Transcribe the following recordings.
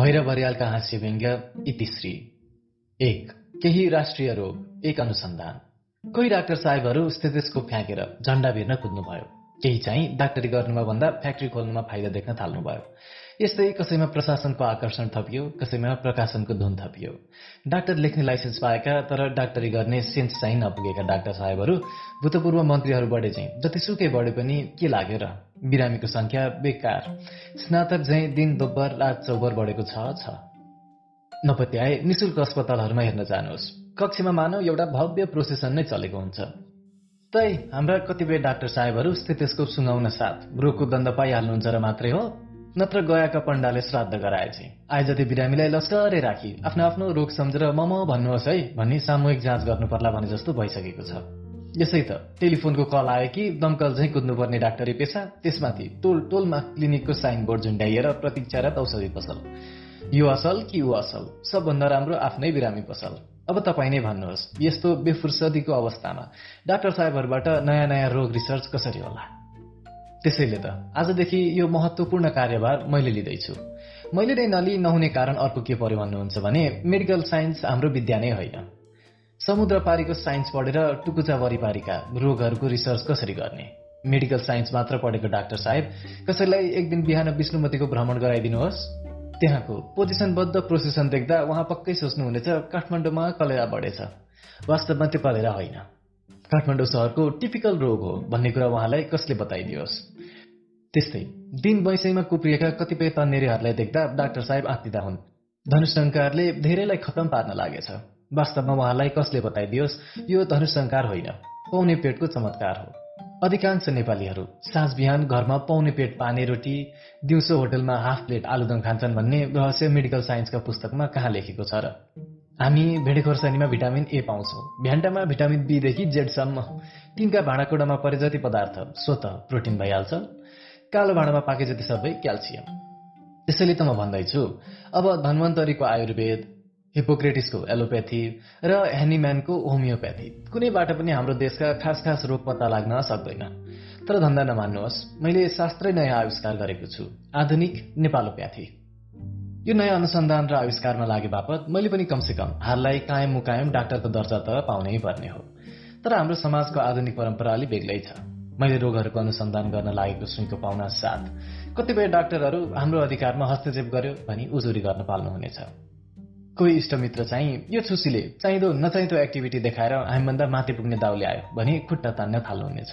भैर भरियालका हास्य व्यङ्ग्य इतिश्री एक केही राष्ट्रिय रोग एक अनुसन्धान। कोही डाक्टर साहेबहरू स्टेथेस्कोप फ्याँकेर झण्डा भिर्न कुद्नुभयो। केही चाहिँ डाक्टरी गर्नुमा भन्दा फ्याक्ट्री खोल्नुमा फाइदा देख्न थाल्नुभयो। यस्तै कसैमा प्रशासनको आकर्षण थपियो कसैमा प्रकाशनको धुन थपियो। डाक्टर लेख्ने लाइसेन्स पाएका तर डाक्टरी गर्ने सेन्स चाहिँ नपुगेका डाक्टर साहेबहरू भूतपूर्व मन्त्रीहरू बढे चाहिँ जतिसुकै बढे पनि के लाग्यो र बिरामीको संख्या बेकार। स्नातक झैँ दिन दोब्बर रात चौबर बढेको छ छ। नपत्याए निशुल्क अस्पतालहरूमा हेर्न जानुहोस्। कक्षमा मानव एउटा भव्य प्रोसेसन नै चलेको हुन्छ। तै हाम्रा कतिपय डाक्टर साहेबहरू स्थितेस्कोप सुँगाउन साथ रोगको दण्ड पाइहाल्नुहुन्छ र मात्रै हो। नत्र गएका पण्डाले श्राद्ध गराएछे आए जति बिरामीलाई लस्करे राखी आफ्नो आफ्नो रोग सम्झेर मम भन्नुहोस् है भनी सामूहिक जाँच गर्नु पर्ला भने जस्तो भइसकेको छ। यसै त टेलिफोनको कल आयो कि दमकल झैँ कुद्नुपर्ने डाक्टरी पेसा त्यसमाथि टोल टोलमा क्लिनिकको साइन बोर्ड झुन्ड्याइएर प्रतीक्षारत औषधि पसल। यो असल कि ऊ असल? सबभन्दा राम्रो आफ्नै बिरामी पसल। अब तपाईँ नै भन्नुहोस् यस्तो बेफुर्सदीको अवस्थामा डाक्टर साहेबहरूबाट नयाँ नयाँ रोग रिसर्च कसरी होला? त्यसैले त आजदेखि यो महत्वपूर्ण कार्यभार मैले लिँदैछु। मैले नै नलिई नहुने कारण अर्को के पर्यो भन्नुहुन्छ भने मेडिकल साइन्स हाम्रो विद्या नै होइन। समुद्र पारीको साइन्स पढेर टुकुचा वरिपारीका रोगहरूको रिसर्च कसरी गर्ने? मेडिकल साइन्स मात्र पढेको डाक्टर साहेब कसैलाई एक दिन बिहान विष्णुमतीको भ्रमण गराइदिनुहोस्। त्यहाँको पोजिसनबद्ध प्रोसेसन देख्दा उहाँ पक्कै सोच्नुहुनेछ काठमाडौँमा कलेरा बढेछ। वास्तवमा त्यो कलेरा होइन। काठमाडौँ सहरको टिपिकल रोग हो भन्ने कुरा उहाँलाई कसले बताइदियोस्? त्यस्तै दिन वैषयमा कुप्रिएका कतिपय तन्नेरीहरूलाई देख्दा डाक्टर साहेब आत्तिदा हुन्। धनुषङ्कारले धेरैलाई खतम पार्न लागेछ। वास्तवमा उहाँलाई कसले बताइदियोस् यो धनुषङ्कार होइन पाउने पेटको चमत्कार हो। अधिकांश नेपालीहरू साँझ बिहान घरमा पाउने पेट पानी रोटी दिउँसो होटलमा हाफ प्लेट आलुदम खान्छन् भन्ने रहस्य मेडिकल साइन्सका पुस्तकमा कहाँ लेखेको छ र? हामी भेडे खोर्सानीमा भिटामिन ए पाउँछौँ। भ्यान्टामा भिटामिन बीदेखि जेडसम्म तिनका भाँडाकुँडामा परे जति पदार्थ स्वत प्रोटिन भइहाल्छ कालो भाँडामा पाके जति सबै क्याल्सियम। त्यसैले त म भन्दैछु अब धन्वन्तरीको आयुर्वेद हिपोक्रेटिसको एलोप्याथी र ह्यानिम्यानको होमियोप्याथी कुनैबाट पनि हाम्रो देशका खास खास रोग पत्ता लाग्न सक्दैन। तर धन्दा नमान्नुहोस् मैले शास्त्रै नयाँ आविष्कार गरेको छु आधुनिक नेपालोप्याथी। यो नयाँ अनुसन्धान र आविष्कारमा लागे बापत मैले पनि कमसेकम हाललाई कायम मुकायम डाक्टरको दर्जा त पाउनै पर्ने हो। तर हाम्रो समाजको आधुनिक परम्परा अलि बेग्लै छ। मैले रोगहरूको अनुसन्धान गर्न लागेको सुनको पाउना साथ कतिपय डाक्टरहरू हाम्रो अधिकारमा हस्तक्षेप गर्यो भनी उजुरी गर्न पाल्नुहुनेछ। कोही इष्टमित्र चाहिँ यो छुसीले चाहिँदो नचाहिँदो एक्टिभिटी देखाएर हामीभन्दा माथि पुग्ने दाउ ल्यायो भनी खुट्टा तान्न थाल्नुहुनेछ।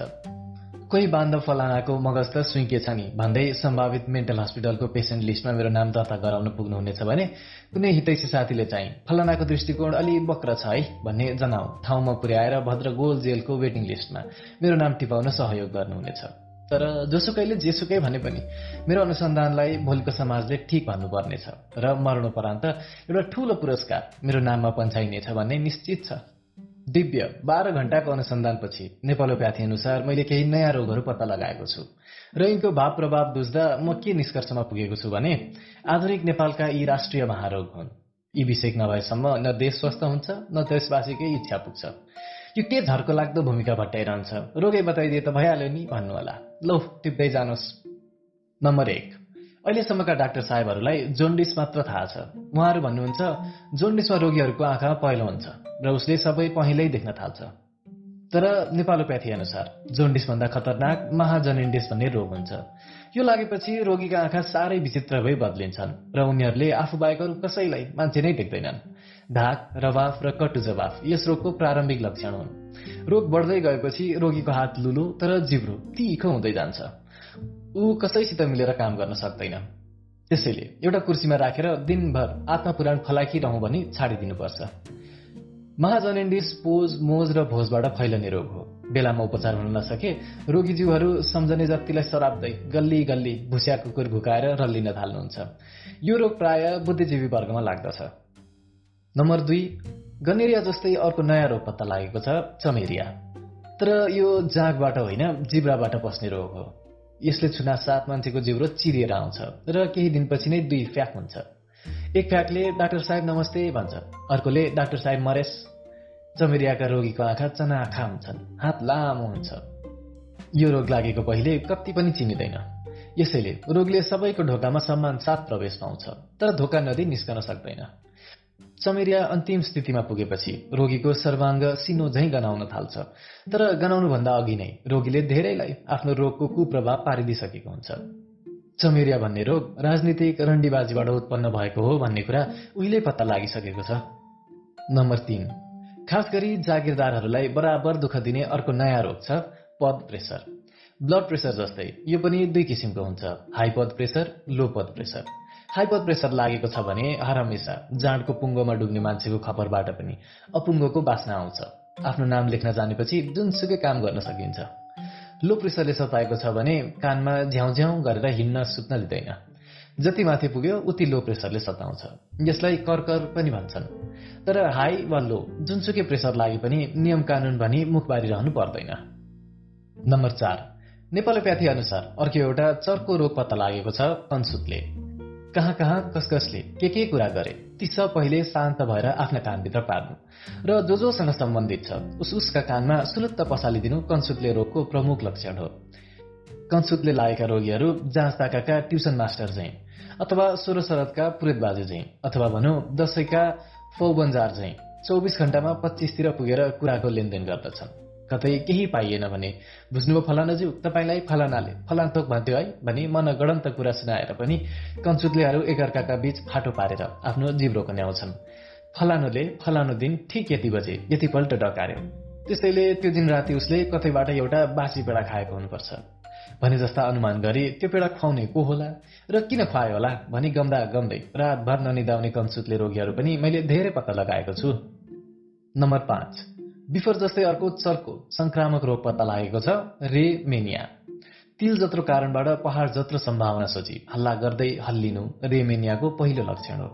कोही बान्धव फलानाको मगज त सुइके छ नि भन्दै सम्भावित मेन्टल हस्पिटलको पेसेन्ट लिस्टमा मेरो नाम दर्ता गराउन पुग्नुहुनेछ भने कुनै हितैसी साथीले चाहिँ फलानाको दृष्टिकोण अलि वक्र छ है भन्ने जनाउ ठाउँमा पुर्याएर भद्र गोल जेलको वेटिङ लिस्टमा मेरो नाम टिपाउन सहयोग गर्नुहुनेछ। तर जोसुकैले जेसुकै भने पनि मेरो अनुसन्धानलाई भोलिको समाजले ठिक भन्नुपर्नेछ र मरणोपरान्त एउटा ठूलो पुरस्कार मेरो नाममा पन्छाइनेछ भन्ने निश्चित छ। दिव्य बाह्र घण्टाको अनुसन्धानपछि नेपालोप्याथी अनुसार मैले केही नयाँ रोगहरू पत्ता लगाएको छु। र यिनको भाव प्रभाव बुझ्दा म के निष्कर्षमा पुगेको छु भने आधुनिक नेपालका यी राष्ट्रिय महारोग हुन्। यी विषय नभएसम्म न देश स्वस्थ हुन्छ न देशवासीकै इच्छा पुग्छ। यो के झर्को लाग्दो भूमिका भट्टाइरहन्छ? रोगै बताइदिए त भइहाल्यो नि भन्नुहोला। लौ टिप्दै जानुहोस्। नम्बर एक। अहिलेसम्मका डाक्टर साहेबहरूलाई जोन्डिस मात्र थाहा छ। उहाँहरू भन्नुहुन्छ जोन्डिसमा रोगीहरूको आँखा पहिलो हुन्छ र उसले सबै पहिल्यै देख्न थाल्छ। तर नेपालोप्याथी अनुसार जोन्डिसभन्दा खतरनाक महाजनिन्डिस भन्ने रोग हुन्छ। यो लागेपछि रोगीका आँखा साह्रै विचित्र भई बदलिन्छन् र उनीहरूले आफू बाहेक अरू कसैलाई मान्छे नै देख्दैनन्। ढाक रवाफ र कटु जवाफ यस रोगको प्रारम्भिक लक्षण हुन्। रोग बढ्दै गएपछि रोगीको हात लुलो तर जिब्रो तिखो हुँदै जान्छ। ऊ कसैसित मिलेर काम गर्न सक्दैन। त्यसैले एउटा कुर्सीमा राखेर दिनभर आत्मपुराण फलाकिरहँ भनी छाडिदिनुपर्छ। महाजनेन्डिस पोज मोज र भोजबाट फैलने रोग हो। बेलामा उपचार हुन नसके रोगीज्यूहरू सम्झने जतिलाई सराप्दै गल्ली गल्ली भुस्या कुकुर घुकाएर रल्लिन थाल्नुहुन्छ। यो रोग प्राय बुद्धिजीवी वर्गमा लाग्दछ। नम्बर दुई गनेरिया जस्तै अर्को नयाँ रोग पत्ता लागेको छ चमेरिया। तर यो जागबाट होइन जिब्राबाट पस्ने रोग हो। यसले छुना सात मान्छेको जिब्रो चिरिएर आउँछ र केही दिनपछि नै दुई फ्याक हुन्छ। एक फ्याकले डाक्टर साहेब नमस्ते भन्छ अर्कोले डाक्टर साहेब मरेस। चमेरियाका रोगीको आँखा चनाखा हुन्छन्। हात लामो हुन्छ। यो रोग लागेको पहिले कति पनि चिनिँदैन। यसैले रोगले सबैको ढोकामा सम्मान साथ प्रवेश पाउँछ तर धोका नदी निस्कन सक्दैन। चमेरिया अन्तिम स्थितिमा पुगेपछि रोगीको सर्वाङ्ग सिनो झैँ गनाउन थाल्छ तर गनाउनुभन्दा अघि नै रोगीले धेरैलाई आफ्नो रोगको कुप्रभाव पारिदिइसकेको हुन्छ। चमेरिया भन्ने रोग राजनीतिक रण्डीबाजीबाट उत्पन्न भएको हो भन्ने कुरा उहिले पत्ता लागिसकेको छ। नम्बर तीन खास गरी जागिरदारहरूलाई बराबर दुःख दिने अर्को नयाँ रोग छ पद प्रेसर। ब्लड प्रेसर जस्तै यो पनि दुई किसिमको हुन्छ। हाई पद प्रेसर लो पद प्रेसर। हाई पद प्रेसर लागेको छ भने हरहमेसा जाँडको पुङ्गोमा डुब्ने मान्छेको खपरबाट पनि अपुङ्गोको बास्ना आउँछ। आफ्नो नाम लेख्न जानेपछि जुनसुकै काम गर्न सकिन्छ। लो प्रेसरले सताएको छ भने कानमा झ्याउ झ्याउ गरेर हिँड्न सुत्न दिँदैन। जति माथि पुग्यो उति लो प्रेसरले सताउँछ। यसलाई कर्कर पनि भन्छन्। तर हाई वा लो जुनसुकै प्रेसर लागे पनि नियम कानून भनी मुख बारिरहनु पर्दैन। नम्बर चार नेपालोप्याथी अनुसार अर्को एउटा चर्को रोग पत्ता लागेको छ कन्सुतले। कहाँ कहाँ कस कसले के के कुरा गरे ती सब पहिले शान्त भएर आफ्ना कानभित्र पार्नु। र जो जोसँग सम्बन्धित छ उस उसका कानमा सुलुत्त पसालिदिनु कन्सुतले रोगको प्रमुख लक्षण हो। कन्सुतले लागेका रोगीहरू जाँच ताकाका ट्युसन मास्टर झैँ अथवा सोह्र शरदका पुरेत बाजे झैँ अथवा भनौँ दसैँका फौबन्जार झैँ चौबिस घण्टामा पच्चिसतिर पुगेर कुराको लेनदेन गर्दछन्। कतै केही पाइएन भने बुझ्नुभयो फलानाज्यू तपाईँलाई फलानाले फलान थोक भन्थ्यो है भनी मन गणन्त कुरा सुनाएर पनि कञ्चुतलेहरू एकअर्काका बीच फाटो पारेर आफ्नो जिब्रो न्याउँछन् फलानुले फलानु दिन ठिक यति बजे यतिपल्ट डकार्यो। त्यसैले त्यो दिन राति उसले कतैबाट एउटा बासी पेडा खाएको हुनुपर्छ। भने जस्ता अनुमान गरी त्यो पेडा खुवाउने को होला र किन खुवायो होला भनी गम्दा गम्दै रातभर ननिदाउने कञ्चुतले रोगीहरू पनि मैले धेरै पत्ता लगाएको छु। नम्बर पाँच बिफर जस्तै अर्को चर्को संक्रामक रोग पत्ता लागेको छ रे मेनिया तिल जत्रो कारणबाट पहाड जत्रो सम्भावना सोची हल्ला गर्दै हल्लिनु रेमेनियाको पहिलो लक्षण हो।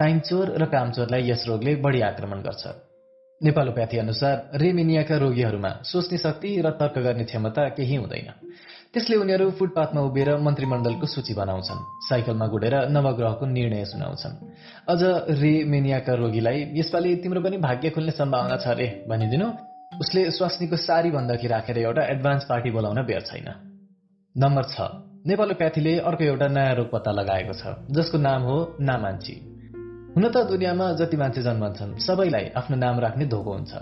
टाइमचोर र कामचोरलाई यस रोगले बढी आक्रमण गर्छ। नेपालोप्याथी अनुसार रेमेनियाका रोगीहरूमा सोच्ने शक्ति र तर्क गर्ने क्षमता केही हुँदैन। त्यसले उनीहरू फुटपाथमा उभिएर मन्त्रीमण्डलको सूची बनाउँछन् साइकलमा गुडेर नवग्रहको निर्णय सुनाउँछन्। अझ रे मेनियाका रोगीलाई यसपालि तिम्रो पनि भाग्य खुल्ने सम्भावना छ रे भनिदिनु। उसले स्वास्नीको सारी बन्दकी राखेर एउटा एडभान्स पार्टी बोलाउन बेर छैन। नम्बर छ नेपालोप्याथीले अर्को एउटा नयाँ रोग पत्ता लगाएको छ जसको नाम हो नामान्छी हुन त दुनियाँमा जति मान्छे जन्मन्छन् सबैलाई आफ्नो नाम राख्ने धोको हुन्छ।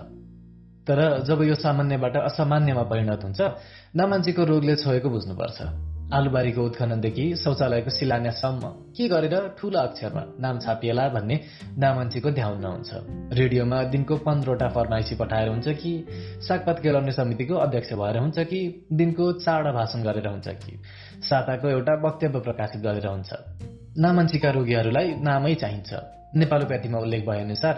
तर जब यो सामान्यबाट असामान्यमा परिणत हुन्छ नामान्छीको रोगले छोएको बुझ्नुपर्छ। आलुबारीको उत्खननदेखि शौचालयको शिलान्याससम्म के गरेर ठूलो अक्षरमा नाम छापिएला भन्ने नामान्छीको ध्यान नहुन्छ। रेडियोमा दिनको पन्ध्रवटा फरमाइसी पठाएर हुन्छ कि सागपात केलाउने समितिको अध्यक्ष भएर हुन्छ कि दिनको चाडा भाषण गरेर हुन्छ कि साताको एउटा वक्तव्य प्रकाशित गरेर हुन्छ। नामान्छीका रोगीहरूलाई नामै चाहिन्छ। नेपालोप्याथीमा उल्लेख भए अनुसार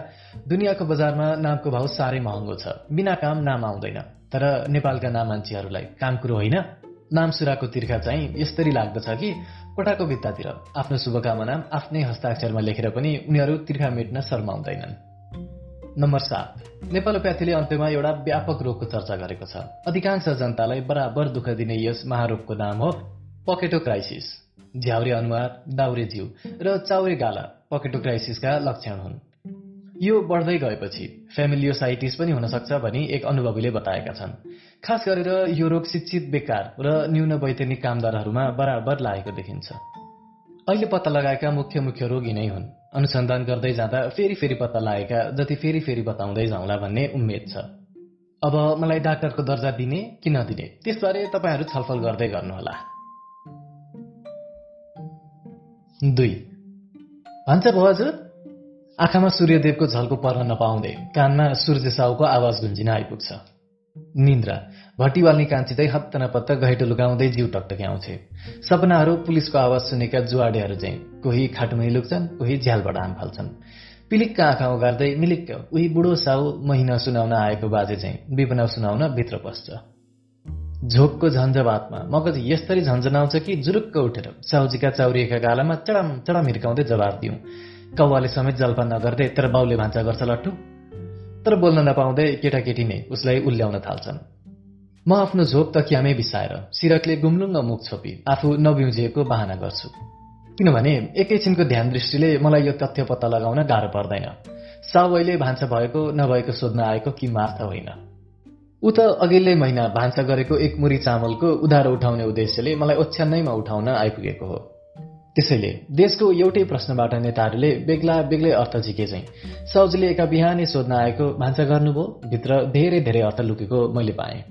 दुनियाँको बजारमा नामको भाउ साह्रै महँगो छ। बिना काम नाम आउँदैन। तर नेपालका नाम मान्छेहरूलाई काम कुरो होइन। नाम सुराको तिर्खा चाहिँ यस्तरी लाग्दछ कि कोठाको भित्तातिर। आफ्नो शुभकामना आफ्नै हस्ताक्षरमा लेखेर पनि उनीहरू तिर्खा मेट्न शर्माउँदैनन्। नम्बर सात। नेपालोप्याथीले अन्त्यमा एउटा व्यापक रोगको चर्चा गरेको छ। अधिकांश जनतालाई बराबर दुःख दिने यस महारोगको नाम हो पकेटो क्राइसिस। झ्याउरे अनुहार दाउरे जिउ र चाउरे गाला। पकेटो क्राइसिसका लक्षण हुन्। यो बढ्दै गएपछि फ्यामिलियोसाइटिस पनि हुन सक्छ भनी एक अनुभवीले बताएका छन्। खास गरेर यो रोग शिक्षित बेकार र न्यून वैतनिक कामदारहरूमा बराबर लागेको देखिन्छ। अहिले पत्ता लगाएका मुख्य मुख्य रोगी नै हुन्। अनुसन्धान गर्दै जाँदा फेरि फेरि पत्ता लागेका जति फेरि फेरि बताउँदै जाउँला भन्ने उम्मेद छ। अब मलाई डाक्टरको दर्जा दिने कि नदिने त्यसबारे तपाईँहरू छलफल गर्दै गर्नुहोला। दुई भन्छ भयो हजुर आँखामा सूर्यदेवको झल्को पर्न नपाउँदै कानमा सूर्य साउको आवाज गुन्जिन आइपुग्छ। निन्द्रा भट्टी वाल्ने कान्छिँदै हत्त नपत्त घैटो लुगाउँदै जिउ टकटक्याउँछे सपनाहरू पुलिसको आवाज सुनेका जुवाडेहरू चाहिँ कोही खाटुमै लुक्छन् कोही झ्यालबाट आम फाल्छन्। पिलिक्क आँखा उगार्दै मिलिक्क उही बुढो साउ महिना सुनाउन आएको बाजे चाहिँ विपना सुनाउन भित्र पस्छ। झोकको झन्झवातमा मगज यस्तरी झन्झनाउँछ कि जुरुक्क उठेर साउजीका चाउरिएका गालामा चडम चडम हिर्काउँदै जवाब दिउँ। कौवाले समेत जल्पा नगर्दै तर बाउले भान्सा गर्छ लट्ठु तर बोल्न नपाउँदै केटाकेटी नै उसलाई उल्ल्याउन थाल्छन्। म आफ्नो झोक तकियामै बिसाएर सिरकले गुम्लुङ्ग मुख छोपी आफू नबिउजिएको बाहना गर्छु। किनभने एकैछिनको ध्यान दृष्टिले मलाई यो तथ्य पत्ता लगाउन गाह्रो पर्दैन। अहिले भान्सा भएको नभएको सोध्न आएको कि मार्थ होइन। ऊ त अघिल्लै महिना भान्सा गरेको एक मुरी चामलको उधारो उठाउने उद्देश्यले मलाई ओछ्यानैमा उठाउन आइपुगेको हो। त्यसैले देशको एउटै प्रश्नबाट नेताहरूले बेग्ला बेग्लै अर्थ झिके चाहिँ साउजीले एका बिहानै सोध्न आएको भान्सा गर्नुभयो? भित्र धेरै धेरै अर्थ लुकेको मैले पाएँ।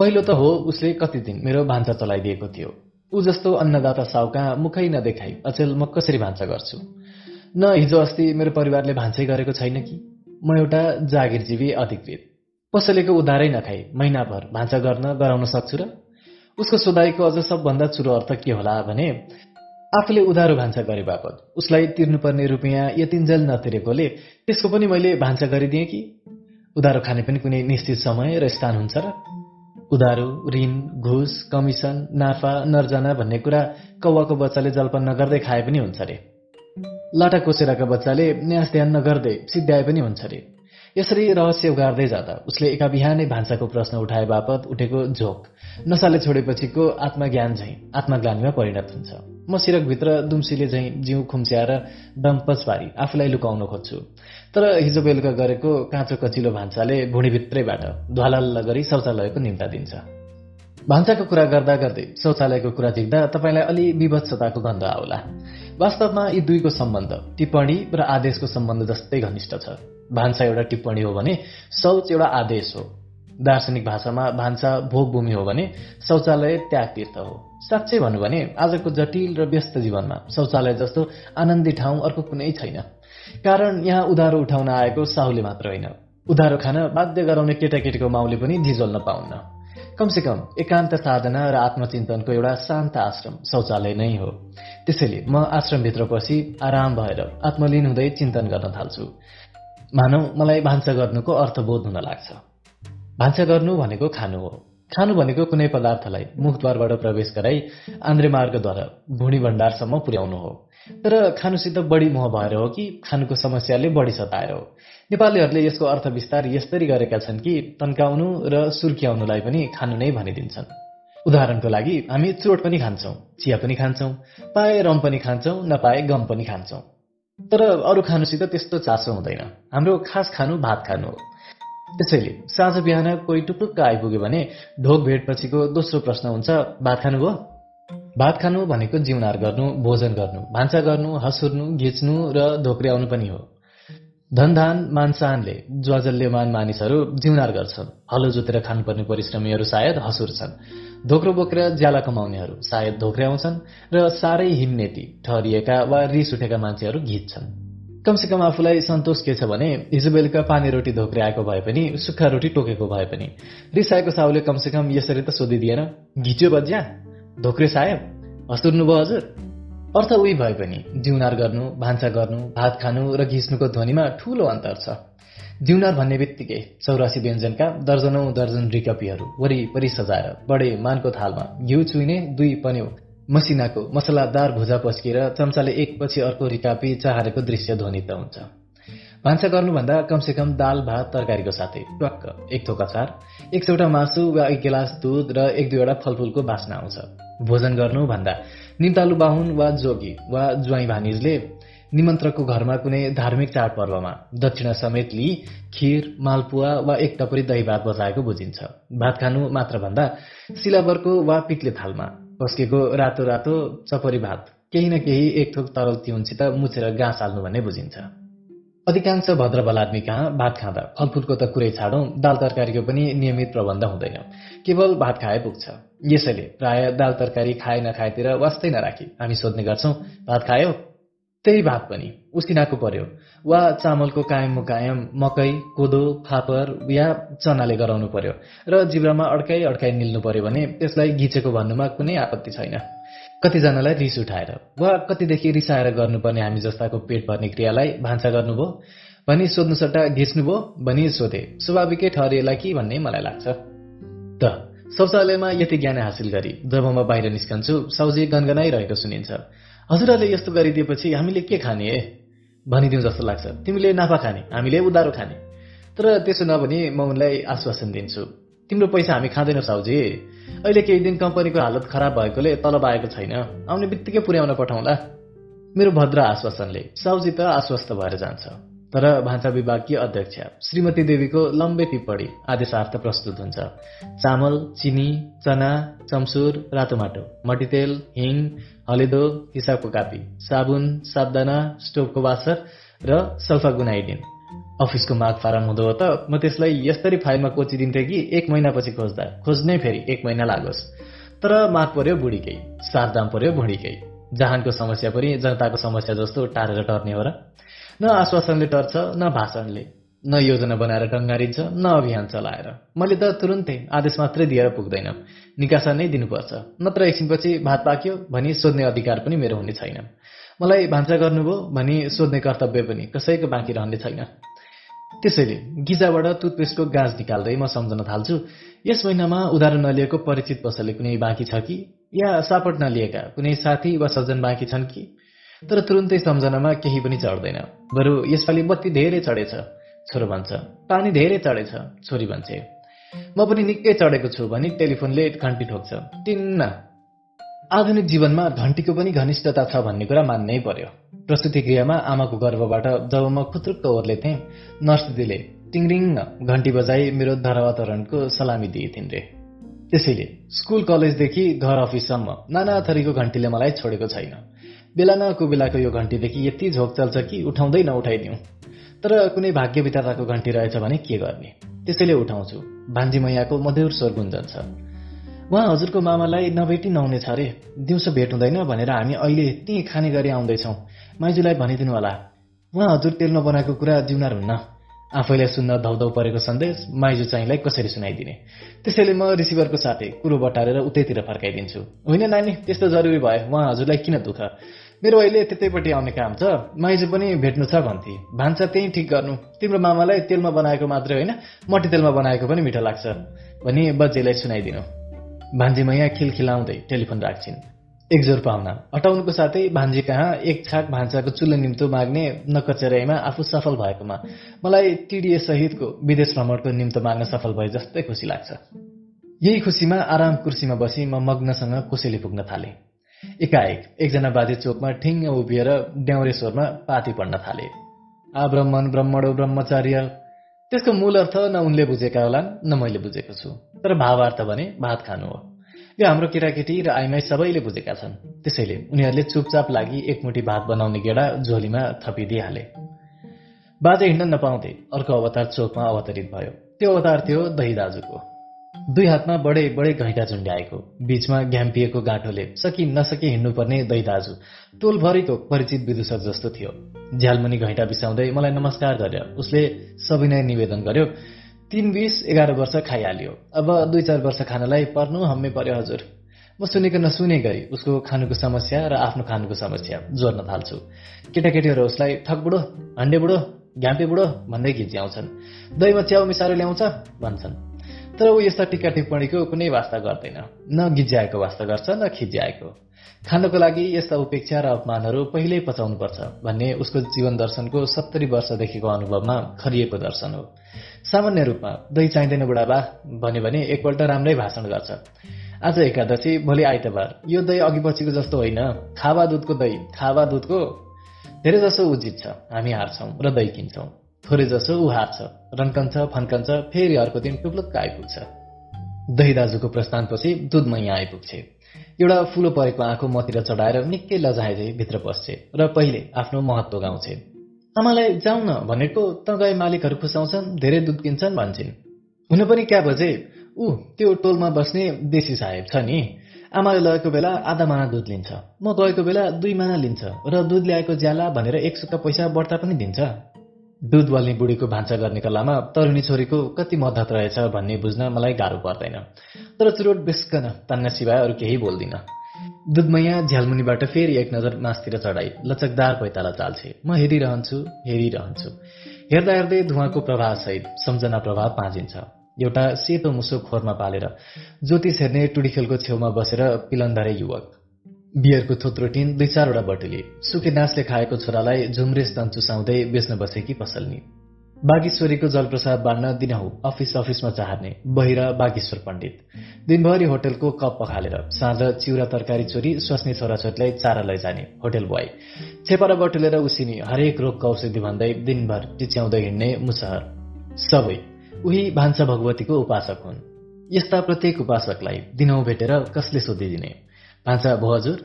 पहिलो त हो उसले कति दिन मेरो भान्सा चलाइदिएको थियो। ऊ जस्तो अन्नदाता साउका मुखै नदेखाई अचेल म कसरी भान्सा गर्छु? न हिजो अस्ति मेरो परिवारले भान्सै गरेको छैन कि? म एउटा जागिरजीवी अधिकृत। पसलेको उधारै नखाई महिनाभर भान्सा गर्न गराउन सक्छु र? उसको सोधाइको अझ सबभन्दा चुरो अर्थ के होला भने आफूले उधारो भान्सा गरे बापत उसलाई तिर्नुपर्ने रुपियाँ यतिन्जेल नतिरेकोले त्यसको पनि मैले भान्सा गरिदिएँ कि? उधारो खाने पनि कुनै निश्चित समय र स्थान हुन्छ र? उधारो ऋण घुस कमिसन नाफा नर्जना भन्ने कुरा कौवाको बच्चाले जलपान नगर्दै खाए पनि हुन्छ रे। लाटा कोसेराका बच्चाले न्यास ध्यान नगर्दै सिद्ध्याए पनि हुन्छ रे। यसरी रहस्य उगार्दै जाँदा उसले एका बिहानै भान्साको प्रश्न उठाए बापत उठेको झोक नसाले छोडेपछिको आत्मज्ञान झैँ आत्मग्लानीमा परिणत हुन्छ। म सिरकभित्र दुम्सीले झैँ जिउ खुम्च्याएर डम्पस पारी आफूलाई लुकाउन खोज्छु। तर हिजो बेलुका गरेको काँचो कचिलो भान्साले भुँडीभित्रैबाट ध्वालल्ल गरी शौचालयको निम्ता दिन्छ। भान्साको कुरा गर्दा गर्दै शौचालयको कुरा झिक्दा तपाईँलाई अलि विभत्सताको गन्ध आउला। वास्तवमा यी दुईको सम्बन्ध टिप्पणी र आदेशको सम्बन्ध जस्तै घनिष्ठ छ। भान्सा एउटा टिप्पणी हो भने शौच एउटा आदेश हो। दार्शनिक भाषामा भान्सा भोगभूमि हो भने शौचालय त्याग तीर्थ हो। साँच्चै भन्नु भने आजको जटिल र व्यस्त जीवनमा शौचालय जस्तो आनन्दी ठाउँ अर्को कुनै छैन। कारण यहाँ उधारो उठाउन आएको साहुले मात्र होइन। उधारो खान बाध्य गराउने केटाकेटीको माउले पनि झिझोल्न पाउन्न। कमसे कम एकान्त साधना र आत्मचिन्तनको एउटा शान्त आश्रम शौचालय नै हो। त्यसैले म आश्रमभित्र पसी आराम भएर आत्मलिन हुँदै चिन्तन गर्न थाल्छु। मानौ मलाई भान्सा गर्नुको अर्थबोध हुन लाग्छ। भान्सा गर्नु भनेको खानु हो। खानु भनेको कुनै पदार्थलाई मुखद्वारबाट प्रवेश गराई आन्द्रे मार्गद्वारा भुँडी भण्डारसम्म पुर्याउनु हो। तर खानुसित बढी मोह भएर हो कि खानुको समस्याले बढी सताएर हो नेपालीहरूले यसको अर्थ विस्तार यस्तरी गरेका छन् कि तन्काउनु र सुर्क्याउनुलाई पनि खानु नै भनिदिन्छन्। उदाहरणको लागि हामी चोट पनि खान्छौँ चिया पनि खान्छौँ पाए रम पनि खान्छौँ नपाए गम पनि खान्छौँ। तर अरू खानुसित त्यस्तो चासो हुँदैन। हाम्रो खास खानु भात खानु हो। त्यसैले साँझ बिहान कोही टुक्टुक्क आइपुग्यो भने ढोक भेटपछिको दोस्रो प्रश्न हुन्छ भात खानु भयो? भात खानु भनेको जिउनार गर्नु भोजन गर्नु भान्सा गर्नु हसुर्नु घिच्नु र धोक्र्याउनु पनि हो। धनधान मानसानले ज्वाजल्यमान मानिसहरू जिउनार गर्छन्। हलो जोतेर खानुपर्ने परिश्रमीहरू सायद हसुर्छन् धोक्रो बोकेर ज्याला कमाउनेहरू सायद धोक्र्याउँछन् र साह्रै हिन्नेती ठहरिएका वा रिस उठेका मान्छेहरू घिच्छन् कमसेकम आफूलाई सन्तोष के छ भने हिजो बेलुका पानी रोटी धोक्र्याएको भए पनि सुक्खा रोटी टोकेको भए पनि रिसाएको साउले कमसेकम यसरी त सोधिदिएन घिच्यो बज्या? धोक्रे साहेब हस्तुर्नु भयो हजुर? अर्थ उही भए पनि जिउनार गर्नु भान्सा गर्नु भात खानु र घिच्नुको ध्वनिमा ठूलो अन्तर छ। जिउनार भन्ने बित्तिकै चौरासी व्यञ्जनका दर्जनौ दर्जन रिकपीहरू वरिपरि सजाएर बडे मानको थालमा घिउ चुइने दुई पन्यौ मसिनाको मसलादार भुजा पस्किएर चम्चाले एकपछि अर्को रिकापी चाहारेको दृश्य ध्वनित हुन्छ। भान्सा गर्नुभन्दा कमसेकम दाल भात तरकारीको साथै टक्क एक थोक अचार एक चौटा मासु वा एक गिलास दुध र एक दुईवटा फलफुलको बास्ना आउँछ। भोजन गर्नुभन्दा निम्तालु बाहुन वा जोगी वा ज्वाइँ भानिजले निमन्त्रकको घरमा कुनै धार्मिक चाडपर्वमा दक्षिणा समेत लिई खिर मालपुवा वा एक टपरी दही भात बजाएको बुझिन्छ। भात खानु मात्र भन्दा सिलाबरको वा पिक्ले थालमा पस्केको रातो रातो चपरी भात केही न केही एक थोक तरल तिउनसित मुछेर गाँस हाल्नु भन्ने बुझिन्छ। अधिकांश भद्रबल आदमी कहाँ भात खाँदा फलफुलको त कुरै छाडौँ दाल तरकारीको पनि नियमित प्रबन्ध हुँदैन। केवल भात खाए पुग्छ। यसैले प्राय दाल तरकारी खाए नखाएतिर वास्तै नराखी। हामी सोध्ने गर्छौँ भात खायो? त्यही भात पनि उसिनाको पर्यो। वा चामलको कायम मुकायम मकै कोदो फापर या चनाले गराउनु पर्यो र जिब्रामा अड्काइ अड्काइ निल्नु पर्यो भने त्यसलाई घिचेको भन्नुमा कुनै आपत्ति छैन। कतिजनालाई रिस उठाएर वा कतिदेखि रिसाएर गर्नुपर्ने हामी जस्ताको पेट भर्ने क्रियालाई भान्सा गर्नुभयो भनी सोध्नु सट्टा घिच्नुभयो भनी सोधे स्वाभाविकै ठहरिएला कि भन्ने मलाई लाग्छ। त शौचालयमा यति ज्ञान हासिल गरी जब म बाहिर निस्कन्छु साउजी गनगनाइरहेको सुनिन्छ। हजुरहरूले यस्तो गरिदिएपछि हामीले के खाने? ए भनिदिउँ जस्तो लाग्छ। तिमीले नाफा खाने हामीले उधारो खाने। तर त्यसो नभनी म उनलाई आश्वासन दिन्छु। तिम्रो पैसा हामी खाँदैनौँ साउजी। अहिले केही दिन कम्पनीको हालत खराब भएकोले तलब आएको छैन। आउने बित्तिकै पुर्याउन पठाउँला। मेरो भद्र आश्वासनले। साउजी त आश्वस्त भएर जान्छ। तर भान्सा विभागकी अध्यक्ष श्रीमती देवीको लम्बे टिप्पणी आदेशार्थ प्रस्तुत हुन्छ। चामल चिनी चना चम्सुर रातो माटो मटितेल हिङ हलेदो हिसाबको कापी साबुन साबदाना स्टोभको वासर र सल्फा गुनाइदिन। अफिसको माग फारम हुँदो हो त म त्यसलाई यस्तरी फाइलमा कोचिदिन्थेँ कि एक महिनापछि खोज्दा खोज्नै फेरि एक महिना लागोस्। तर माग पर्यो बुढीकै सारदाम पर्यो भुँडीकै जहानको समस्या पनि जनताको समस्या जस्तो टारेर टर्ने हो र? न आश्वासनले टर्छ न भाषणले। न योजना बनाएर टङ्गारिन्छ न अभियान चलाएर। मैले त तुरुन्तै आदेश मात्रै दिएर पुग्दैन। निकासा नै दिनुपर्छ। नत्र एकछिनपछि भात पाक्यो भनी सोध्ने अधिकार पनि मेरो हुने छैन। मलाई भान्सा गर्नुभयो भनी सोध्ने कर्तव्य पनि कसैको बाँकी रहने छैन। त्यसैले गिजाबाट टुथपेस्टको गाँस निकाल्दै म सम्झन थाल्छु यस महिनामा उधारो नलिएको परिचित पसलले कुनै बाँकी छ कि? या सापट नलिएका कुनै साथी वा सज्जन बाँकी छन् कि? तर तुरुन्तै सम्झनामा केही पनि चढ्दैन। बरु यसपालि बत्ती धेरै चढेछ छोरो भन्छ। पानी धेरै चढेछ छोरी भन्छे। म पनि निकै चढेको छु भनी टेलिफोनले घन्टी ठोक्छ। टिन्न। आधुनिक जीवनमा घन्टीको पनि घनिष्ठता छ भन्ने कुरा मान्नै पर्यो। प्रस्तुति गृहमा आमाको गर्भबाट जब म खुत्रुक्क ओर्लेथेँ नर्स दिदीले टिङरिङ घन्टी बजाई मेरो धरावातरणको सलामी दिएथिन् रे। त्यसैले स्कुल कलेजदेखि घर अफिससम्म नाना थरीको घन्टीले मलाई छोडेको छैन। बेला न कुबेलाको यो घन्टीदेखि यति झोक चल्छ कि उठाउँदै नउठाइदिउँ। तर कुनै भाग्य विताताको घन्टी रहेछ भने के गर्ने? त्यसैले उठाउँछु। भान्जी मैयाको मधुर स्वर गुन्जन्छ उहाँ हजुरको मामालाई नभेटी नहुने छ अरे दिउँसो भेट हुँदैन भनेर हामी अहिले त्यहीँ खाने गरी आउँदैछौँ। माइजूलाई भनिदिनु होला। उहाँ हजुर तेलमा बनाएको कुरा जिउनार हुन्न। आफैलाई सुन्न धौधौ परेको सन्देश माइजू चाहिँलाई कसरी सुनाइदिने? त्यसैले म रिसिभरको साथै कुरो बटारेर उतैतिर फर्काइदिन्छु। होइन नानी त्यस्तो जरुरी भयो। उहाँ हजुरलाई किन दुःख? मेरो अहिले त्यतैपट्टि आउने काम छ। माइजू पनि भेट्नु छ भन्थे। भान्सा त्यही ठिक गर्नु। तिम्रो मामालाई तेलमा बनाएको मात्रै होइन मटी तेलमा बनाएको पनि मिठो लाग्छ। भनी बजेलाई सुनाइदिनु। भान्जी मैया खिलखिलाउँदै टेलिफोन राख्छिन्। एकजोर पाहुना। हटाउनुको साथै भान्जी कहाँ एक छाक भान्साको चुल्लो निम्तो माग्ने नकचेराईमा आफू सफल भएकोमा। मलाई टिडिए सहितको विदेश भ्रमणको निम्तो माग्न सफल भए जस्तै खुसी लाग्छ। यही खुसीमा आराम कुर्सीमा बसी म मग्नसँग कोसेली पुग्न थाले। एकाएक एकजना बाजे चोकमा ठिङ्ग उभिएर ड्याउरे स्वरमा पाती पढ्न थाले। आ ब्रह्मण ब्रह्मणो ब्रह्मचार्य त्यसको मूल अर्थ न उनले बुझेका होलान् न मैले बुझेको छु। तर भावार्थ भने भात खानु हो। यो हाम्रो केटाकेटी र आइमाई सबैले बुझेका छन्। त्यसैले उनीहरूले चुपचाप लागि एकमुठी भात बनाउने गेडा झोलीमा थपिदिइहाले। बाजे हिँड्न नपाउँथे। अर्को अवतार चोकमा अवतरित भयो। त्यो अवतार थियो दही दाजुको। दुई हातमा बडे बडे घैँटा झुन्ड्याएको बीचमा घ्याम्पिएको गाँठोले सकि नसकी हिँड्नुपर्ने दही दाजु टोलभरिको परिचित विदूषक जस्तो थियो। झ्यालमुनि घैँटा बिसाउँदै मलाई नमस्कार गर्यो। उसले सविनय निवेदन गर्यो तीन बिस एघार वर्ष खाइहाल्यो। अब दुई चार वर्ष खानलाई पर्नु हम्मे पर्यो हजुर। म सुनेको नसुने गरी उसको खानुको समस्या र आफ्नो खानुको समस्या जोड्न थाल्छु। केटाकेटीहरू उसलाई ठक बुढो हन्डे बुढो घ्याम्पे बुढो भन्दै घिच्याउँछन् दहीमा च्याउ मिसाएर ल्याउँछ भन्छन्। तर ऊ यस्ता टिका टिप्पणीको कुनै वास्ता गर्दैन। न गिज्याएको वास्ता गर्छ न खिज्याएको। खानको लागि यस्ता उपेक्षा र अपमानहरू पहिल्यै पचाउनुपर्छ भन्ने उसको जीवन दर्शनको सत्तरी वर्षदेखिको अनुभवमा खरिएको दर्शन हो। सामान्य रूपमा दही चाहिँदैन बुढाबा भन्यो भने एकपल्ट राम्रै भाषण गर्छ। आज एकादशी भोलि आइतबार। यो दही अघि पछिको जस्तो होइन। खावा दुधको दही खावा दुधको धेरै जसो ऊ जित्छ हामी हार्छौँ र दही किन्छौँ। थोरै जसो ऊ हार्छ रन्कन्छ फन्कन्छ फेरि अर्को दिन टुप्लुक्क आइपुग्छ। दही दाजुको प्रस्थानपछि दुध मैया आइपुग्छे। एउटा फुलो परेको आँखो मतिर चढाएर निकै लजाए भित्र पस्छे र पहिले आफ्नो महत्व गाउँछे। आमालाई जाउँ न भनेको त गए मालिकहरू खुसाउँछन् धेरै दुध किन्छन् भन्छन्। हुन पनि क्या बजे? ऊ त्यो टोलमा बस्ने देशी साहेब छ नि। आमाले लगेको बेला आधा माना दुध लिन्छ। म गएको बेला दुई माना लिन्छ र दुध ल्याएको ज्याला भनेर एक सुक्का पैसा बढ्ता पनि दिन्छ। दुध बल्ने बुढीको भान्सा गर्ने कलामा तरुणी छोरीको कति मद्दत रहेछ भन्ने बुझ्न मलाई गाह्रो पर्दैन। तर चुरोट बेस्कन तान्न सिवाय अरू केही बोल्दिनँ। दुधमैया झ्यालमुनिबाट फेरि एक नजर मासतिर चढाई लचकदार पैताला चाल्छे। म हेरिरहन्छु हेरिरहन्छु। हेर्दा हेर्दै धुवाको प्रभावसहित सम्झना प्रभाव पाँजिन्छ। एउटा सेतो मुसो खोरमा पालेर ज्योतिष हेर्ने टुडीखेलको छेउमा बसेर पिलन्धरे युवक। बियरको थोत्रो टिन दुई चारवटा बटुली सुके नाचले खाएको छोरालाई झुम्रेस तन चुसाउँदै बेच्न बसेकी पसलनी। बागेश्वरीको जलप्रसाद बाँड्न दिनहु अफिस अफिसमा चाहने बहिर बागेश्वर पण्डित। दिनभरि होटलको कप पखालेर साँझ चिउरा तरकारी चोरी स्वास्नी छोराछोरीलाई चारा लैजाने होटल बोय। छेपारा बटुलेर उसिनी हरेक रोगको औषधि भन्दै दिनभर टिच्याउँदै हिँड्ने मुसहर। सबै उही भान्सा भगवतीको उपासक हुन्। यस्ता प्रत्येक उपासकलाई दिनौ भेटेर कसले सोधिदिने? भान्सा भो हजुर।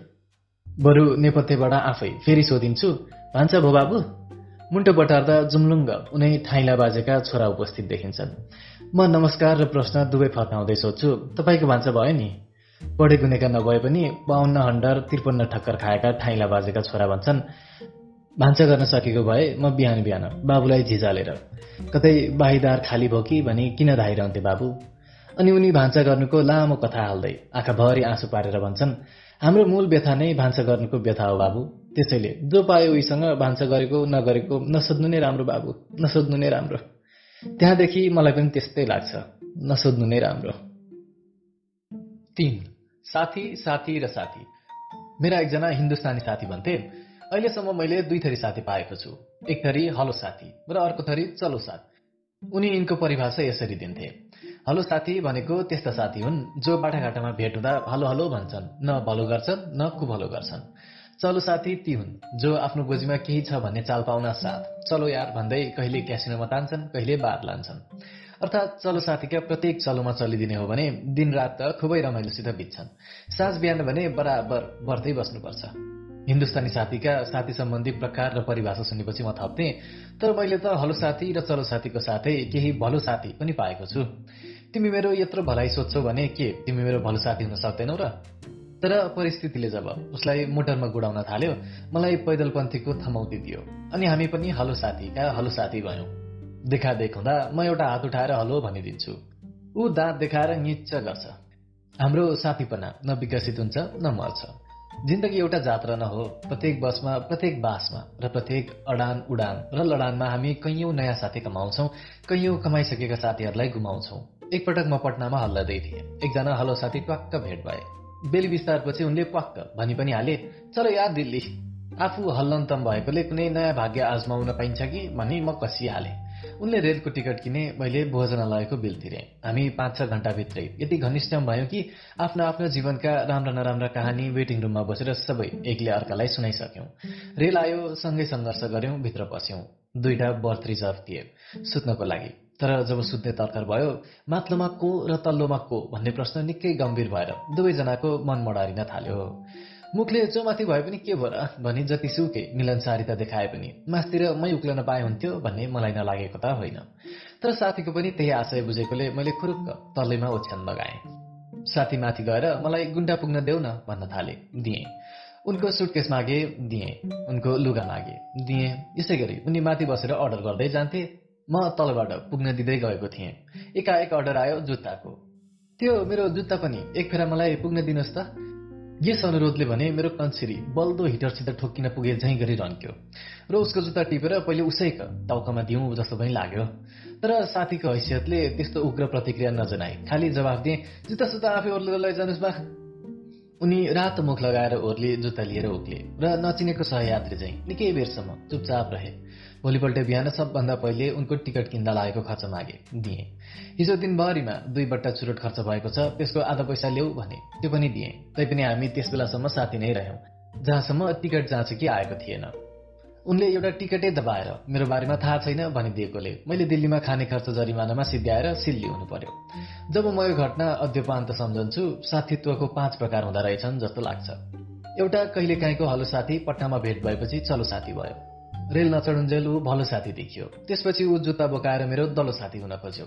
बरु नेपथ्यबाट आफै फेरि सोधिन्छु। भान्सा भो बाबु मुन्टो बटार्दा जुम्लुङ्ग उनै ठाइला बाजेका छोरा उपस्थित देखिन्छन्। म नमस्कार र प्रश्न दुवै फर्काउँदै सोध्छु तपाईँको भान्सा भयो नि? पढे गुनेका नभए पनि बाहन्न हन्डर त्रिपन्न ठक्कर खाएका ठाइला बाजेका छोरा भन्छन् भान्सा गर्न सकेको भए म बिहान बिहान बाबुलाई झिझालेर कतै बाहिदार खाली भयो कि भनी किन धाइरहन्थे बाबु? अनि उनी भान्सा गर्नुको लामो कथा हाल्दै आँखाभरि आँसु पारेर भन्छन् हाम्रो मूल व्यथा नै भान्सा गर्नुको व्यथा हो बाबु। त्यसैले जो पायो उहीसँग भान्सा गरेको नगरेको नसोध्नु नै राम्रो बाबु। नसोध्नु नै राम्रो। त्यहाँदेखि मलाई पनि त्यस्तै लाग्छ। नसोध्नु नै राम्रो। तिन साथी साथी र साथी। मेरा एकजना हिन्दुस्तानी साथी भन्थे अहिलेसम्म मैले दुई थरी साथी पाएको छु। एक थरी हलो साथी र अर्को थरी चलो साथ। उनी यिनको परिभाषा यसरी दिन्थे। हलो साथी भनेको त्यस्ता साथी हुन् जो बाटाघाटामा भेट हुँदा हलो हलो भन्छन् न भलो गर्छन् न कुभलो गर्छन्। चलो साथी ती हुन् जो आफ्नो गोजीमा केही छ भन्ने चाल पाउन साथ। चलो यार भन्दै कहिले क्यासिनोमा तान्छन् कहिले बार लान्छन्। अर्थात् चलो साथीका प्रत्येक चलोमा चलिदिने हो भने दिनरात त खुबै रमाइलोसित बित्छन्। साँझ बिहान भने बराबर बढ्दै बस्नुपर्छ। हिन्दुस्तानी साथीका साथी सम्बन्धी प्रकार र परिभाषा सुनेपछि म थप्थेँ तर मैले त हलो साथी र चलो साथीको साथै केही भलो साथी पनि पाएको छु। तिमी मेरो यत्रो भलाइ सोध्छौ भने के? तिमी मेरो भलो साथी हुन सक्दैनौ र? तर परिस्थितिले जब उसलाई मोटरमा गुडाउन थाल्यो मलाई पैदलपन्थीको थमौती दियो। अनि हामी पनि हलो साथीका हलो साथी भयौँ। देखादेख हुँदा म एउटा हात उठाएर हलो भनिदिन्छु। ऊ दाँत देखाएर निच्च गर्छ। हाम्रो साथीपना न विकसित हुन्छ न मर्छ। जिन्दगी एउटा जात्रा न हो। प्रत्येक बसमा प्रत्येक बासमा र प्रत्येक अडान उडान र लडानमा हामी कैयौँ नयाँ साथी कमाउँछौ कैयौँ कमाइसकेका साथीहरूलाई गुमाउँछौ। एकपटक म पटनामा हल्लादै थिएँ एकजना हलो साथी ट्वाक्क भेट भए। बेली विस्तारपछि उनले पक्क भनी पनि हाले चलो यार दिल्ली। आफू हल्लन्तम भएकोले कुनै नयाँ भाग्य आजमाउन पाइन्छ कि? भनी म कसिहालेँ उनले रेलको टिकट किने मैले भोजनालयको बिल तिरेँ। हामी पाँच छ घण्टाभित्रै यति घनिष्ठ भयौँ कि आफ्नो आफ्नो जीवनका राम्रा नराम्रा कहानी वेटिङ रुममा बसेर सबै एकले अर्कालाई सुनाइसक्यौँ। रेल आयो सँगै सङ्घर्ष गर्यौँ भित्र पस्यौँ। दुईटा बर्थ रिजर्भ थिए सुत्नको लागि। तर जब सुत्ने तर्कर भयो माथिल्लोमा को र तल्लोमा को भन्ने प्रश्न निकै गम्भीर भएर दुवैजनाको मन मडारिन थाल्यो। मुखले जो माथि भए पनि के भयो र भनी जतिसुकै मिलनसारिता देखाए पनि मासतिर मै उक्लन पाए हुन्थ्यो भन्ने मलाई नलागेको त होइन। तर साथीको पनि त्यही आशय बुझेकोले मैले खुरुक्क तल्लैमा ओछ्यान लगाएँ। साथी माथि गएर मलाई गुन्डा पुग्न देऊ न भन्न थाले दिएँ। उनको सुटकेस मागे दिएँ। उनको लुगा मागे दिएँ। यसै गरी उनी माथि बसेर अर्डर गर्दै जान्थे। म तलबाट पुग्न दिँदै गएको थिएँ। एकाएक अर्डर आयो जुत्ताको। त्यो मेरो जुत्ता पनि एक फेरा मलाई पुग्न दिनुहोस् त। यस अनुरोधले भने मेरो कन्सिरी बल्दो हिटरसित ठोक्किन पुगे झैँ गरी रन्क्यो र उसको जुत्ता टिपेर पहिले उसैको टाउकामा दिउँ जस्तो पनि लाग्यो। तर साथीको हैसियतले त्यस्तो उग्र प्रतिक्रिया नजनाए खालि जवाफ दिएँ जुत्ता सुत्ता आफै ओर्लेर लैजानुहोस् बा। उनी रातो मुख लगाएर ओर्ली जुत्ता लिएर उक्ले र नचिनेको सहयात्री चाहिँ निकै बेरसम्म चुपचाप रहे। भोलिपल्ट बिहान सबभन्दा पहिले उनको टिकट किन्दा लागेको खर्च मागे दिए। हिजो दिनभरिमा दुई बट्टा चुरोट खर्च भएको छ त्यसको आधा पैसा ल्याऊ भने त्यो पनि दिए। तैपनि हामी त्यस बेलासम्म साथी नै रह्यौँ जहाँसम्म टिकट जाँच कि आएको थिएन। उनले एउटा टिकटै दबाएर मेरो बारेमा थाहा छैन भनिदिएकोले मैले दिल्लीमा खाने खर्च जरिमानामा सिद्ध्याएर सिल्ली हुनु पर्यो जब म यो घटना अद्यपान्त सम्झन्छु साथीत्वको पाँच प्रकार हुँदो रहेछन् जस्तो लाग्छ। एउटा कहिलेकाहीँको हलो साथी पटनामा भेट भएपछि चलो साथी भयो। रेल नचढुन्जेल ऊ भलो साथी देखियो। त्यसपछि ऊ जुत्ता बोकाएर मेरो दलो साथी हुन खोज्यो।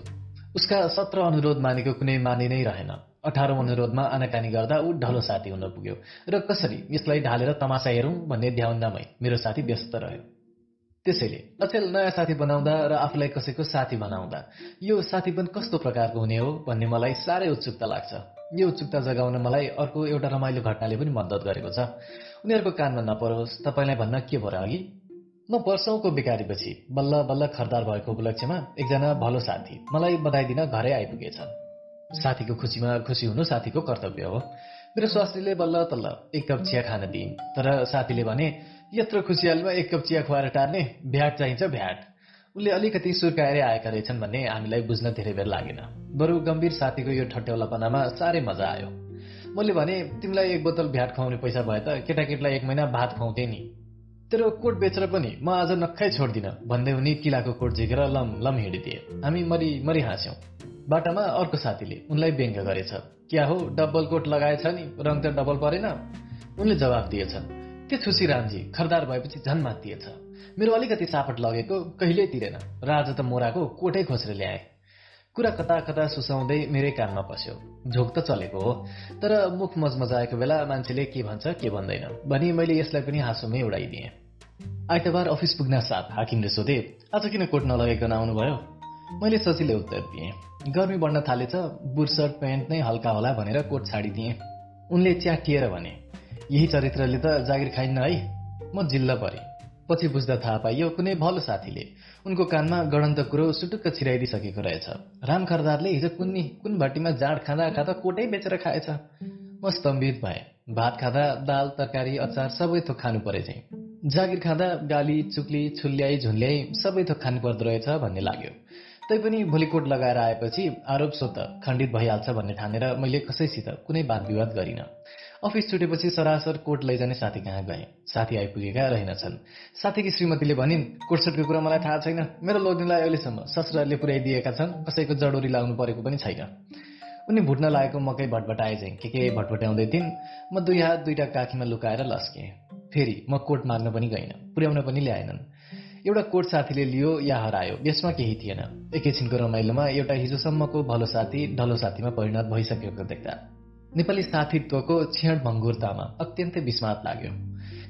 उसका सत्र अनुरोध मानेको कुनै मानि नै रहेन। अठारौँ अनुरोधमा आनाकानी गर्दा ऊ ढलो साथी हुन पुग्यो र कसरी यसलाई ढालेर तमासा हेरौँ भन्ने ध्याउन्दामै मेरो साथी व्यस्त रह्यो। त्यसैले अचेल नयाँ साथी बनाउँदा र आफूलाई कसैको साथी बनाउँदा यो साथीपन कस्तो प्रकारको हुने हो भन्ने मलाई साह्रै उत्सुकता लाग्छ। यो उत्सुकता जगाउन मलाई अर्को एउटा रमाइलो घटनाले पनि मद्दत गरेको छ। उनीहरूको कानमा नपरोस् तपाईँलाई भन्न के भयो अघि? म वर्षौंको बिकारीपछि बल्ल बल्ल खरदार भएको उपलक्ष्यमा एकजना भलो साथी मलाई बधाई दिन घरै आइपुगेछन्। साथीको खुसीमा खुसी हुनु साथीको कर्तव्य हो। मेरो स्वास्नीले बल्ल तल्ल एक कप चिया खान दिइन् तर साथीले भने यत्रो खुसियालीमा एक कप चिया खुवाएर टार्ने भ्याट चाहिन्छ भ्याट। उनले अलिकति सुर्काएरै आएका रहेछन् भन्ने हामीलाई बुझ्न धेरै बेर लागेन। बरु गम्भीर साथीको यो ठट्यौलापनामा साह्रै मजा आयो। मैले भने तिमीलाई एक बोतल भ्याट खुवाउने पैसा भए त केटाकेटीलाई एक महिना भात खुवाउँथे नि। तेरो कोट बेचेर पनि म आज नक्खै छोड्दिनँ भन्दै उनी किलाको कोट झिकेर लम लम हिँडिदिए। हामी मरि मरि हाँस्यौँ बाटामा अर्को साथीले उनलाई व्यङ्ग गरेछ। क्या हो डबल कोट लगाएछ नि? रङ त डबल परेन? उनले जवाफ दिएछन् के छुसी रामजी खरदार भएपछि झन् मातिएछ मेरो अलिकति सापट लगेको कहिल्यै तिरेन। राज त मोराको कोटै खोसेर ल्याए कुरा कता कता सुसाउँदै मेरै कानमा पस्यो। झोक त चलेको हो। तर मुख मजमजाएको बेला मान्छेले के भन्छ के भन्दैन। भनी मैले यसलाई पनि हाँसोमै उडाइदिएँ। आइतबार अफिस पुग्न साथ हाकिमले सोधे आज किन कोट नलगाइकन आउनुभयो? मैले सजिलै उत्तर दिएँ। गर्मी बढ्न थालेछ बुर्सर्ट प्यान्ट नै हल्का होला भनेर कोट छाडिदिएँ। उनले च्याटिएर भने यही चरित्रले त जागिर खाइन्न है म जिल्ला परेँ। पछि बुझ्दा थाहा पाइयो कुनै भलो साथीले उनको कानमा गणन्त कुरो सुटुक्क छिराइदिइसकेको रहेछ। राम खरदारले हिजो कुन्नी कुन भट्टीमा जाँड खाँदा खाँदा कोटै बेचेर खाएछ। म स्तम्भित भएँ। भात खाँदा दाल तरकारी अचार सबै थोक खानु परे चाहिँ जागिर खाँदा गाली चुक्ली छुल्याई झुन्ल्याई सबै थोक खानु पर्दो रहेछ भन्ने लाग्यो। तैपनि भोलि कोट लगाएर आएपछि आरोप स्वत खण्डित भइहाल्छ भन्ने ठानेर मैले कसैसित कुनै वाद विवाद गरिनँ। अफिस छुटेपछि सरासर कोट लैजाने साथी कहाँ गए? साथी आइपुगेका रहेनछन्। साथीकी श्रीमतीले भनिन् कोटसुटको कुरा मलाई थाहा छैन। मेरो लोग्नेलाई अहिलेसम्म ससुराले पुर्याइदिएका छन्। कसैको जडोरी लाउनु परेको पनि छैन। उनी भुट्न लागेको मकै भटभटाए चाहिँ के के भटभट्याउँदै थिइन्। म दुई हात दुईटा काखीमा लुकाएर लस्केँ। फेरि म कोट माग्न पनि गइनँ पुर्याउन पनि ल्याएनन्। एउटा कोट साथीले लियो या हरायो यसमा केही थिएन। एकैछिनको रमाइलोमा एउटा हिजोसम्मको भलो साथी ढलो साथीमा परिणत भइसकेको देख्दा। नेपाली साथीत्वको क्षण भङ्गुरतामा अत्यन्तै विस्मात लाग्यो।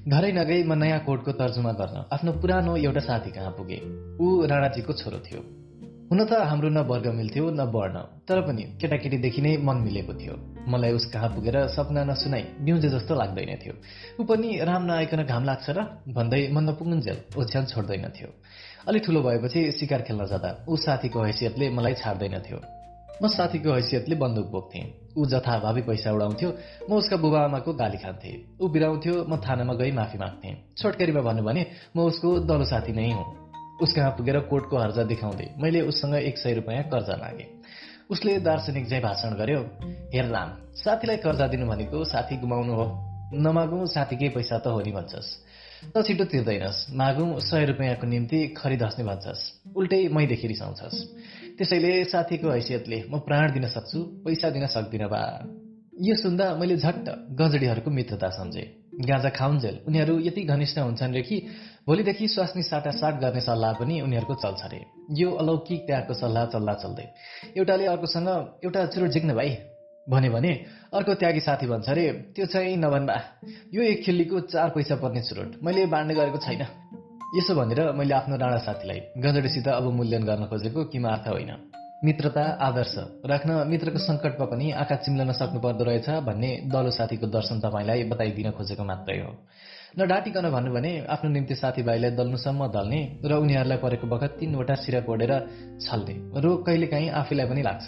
घरै नगई म नयाँ कोटको तर्जुमा गर्न आफ्नो पुरानो एउटा साथी कहाँ पुगे? ऊ राणाजीको छोरो थियो। हुन त हाम्रो न वर्ग मिल्थ्यो न वर्ण तर पनि केटाकेटीदेखि नै मन मिलेको थियो। मलाई उस कहाँ पुगेर सपना नसुनाई बिउजे जस्तो लाग्दैन थियो। ऊ पनि राम नआइकन घाम लाग्छ र भन्दै मन नपुगुन्जेल ओछ्यान छोड्दैन थियो। अलिक ठुलो भएपछि सिकार खेल्न जाँदा ऊ साथीको हैसियतले मलाई छाड्दैन थियो। म साथीको हैसियतले बन्दुक बोक्थेँ। ऊ जथाभावी पैसा उडाउँथ्यो म उसका बुबा आमाको गाली खान्थेँ। ऊ बिराउँथ्यो म थानामा गई माफी माग्थेँ। छोटकरीमा भन्नु भने म उसको दलो साथी नै हुँ। उस कहाँ पुगेर कोर्टको हर्जा देखाउँदै मैले उससँग एक सय रुपियाँ कर्जा मागेँ। उसले दार्शनिक चाहिँ भाषण गर्यो। हेर राम साथीलाई कर्जा दिनु भनेको साथी गुमाउनु हो। नमागौँ साथीकै पैसा त हो नि भन्छस्। त छिटो तिर्दैनस्। मागौँ सय रुपियाँको निम्ति खरिद हस्ने भन्छस्। उल्टै मैदेखि रिसाउँछस् त्यसैले साथीको हैसियतले म प्राण दिन सक्छु पैसा दिन सक्दिनँ बा यो सुन्दा मैले झट्ट गजडीहरूको मित्रता सम्झेँ। गाँजा खाउन्जेल उनीहरू यति घनिष्ठ हुन्छन् रे कि भोलिदेखि स्वास्नी साटासाट गर्ने सल्लाह पनि उनीहरूको चल्छ अरे। यो अलौकिक त्यागको सल्लाह चल्दा चल्दै। एउटाले अर्कोसँग एउटा चुरो झिक्न भाइ भन्यो भने अर्को त्यागी साथी भन्छ अरे त्यो चाहिँ नभन्दा। यो एक खिल्लीको चार पैसा पर्ने चुरोट। मैले बाँड्ने गरेको छैन। यसो भनेर मैले आफ्नो राणा साथीलाई गजडीसित अब मूल्याङ्कन गर्न खोजेको किमार्थ होइन। मित्रता आदर्श राख्न मित्रको सङ्कटमा पनि आँखा चिम्लन सक्नु पर्दो रहेछ भन्ने दलो साथीको दर्शन तपाईँलाई बताइदिन खोजेको मात्रै हो। न डाटिकन भन्नु भने आफ्नो निम्ति साथीभाइलाई दल्नुसम्म दल्ने र उनीहरूलाई परेको बखत तिनवटा सिरा कोडेर छल्ने रोग कहिलेकाहीँ आफैलाई पनि लाग्छ।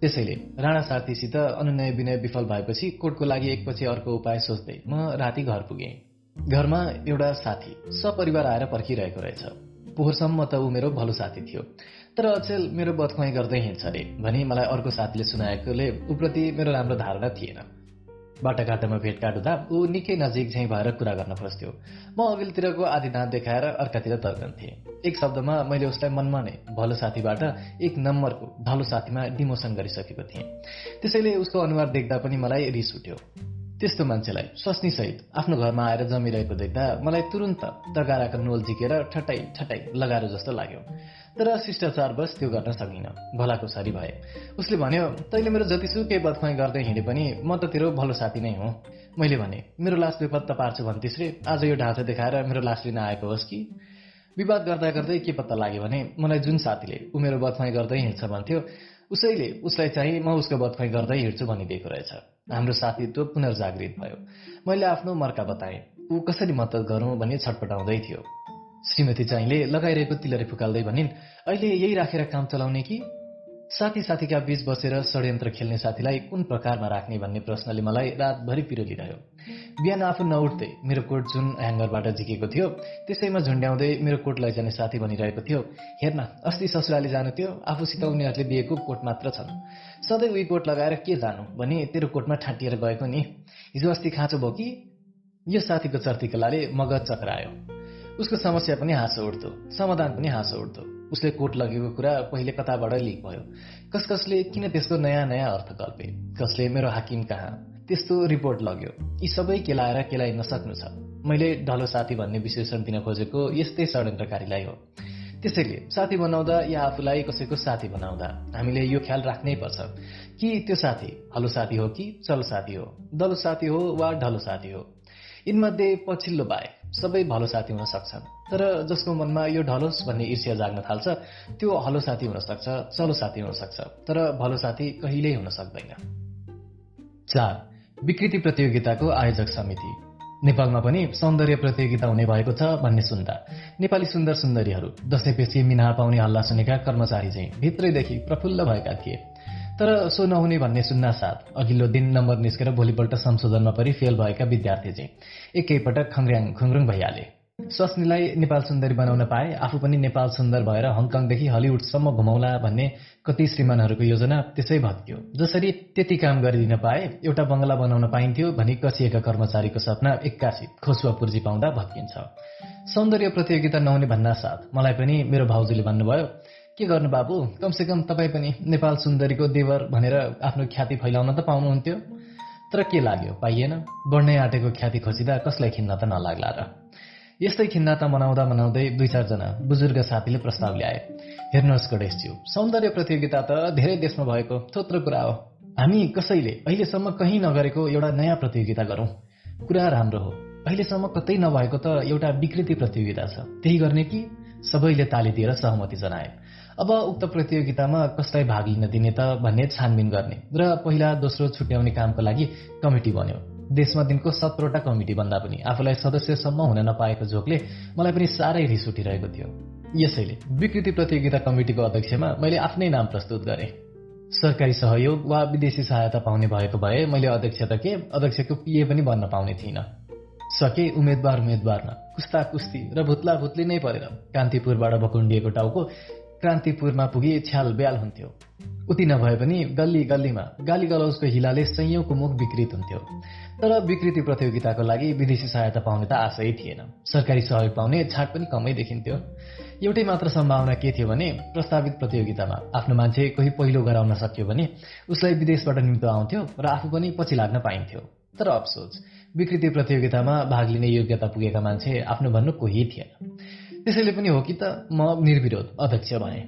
त्यसैले राणा साथीसित अनुनय विनय विफल भएपछि कोर्टको लागि एकपछि अर्को उपाय सोच्दै म राति घर पुगेँ। घरमा एउटा साथी सपरिवार आएर पर्खिरहेको रहेछ। पोहोरसम्म त ऊ मेरो भलो साथी थियो। तर अचेल मेरो बदखुवाई गर्दै हिँड्छ अरे भनी मलाई अर्को साथीले सुनाएकोले ऊप्रति मेरो राम्रो धारणा थिएन। बाटाघाटोमा भेटघाट हुँदा ऊ निकै नजिक झैँ भएर कुरा गर्न खोज्थ्यो म अघिल्तिरको आदि दाँत देखाएर अर्कातिर तर्कन्थेँ। एक शब्दमा मैले उसलाई मनमा नै भलो साथीबाट एक नम्बरको ढलो साथीमा डिमोसन गरिसकेको थिएँ। त्यसैले उसको अनुहार देख्दा पनि मलाई रिस उठ्यो। त्यस्तो मान्छेलाई सहित आफ्नो घरमा आएर जमिरहेको देख्दा मलाई तुरन्त तगाराको नोल झिकेर ठट्टाइ ठट्टाइ लगाएर जस्तो लाग्यो। तर शिष्टाचार बस त्यो गर्न सकिनँ। भलाको सारी भए। उसले भन्यो तैँले मेरो जतिसुकै बदखुवाई गर्दै हिँडे पनि म त तेरो भलो साथी नै हो। मैले भने मेरो लास बेपत्ता पार्छु भन्थिस् रे आज यो ढाँचा देखाएर मेरो लास लिन आएको होस् कि? विवाद गर्दा गर्दै के पत्ता लाग्यो भने मलाई जुन साथीले ऊ मेरो बदखुवाई गर्दै हिँड्छ भन्थ्यो उसैले उसलाई चाहिँ म उसको बदखुवाई गर्दै हिँड्छु भनिदिएको रहेछ। हाम्रो साथीत्व पुनर्जागृत भयो। मैले आफ्नो मर्का बताएँ। ऊ कसरी मद्दत गरौँ भनी छटपटाउँदै थियो। श्रीमती चाहिँले लगाइरहेको तिलरे फुकाल्दै भनिन् अहिले यही राखेर काम चलाउने कि? साथी साथीका बीच बसेर षड्यन्त्र खेल्ने साथीलाई कुन प्रकारमा राख्ने भन्ने प्रश्नले मलाई रातभरि पिरोलिरह्यो बिहान आफू नउठ्दै मेरो कोट जुन ह्याङ्गरबाट झिकेको थियो त्यसैमा झुन्ड्याउँदै मेरो कोट लैजाने साथी भनिरहेको थियो। हेर्न अस्ति ससुराली जानु थियो आफूसित उनीहरूले दिएको कोट मात्र छन्। सधैँ उही कोट लगाएर के जानु भने तेरो कोटमा ठाँटिएर गएको नि। हिजो अस्ति खाँचो भयो कि? यो साथीको चर्तिकलाले मगज चक्रायो। उसको समस्या पनि हाँसो उठ्दो समाधान पनि हाँसो उठ्दो। उसले कोट लगेको कुरा पहिले कताबाट लिक भयो। कस कसले किन त्यसको नयाँ नयाँ अर्थ कल्पे? कसले मेरो हाकिम कहाँ? त्यस्तो रिपोर्ट लग्यो। यी सबै केलाएर केलाइ नसक्नु छ। मैले ढलो साथी भन्ने विशेषण दिन खोजेको यस्तै षड्यन्त्रकारीलाई हो। त्यसैले साथी बनाउँदा या आफूलाई कसैको साथी बनाउँदा हामीले यो ख्याल राख्नै पर्छ। कि त्यो साथी हलो साथी हो कि चलो साथी हो? दलो साथी हो वा ढलो साथी हो? यिनमध्ये पछिल्लो बाहेक सबै भलो साथी हुन सक्छन्। तर जसको मनमा यो ढलोस् भन्ने ईर्ष्या जाग्न थाल्छ त्यो हलो साथी हुन सक्छ चलो साथी हुन सक्छ। तर भलो साथी कहिल्यै हुन सक्दैन। चार विकृति प्रतियोगिताको आयोजक समिति। नेपालमा पनि सौन्दर्य प्रतियोगिता हुने भएको छ भन्ने सुन्दा नेपाली सुन्दर सुन्दरीहरू दसैँपछि मिना पाउने हल्ला सुनेका कर्मचारी चाहिँ भित्रैदेखि प्रफुल्ल भएका थिए। तर सो नहुने भन्ने सुन्ना साथ अघिल्लो दिन नम्बर निस्केर भोलिपल्ट संशोधनमा परि फेल भएका विद्यार्थी चाहिँ एकैपटक खङ्ग्र्याङ खुङ्रुङ भइहाले। स्वास्नीलाई नेपाल सुन्दरी बनाउन पाए आफू पनि नेपाल सुन्दर भएर हङकङदेखि हलिउडसम्म घुमाउला भन्ने कति श्रीमानहरूको योजना त्यसै भत्कियो। जसरी त्यति काम गरिदिन पाए एउटा बङ्गला बनाउन पाइन्थ्यो भनी कसिएका कर्मचारीको सपना एक्कासी खोसुवा पुर्जी पाउँदा भत्किन्छ। सौन्दर्य प्रतियोगिता नहुने भन्ना साथ मलाई पनि मेरो भाउजूले भन्नुभयो के गर्नु बाबु? कमसेकम तपाईँ पनि नेपाल सुन्दरीको देवर भनेर आफ्नो ख्याति फैलाउन त पाउनुहुन्थ्यो। तर के लाग्यो? पाइएन। बढ्नै आँटेको ख्याति खोजिँदा कसलाई खिन्न त नलाग्ला र। यस्तै खिन्नाता मनाउँदा मनाउँदै दुई चारजना बुजुर्ग साथीले प्रस्ताव ल्याए। हेर्नुहोस् गणेशज्यू सौन्दर्य प्रतियोगिता त धेरै देशमा भएको थोत्रो कुरा हो। हामी कसैले अहिलेसम्म कहीँ नगरेको एउटा नयाँ प्रतियोगिता गरौँ। कुरा राम्रो हो। अहिलेसम्म कतै नभएको त एउटा विकृति प्रतियोगिता छ। त्यही गर्ने कि सबैले ताली दिएर सहमति जनाए। अब उक्त प्रतियोगितामा कसलाई भाग लिन दिने त भन्ने छानबिन गर्ने र पहिला दोस्रो छुट्याउने कामको लागि कमिटी बन्यो। देशमा दिनको सत्रवटा कमिटी भन्दा पनि आफूलाई सदस्यसम्म हुन नपाएको जोकले मलाई पनि साह्रै रिस उठिरहेको थियो। यसैले विकृति प्रतियोगिता कमिटीको अध्यक्षमा मैले आफ्नै नाम प्रस्तुत गरेँ। सरकारी सहयोग वा विदेशी सहायता पाउने भएको भए मैले अध्यक्ष त के अध्यक्षको पिए पनि बन्न पाउने थिइनँ। सके उम्मेद्वार उम्मेद्वारमा कुस्ता कुस्ती र भुत्ला भुत्ली नै परेर कान्तिपुरबाट भकुण्डिएको टाउको क्रान्तिपुरमा पुगी छ्याल ब्याल हुन्थ्यो। उति नभए पनि गल्ली गल्लीमा गाली गलौजको हिलाले संयौको मुख विकृत हुन्थ्यो। तर विकृति प्रतियोगिताको लागि विदेशी सहायता पाउने त आशै थिएन। सरकारी सहयोग पाउने छाट पनि कमै देखिन्थ्यो। एउटै मात्र सम्भावना के थियो भने प्रस्तावित प्रतियोगितामा आफ्नो मान्छे कोही पहिलो गराउन सक्यो भने उसलाई विदेशबाट निम्तो आउँथ्यो र आफू पनि पछि लाग्न पाइन्थ्यो। तर अफसोच विकृति प्रतियोगितामा भाग लिने योग्यता पुगेका मान्छे आफ्नो भन्नु कोही थिएन। त्यसैले पनि हो कि त म निर्विरोध अध्यक्ष भएँ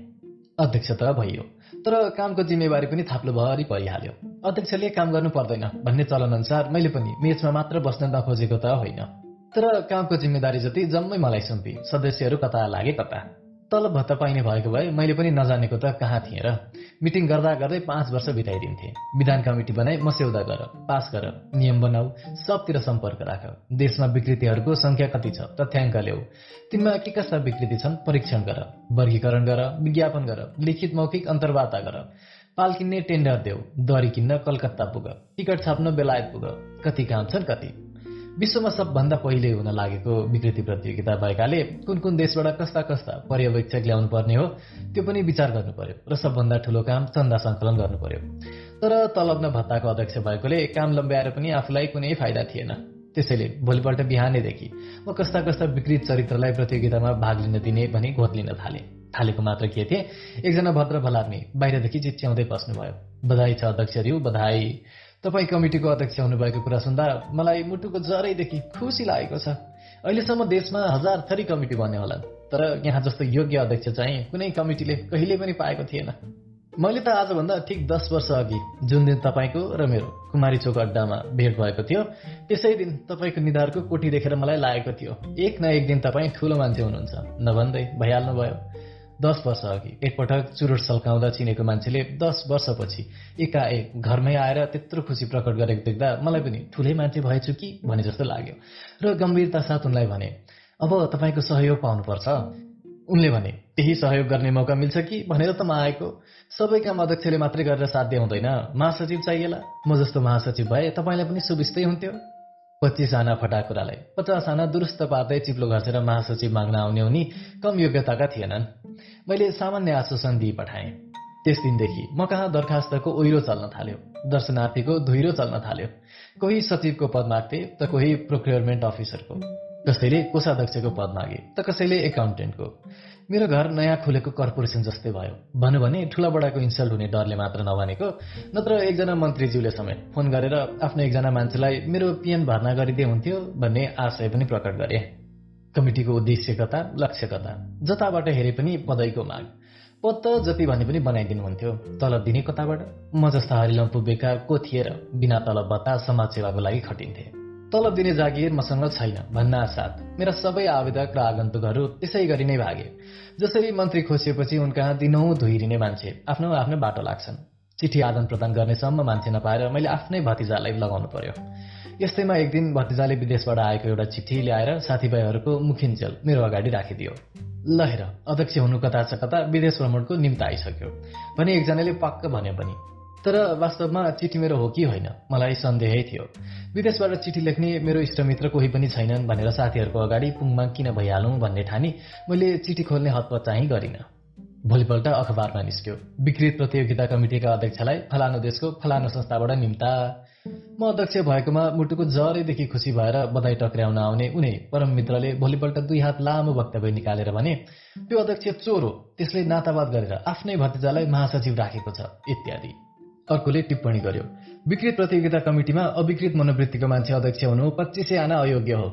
अध्यक्ष त भइयो। तर कामको जिम्मेवारी पनि थाप्लो भरि परिहाल्यो। अध्यक्षले काम गर्नु पर्दैन भन्ने चलन अनुसार मैले पनि मेचमा मात्र बस्न नखोजेको त होइन। तर कामको जिम्मेदारी जति जम्मै मलाई सुम्पी सदस्यहरू कता लागे कता। तलब भत्ता पाइने भएको भए मैले पनि नजानेको त कहाँ थिएँ र? मिटिङ गर्दा गर्दै पाँच वर्ष बिताइदिन्थे। विधान कमिटी बनाई मस्यौदा गर पास गर नियम बनाऊ सबतिर सम्पर्क राख। देशमा विकृतिहरूको संख्या कति छ तथ्याङ्क ल्याऊ। तिनमा के कस्ता विकृति छन् परीक्षण गर वर्गीकरण गर विज्ञापन गर लिखित मौखिक अन्तर्वार्ता गर। पाल किन्ने टेन्डर देऊ दरी किन्न कलकत्ता पुग टिकट छाप्न बेलायत पुग कति काम छन् कति? विश्वमा सबभन्दा पहिले हुन लागेको विकृति प्रतियोगिता भएकाले कुन कुन देशबाट कस्ता कस्ता पर्यवेक्षक ल्याउनु पर्ने हो त्यो पनि विचार गर्नु पर्यो र सबभन्दा ठूलो काम चन्दा सङ्कलन गर्नु पर्यो तर तलब न भत्ताको अध्यक्ष भएकोले काम लम्ब्याएर पनि आफूलाई कुनै फाइदा थिएन। त्यसैले भोलिपल्ट बिहानैदेखि म कस्ता कस्ता विकृत चरित्रलाई प्रतियोगितामा भाग लिन दिने भनी लिन थाले। थालेको मात्र के थिए? एकजना भद्र भलार्मी बाहिरदेखि चिच्याउँदै बस्नुभयो। बधाई छ अध्यक्षज्यू बधाई। तपाईँ कमिटीको अध्यक्ष हुनुभएको कुरा सुन्दा मलाई मुटुको जरैदेखि खुसी लागेको छ। अहिलेसम्म देशमा हजार थरी कमिटी बन्यो होला तर यहाँ जस्तो योग्य अध्यक्ष चाहिँ कुनै कमिटीले कहिले पनि पाएको थिएन। मैले त आजभन्दा ठिक दस वर्ष अघि जुन दिन तपाईँको र मेरो कुमारी चोक अड्डामा भेट भएको थियो त्यसै दिन तपाईँको निधारको कोठी देखेर मलाई लागेको थियो। एक न एक दिन तपाईँ ठुलो मान्छे हुनुहुन्छ नभन्दै भइहाल्नु भयो दस वर्ष अघि एकपटक चुरोट सल्काउँदा चिनेको मान्छेले दस वर्षपछि एकाएक घरमै आएर त्यत्रो खुसी प्रकट गरेको देख्दा मलाई पनि ठुलै मान्छे भएछु कि भने जस्तो लाग्यो। र गम्भीरता साथ उनलाई भने अब तपाईँको सहयोग पाउनुपर्छ। उनले भने त्यही सहयोग गर्ने मौका मिल्छ कि? भनेर त म आएको। सबै काम अध्यक्षले मात्रै गरेर साध्य हुँदैन। महासचिव चाहिएला। म जस्तो महासचिव भए तपाईँलाई पनि सुविस्तै हुन्थ्यो। पच्चिस आना फटाकुरालाई। पचास आना दुरुस्त पार्दै चिप्लो घर्सेर महासचिव माग्न आउने उनी कम योग्यताका थिएनन्। मैले सामान्य आश्वासन दिइ पठाएँ। त्यस दिनदेखि म कहाँ दरखास्तको ओहिरो चल्न थाल्यो दर्शनार्थीको धुइरो चल्न थाल्यो कोही सचिवको पद माग्थे त कोही प्रोक्योरमेन्ट अफिसरको। कसैले कोषाध्यक्षको पद मागे त कसैले एकाउन्टेन्टको। मेरो घर नयाँ खुलेको कर्पोरेसन जस्तै भयो। भन्यो भने ठुला बडाको इन्सल्ट हुने डरले मात्र नभनेको नत्र एकजना मन्त्रीज्यूले समेत फोन गरेर आफ्नो एकजना मान्छेलाई मेरो पिएन भर्ना गरिदिए हुन्थ्यो भन्ने आशय पनि प्रकट गरे। कमिटीको उद्देश्य कता लक्ष्य कता जताबाट हेरे पनि पदैको माग। पद त जति भने पनि बनाइदिनुहुन्थ्यो तलब दिने कताबाट? म जस्ता हरिलम्पु बेकार को थिए र बिना तलब बता समाज सेवाको लागि खटिन्थे। तलब दिने जागिर मसँग छैन भन्ना साथ मेरा सबै आवेदक र आगन्तुकहरू त्यसै गरी नै भागे। जसरी मन्त्री खोसिएपछि उनका दिनौँ धुइरिने मान्छे आफ्नो आफ्नो बाटो लाग्छन्। चिठी आदान प्रदान गर्नेसम्म मान्छे नपाएर मैले आफ्नै भतिजालाई लगाउनु पर्यो। यस्तैमा एक दिन भतिजाले विदेशबाट आएको एउटा चिठी ल्याएर साथीभाइहरूको मुखिन्जेल मेरो अगाडि राखिदियो। ल हेर अध्यक्ष हुनु कता छ कता विदेश भ्रमणको निम्ति आइसक्यो। भने एकजनाले पक्क भन्यो पनि तर वास्तवमा चिठी मेरो हो कि होइन? मलाई सन्देहै थियो। विदेशबाट चिठी लेख्ने मेरो इष्टमित्र कोही पनि छैनन् भनेर साथीहरूको अगाडि पुङमा किन भइहालौँ भन्ने ठानी मैले चिठी खोल्ने हतपत चाहिँ गरिनँ। भोलिपल्ट अखबारमा निस्क्यो। विकृत प्रतियोगिता कमिटिका अध्यक्षलाई फलानु देशको फलानु संस्थाबाट निम्ता। म अध्यक्ष भएकोमा मुटुको जरैदेखि खुसी भएर बधाई टक्र्याउन आउने उनी परम मित्रले भोलिपल्ट दुई हात लामो वक्तव्य निकालेर भने त्यो अध्यक्ष चोर हो त्यसले नातावाद गरेर आफ्नै भतिजालाई महासचिव राखेको छ इत्यादि। अर्कोले टिप्पणी गर्यो। विकृत प्रतियोगिता कमिटीमा अविकृत मनोवृत्तिको मान्छे अध्यक्ष हुनु पच्चिसै आना अयोग्य हो।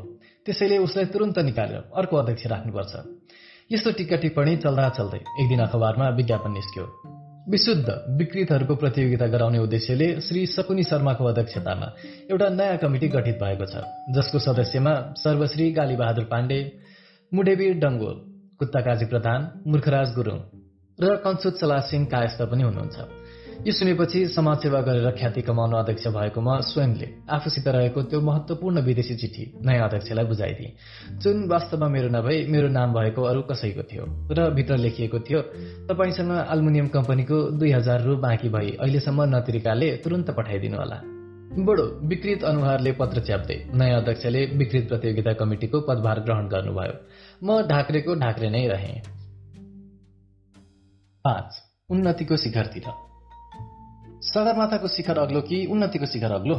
त्यसैले उसलाई तुरन्त निकालेर अर्को अध्यक्ष राख्नुपर्छ। यस्तो टिक्का टिप्पणी चल्दा चल्दै एक दिन अखबारमा विज्ञापन निस्क्यो। विशुद्ध विकृतहरूको प्रतियोगिता गराउने उद्देश्यले श्री सकुनी शर्माको अध्यक्षतामा एउटा नयाँ कमिटी गठित भएको छ जसको सदस्यमा सर्वश्री गालीबहादुर पाण्डे मुडेवीर डङ्गोल कुत्ताकाजी प्रधान मूर्खराज गुरुङ र कञ्चुत चला सिंह कायस्थ पनि हुनुहुन्छ। यो सुनेपछि समाजसेवा गरेर ख्याति कमाउनु अध्यक्ष भएको म स्वयंले आफूसित रहेको त्यो महत्वपूर्ण विदेशी चिठी नयाँ अध्यक्षलाई बुझाइदिए। जुन वास्तवमा मेरो नभई मेरो नाम भएको अरू कसैको थियो र भित्र लेखिएको थियो तपाईँसँग अल्मुनियम कम्पनीको दुई हजार रु बाँकी भई अहिलेसम्म नतिरिकाले तुरन्त पठाइदिनु होला। बडो विकृत अनुहारले पत्र च्याप्दै नयाँ अध्यक्षले विकृत प्रतियोगिता कमिटिको पदभार ग्रहण गर्नुभयो। म ढाक्रेको ढाक्रे नै रहेँ। पाँच उन्नतिको शिखरतिर। सगरमाथाको शिखर अग्लो कि उन्नतिको शिखर अग्लो?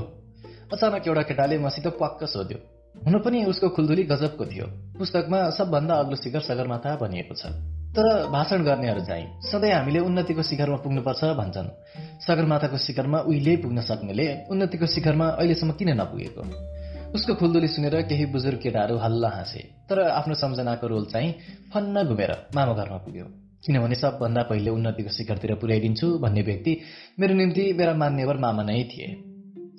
अचानक एउटा केटाले मसित पक्क सोध्यो। हुन पनि उसको खुल्दुली गजबको थियो। पुस्तकमा सबभन्दा अग्लो शिखर सगरमाथा भनिएको छ। तर भाषण गर्नेहरू चाहिँ सधैँ हामीले उन्नतिको शिखरमा पुग्नुपर्छ भन्छन्। सगरमाथाको शिखरमा उहिले पुग्न सक्नेले उन्नतिको शिखरमा अहिलेसम्म किन नपुगेको? उसको खुल्दुली सुनेर केही बुजुर्ग केटाहरू हल्ला हाँसे। तर आफ्नो सम्झनाको रोल चाहिँ फन्न घुमेर मामा घरमा पुग्यो। किनभने सबभन्दा पहिले उन्नतिको शिखरतिर पुर्याइदिन्छु भन्ने व्यक्ति मेरो निम्ति मेरा मान्यवर मामा नै थिए।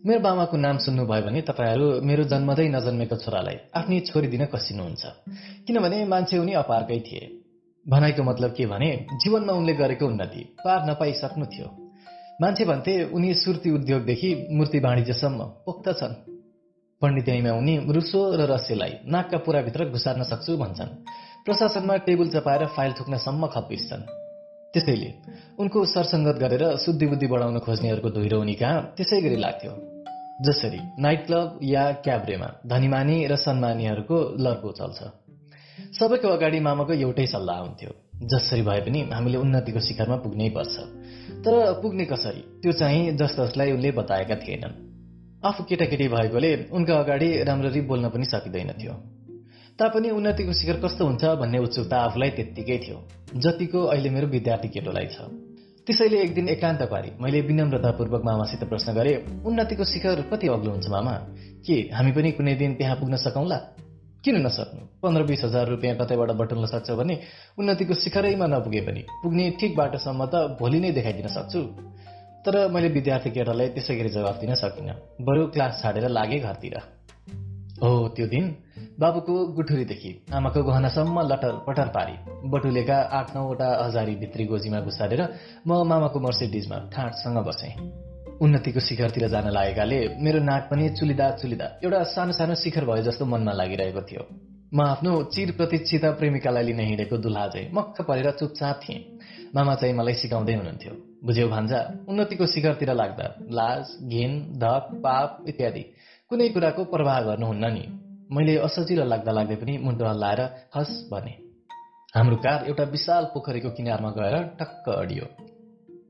मेरो मामाको नाम सुन्नुभयो भने तपाईँहरू मेरो जन्मदै नजन्मेको छोरालाई आफ्नै छोरी दिन कसिनुहुन्छ। किनभने मान्छे उनी अपारकै थिए। भनाइको मतलब के भने जीवनमा उनले गरेको उन्नति पार नपाइसक्नु थियो। मान्छे भन्थे उनी सुर्ती उद्योगदेखि मूर्ति वाणिज्यसम्म पोख्त छन्। पण्डित्याईमा उनी रुसो र रस्यलाई नाकका पुराभित्र घुसार्न सक्छु भन्छन्। प्रशासनमा टेबल चपाएर फाइल थुक्नसम्म खप्पिन्छन् त्यसैले उनको सरसङ्गत गरेर शुद्धि बुद्धि बढाउन खोज्नेहरूको धुइरो कहाँ त्यसै गरी लाग्थ्यो। जसरी नाइट क्लब या क्याब्रेमा धनीमानी र सम्मानीहरूको लर्को चल्छ। सबैको अगाडि मामाको एउटै सल्लाह हुन्थ्यो। जसरी भए पनि हामीले उन्नतिको शिखरमा पुग्नै पर्छ। तर पुग्ने कसरी? त्यो चाहिँ जस जसलाई उनले बताएका थिएनन्। आफू केटाकेटी भएकोले उनका अगाडि राम्ररी बोल्न पनि सकिँदैनथ्यो तापनि उन्नतिको शिखर कस्तो हुन्छ भन्ने उत्सुकता आफूलाई त्यत्तिकै थियो जतिको अहिले मेरो विद्यार्थी केटोलाई छ। त्यसैले एक दिन एकान्त पारी मैले विनम्रतापूर्वक मामासित प्रश्न गरे उन्नतिको शिखर कति अग्लो हुन्छ मामा? के हामी पनि कुनै दिन त्यहाँ पुग्न सकौँला? किन नसक्नु? पन्ध्र बिस हजार रुपियाँ कतैबाट बटुल्न सक्छ भने उन्नतिको शिखरैमा नपुगे पनि पुग्ने ठिक बाटोसम्म त भोलि नै देखाइदिन सक्छु। तर मैले विद्यार्थी केटालाई त्यसै गरी जवाफ दिन सकिनँ। बरु क्लास छाडेर लागे घरतिर। हो त्यो दिन बाबुको गुठुरीदेखि आमाको गहनासम्म लटर पटर पारी। बटुलेका आठ नौवटा हजारी भित्री गोजीमा घुसारेर म मामाको मर्सिडिजमा ठाँटसँग बसेँ। उन्नतिको शिखरतिर जान लागेकाले मेरो नाक पनि चुलिदा चुलिदा एउटा सानो सानो शिखर भयो जस्तो मनमा लागिरहेको थियो। म आफ्नो चिर प्रतीक्षित प्रेमिकालाई लिन हिँडेको दुल्हा चाहिँ मक्क परेर चुपचाप थिएँ। मामा चाहिँ मलाई सिकाउँदै हुनुहुन्थ्यो। बुझ्यौ भान्जा उन्नतिको शिखरतिर लाग्दा लाज घिन धप पाप इत्यादि कुनै कुराको प्रवाह गर्नुहुन्न नि। मैले असजिलो लाग्दा लाग्दै पनि मुन्टो हल्लाएर हस् भने। हाम्रो कार एउटा विशाल पोखरीको किनारमा गएर टक्क अडियो।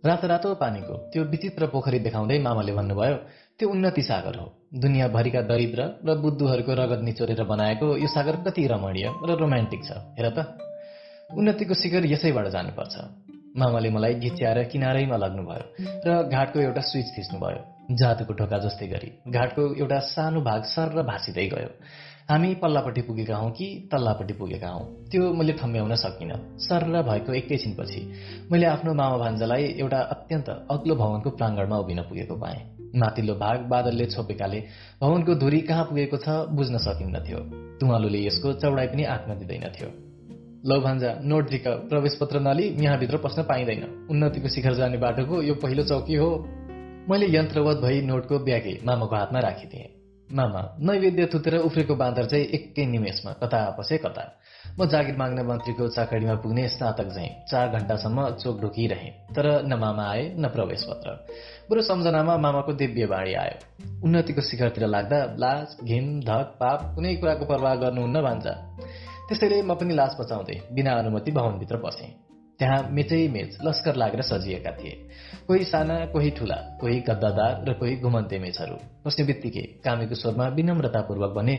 रातो रातो पानीको त्यो विचित्र पोखरी देखाउँदै मामाले भन्नुभयो त्यो उन्नति सागर हो। दुनियाँभरिका दरिद्र र बुद्धुहरूको रगत निचोरेर बनाएको यो सागर कति रमणीय र रोमान्टिक छ हेर त। उन्नतिको शिखर यसैबाट जानुपर्छ। मामाले मलाई घिच्याएर किनारैमा लग्नुभयो र घाटको एउटा स्विच थिच्नुभयो। जादुको ढोका जस्तै गरी घाटको एउटा सानो भाग सर र भाँसिँदै गयो। हामी पल्लापट्टि पुगेका हौँ कि तल्लापट्टि पुगेका हौँ? त्यो मैले ठम्ब्याउन सकिनँ। सर र भएको एकैछिनपछि मैले आफ्नो मामा भान्जालाई एउटा अत्यन्त अग्लो भवनको प्राङ्गणमा उभिन पुगेको पाएँ। माथिल्लो भाग बादलले छोपेकाले भवनको धुरी कहाँ पुगेको छ बुझ्न सकिन्नथ्यो तुवालुले यसको चौडाइ पनि आँक्न दिँदैनथ्यो लौ भान्जा नोट झिक प्रवेश पत्र नली यहाँभित्र पस्न पाइँदैन। उन्नतिको शिखर जाने बाटोको यो पहिलो चौकी हो। मैले यन्त्रवत भई नोटको ब्यागे मामाको हातमा राखिदिएँ। मामा नैवेद्य थुतेर उफ्रेको बाँदर चाहिँ एकै निमेषमा कता पसे कता? म जागिर माग्ने मन्त्रीको चाकडीमा पुग्ने स्नातक झैँ चार घण्टासम्म चोक ढोकिरहे। तर न मामा आए न प्रवेश पत्र बरु सम्झनामा मामाको दिव्य बाणी आयो। उन्नतिको शिखरतिर लाग्दा लाज घिन धक पाप कुनै कुराको प्रवाह गर्नुहुन्न भान्जा। त्यसैले म पनि लास बचाउँदै बिना अनुमति भवनभित्र बसेँ। त्यहाँ मेचै मेच लस्कर लागेर सजिएका थिए। कोही साना कोही ठुला कोही गद्दादार र कोही घुमन्ते मेचहरू। बस्ने बित्तिकै कामेको स्वरमा विनम्रतापूर्वक भने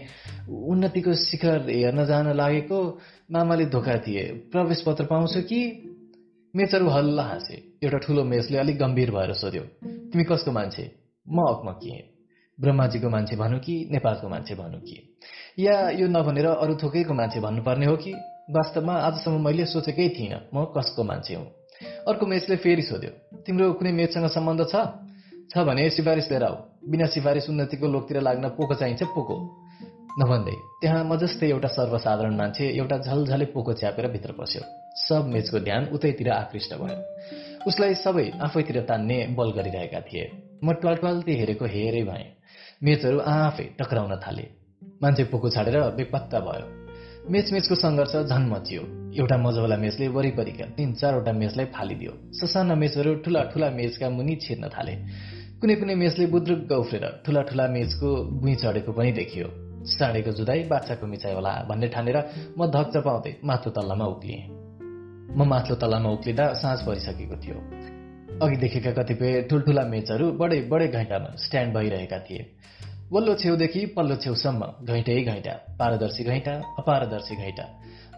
उन्नतिको शिखर हेर्न जान लागेको मामाले धोका थिए प्रवेश पत्र पाउँछ कि? मेचहरू हल्ला हाँसे। एउटा ठुलो मेचले अलिक गम्भीर भएर सोध्यो तिमी कसको मान्छे? म अकमकिएँ। ब्रह्माजीको मान्छे भनौँ कि नेपालको मान्छे भनौँ कि? या यो नभनेर अरू थोकैको मान्छे भन्नुपर्ने हो कि? वास्तवमा आजसम्म मैले सोचेकै थिइनँ। म कसको मान्छे हुँ? अर्को मेचले फेरि सोध्यो तिम्रो कुनै मेचसँग सम्बन्ध छ? छ भने सिफारिस लिएर आऊ। बिना सिफारिस उन्नतिको लोकतिर लाग्न पोको चाहिन्छ पोको नभन्दै त्यहाँ म जस्तै एउटा सर्वसाधारण मान्छे एउटा झलझले पोको च्यापेर भित्र पस्यो। सब मेचको ध्यान उतैतिर आकृष्ट भयो। उसलाई सबै आफैतिर तान्ने बल गरिरहेका थिए। म ट्वाल्ट्वाल्ती हेरेको हेरै भएँ मेचहरू आफै टक्राउन थाले। मान्छे पोको छाडेर बेपत्ता भयो। मेच मेचको सङ्घर्ष झन् मचियो एउटा मजवाला मेचले वरिपरिका तिन चारवटा मेचलाई फालिदियो। ससाना मेचहरू ठुला ठुला मेचका मुनि छिर्न थाले। कुनै कुनै मेचले बुद्रुग्ग उफ्रेर ठुला ठुला मेचको बुई चढेको पनि देखियो। साँडेको जुदाई बाछाको मिचाइ होला भन्ने ठानेर म धक्च पाउँदै माथिल्लो तल्लामा उक्लिएँ। म माथिल्लो तल्लामा उक्लिँदा साँझ परिसकेको थियो। अघि देखेका कतिपय ठुल्ठुला मेचहरू बडै बडै घैँटामा स्ट्यान्ड भइरहेका थिए। वल्लो छेउदेखि पल्लो छेउसम्म घैँटै घैँटा पारदर्शी घैँटा अपारदर्शी घैँटा।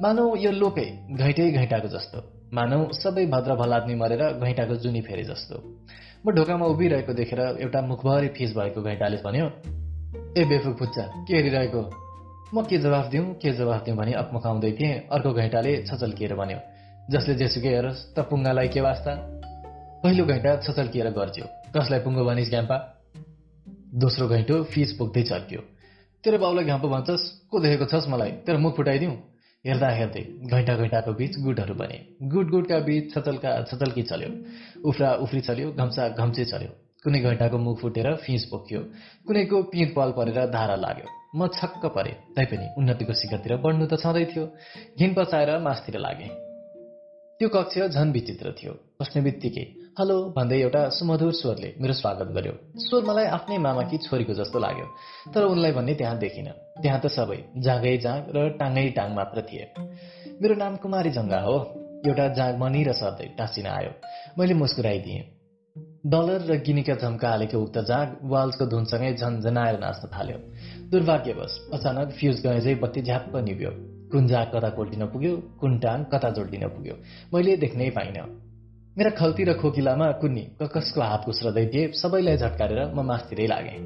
मानौ यो लोकै घैँटै घैँटाको जस्तो। मानौ सबै भद्र भलाद्मी मरेर घैँटाको जुनी फेरे जस्तो। म ढोकामा उभिरहेको देखेर एउटा मुखभरि फिस भएको घैँटाले भन्यो ए बेफुक फुच्चा के हेरिरहेको? म के जवाफ दिउँ के जवाफ दिउँ भने अपमकाउँदै थिएँ अर्को घैँटाले छचल्किएर भन्यो जसले जेसुकै हेरोस् त पुङ्गालाई के वास्ता? पहिलो घैँटा छचल्किएर गर्छ्यो कसलाई पुङ्गो भनिस् ग्याम्पा? दोस्रो घैँटो फिस पुग्दै चर्क्यो। तेरो बाउलाई घाँपो भन्छस् को देखेको छस् मलाई? तेरो मुख फुटाइदिउँ? हेर्दा हेर्दै घैँटा घैँटाको बीच गुटहरू बने। गुट गुटका बीच छचल्का छचल्की चल्यो। उफ्रा उफ्री चल्यो घम्सा घम्चे चल्यो। कुनै घैँटाको मुख फुटेर फिस पोख्यो कुनैको पिँध पाल परेर धारा लाग्यो। म छक्क परे तैपनि उन्नतिको शिखरतिर बढ्नु त छँदै थियो। घिन पचाएर मासतिर लागे। त्यो कक्ष झन विचित्र थियो। बस्ने बित्तिकै हेलो भन्दै एउटा सुमधुर स्वरले मेरो स्वागत गर्यो। स्वर मलाई आफ्नै मामाकी छोरीको जस्तो लाग्यो तर उनलाई भन्ने त्यहाँ देखिन। त्यहाँ त सबै जाँगै जाँग र टाङ्गै टाङ मात्र थिए। मेरो नाम कुमारी जङ्गा हो। एउटा जाँग र सर्दै टाँसिन आयो। मैले मुस्कुराइदिएँ। डलर र गिनीका झम्का हालेको उक्त जाँग वाल्सको धुनसँगै झन्झनाएर नाच्न थाल्यो। दुर्भाग्यवश अचानक फ्युज गएझै बत्ती झ्याप्प निभ्यो। कुन जाग कता कोल्टिन पुग्यो कुन टाङ कता जोडिन पुग्यो मैले देख्नै पाइनँ। मेरा खल्ती र खोकिलामा कुन्नी कसको हात घुस्रदै दिए सबैलाई झट्कारेर म मासतिरै लागेँ।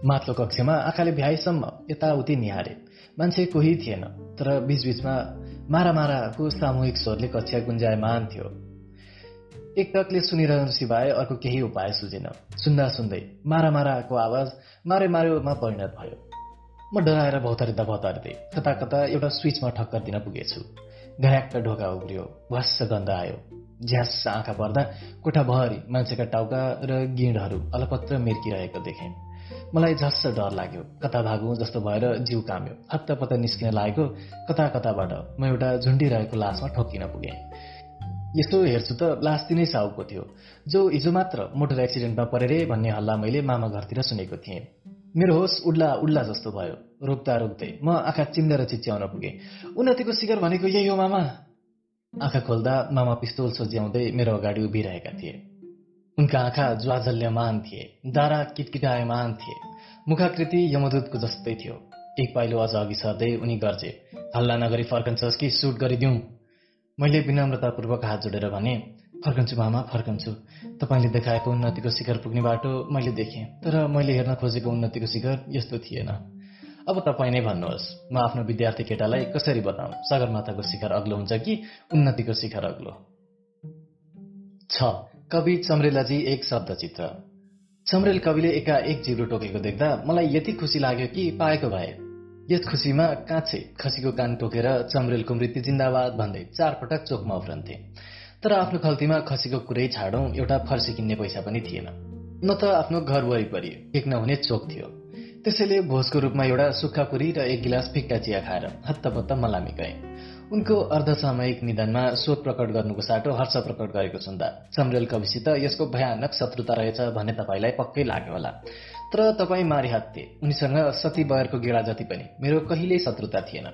माथिल्लो कक्षमा आँखाले भ्याएसम्म यताउति निहारे। मान्छे कोही थिएन तर बीचबीचमा मारा माराको सामूहिक स्वरले कक्षा गुन्जायमान थियो। एकटकले सुनिरहनु सिवाय अर्को केही उपाय सुझेन। सुन्दा सुन्दै मारा माराको आवाज मारे मारेमा परिणत भयो। म डराएर भौतारिँदा भौतारिँदै कता कता एउटा स्विचमा ठक्कर दिन पुगेछु। घयाक्क ढोका उग्रियो भस्स गन्ध आयो। झ्यास आँखा पर्दा कोठाभरि मान्छेका टाउका र गिँडहरू अलपत्र मिर्किरहेको देखेँ। मलाई झस्स डर लाग्यो। कता भागौँ जस्तो भएर जिउ काम्यो। हत्तपत्त निस्किन लागेको कता कताबाट म एउटा झुन्डिरहेको लासमा ठोकिन पुगेँ। यसो हेर्छु त लास तिनै साउको थियो। जो हिजो मात्र मोटर एक्सिडेन्टमा परेरे भन्ने हल्ला मैले मामा घरतिर सुनेको थिएँ। मेरो होस उड्ला उड्ला जस्तो भयो। रोक्दा रोक्दै म आँखा चिन्देर चिच्याउन पुगेँ। उन्नतिको शिखर भनेको यही हो मामा। आँखा खोल्दा मामा पिस्तोल सोझ्याउँदै मेरो अगाडि उभिरहेका थिए। उनका आँखा ज्वाजल्यमान थिए दारा किटकिटायमान थिए। मुखाकृति यमदूतको जस्तै थियो। एक पाइलो अझ अघि सर्दै उनी गर्जे हल्ला नगरी फर्कन्छस् कि सुट गरिदिउँ। मैले विनम्रतापूर्वक हात जोडेर भने फर्कन्छु मामा फर्कन्छु। तपाईँले देखाएको उन्नतिको शिखर पुग्ने बाटो मैले देखेँ तर मैले हेर्न खोजेको उन्नतिको शिखर यस्तो थिएन। अब तपाईँ नै भन्नुहोस् म आफ्नो विद्यार्थी केटालाई कसरी बताउँ? सगरमाथाको शिखर अग्लो हुन्छ कि उन्नतिको शिखर अग्लो? छ। कवि चम्रेलाजी एक शब्द चित्र चम्रेल कविले एका एक जिब्रो टोकेको देख्दा मलाई यति खुसी लाग्यो कि पाएको भए। यस खुसीमा काँचे खसीको कान टोकेर चम्रेलको मृत्यु जिन्दाबाद भन्दै चारपटक चोकमा उफ्रन्थे। तर आफ्नो खल्तीमा खसीको कुरै छाडौँ एउटा फर्सी किन्ने पैसा पनि थिएन। न त आफ्नो घर वरिपरि टेक्न हुने चोक थियो। त्यसैले भोजको रूपमा एउटा सुक्खा पुरी र एक गिलास फिक्का चिया खाएर हत्तपत्त मलामी गए। उनको अर्धसामयिक निधनमा शोक प्रकट गर्नुको साटो हर्ष प्रकट गरेको सुन्दा चम्रेल कविसित यसको भयानक शत्रुता रहेछ भन्ने तपाईँलाई पक्कै लाग्यो होला। तर तपाईँ मारिहात्थे उनीसँग सती बयरको गेडा जति पनि मेरो कहिल्यै शत्रुता थिएन।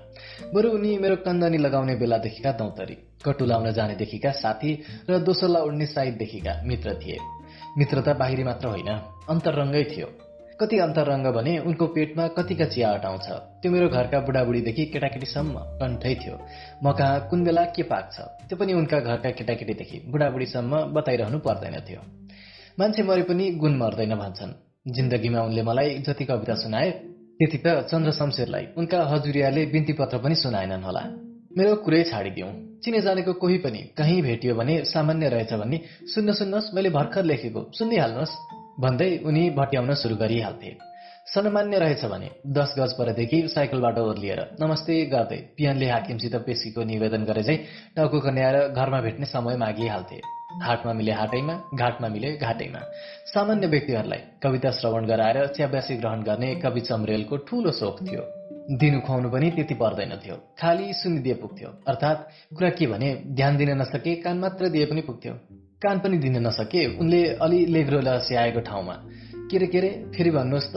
बरु उनी मेरो कन्दनी लगाउने बेलादेखिका दौतरी कटु लाउन जानेदेखिका साथी र दोस्रोला उड्ने साइडदेखिका मित्र थिए। मित्रता बाहिरी मात्र होइन अन्तरङ्गै थियो। कति अन्तरङ्ग भने उनको पेटमा कतिका चिया अटाउँछ त्यो मेरो घरका बुढाबुढीदेखि केटाकेटीसम्म कन्ठै थियो। म कहाँ कुन बेला के पाक्छ? त्यो पनि उनका घरका केटाकेटीदेखि बुढाबुढीसम्म बताइरहनु पर्दैन थियो। मान्छे मरे पनि गुण मर्दैन भन्छन्। जिन्दगीमा उनले मलाई जति कविता सुनाए त्यति त चन्द्र शमशेरलाई उनका हजुरियाले बिन्ती पत्र पनि सुनाएनन् होला। मेरो कुरै छाडिदिउँ। चिने जानेको कोही पनि कहीँ भेटियो भने सामान्य रहेछ भन्ने सुन्न सुन्नुहोस् मैले भर्खर लेखेको। सुनिहाल्नुहोस् भन्दै उनी भट्याउन सुरु गरिहाल्थे। सन्मान्य रहेछ भने दस गज परदेखि साइकलबाट ओर्लिएर नमस्ते गर्दै पियनले हाकिमसित पेसीको निवेदन गरे चाहिँ टाउको कन्याएर घरमा भेट्ने समय मागिहाल्थे। हाटमा मिले हाटैमा घाटमा मिले घाटैमा। सामान्य व्यक्तिहरूलाई कविता श्रवण गराएर च्याब्यासी ग्रहण गर्ने कवि चम्रेलको ठूलो सोख थियो। दिनु खुवाउनु पनि त्यति पर्दैन थियो। खालि सुनिदिए पुग्थ्यो। अर्थात् कुरा के भने ध्यान दिन नसके कान मात्र दिए पनि पुग्थ्यो। कान पनि दिन नसके उनले अलि लेग्रो लस्याएको ठाउँमा। के रे के रे फेरि भन्नुहोस् त।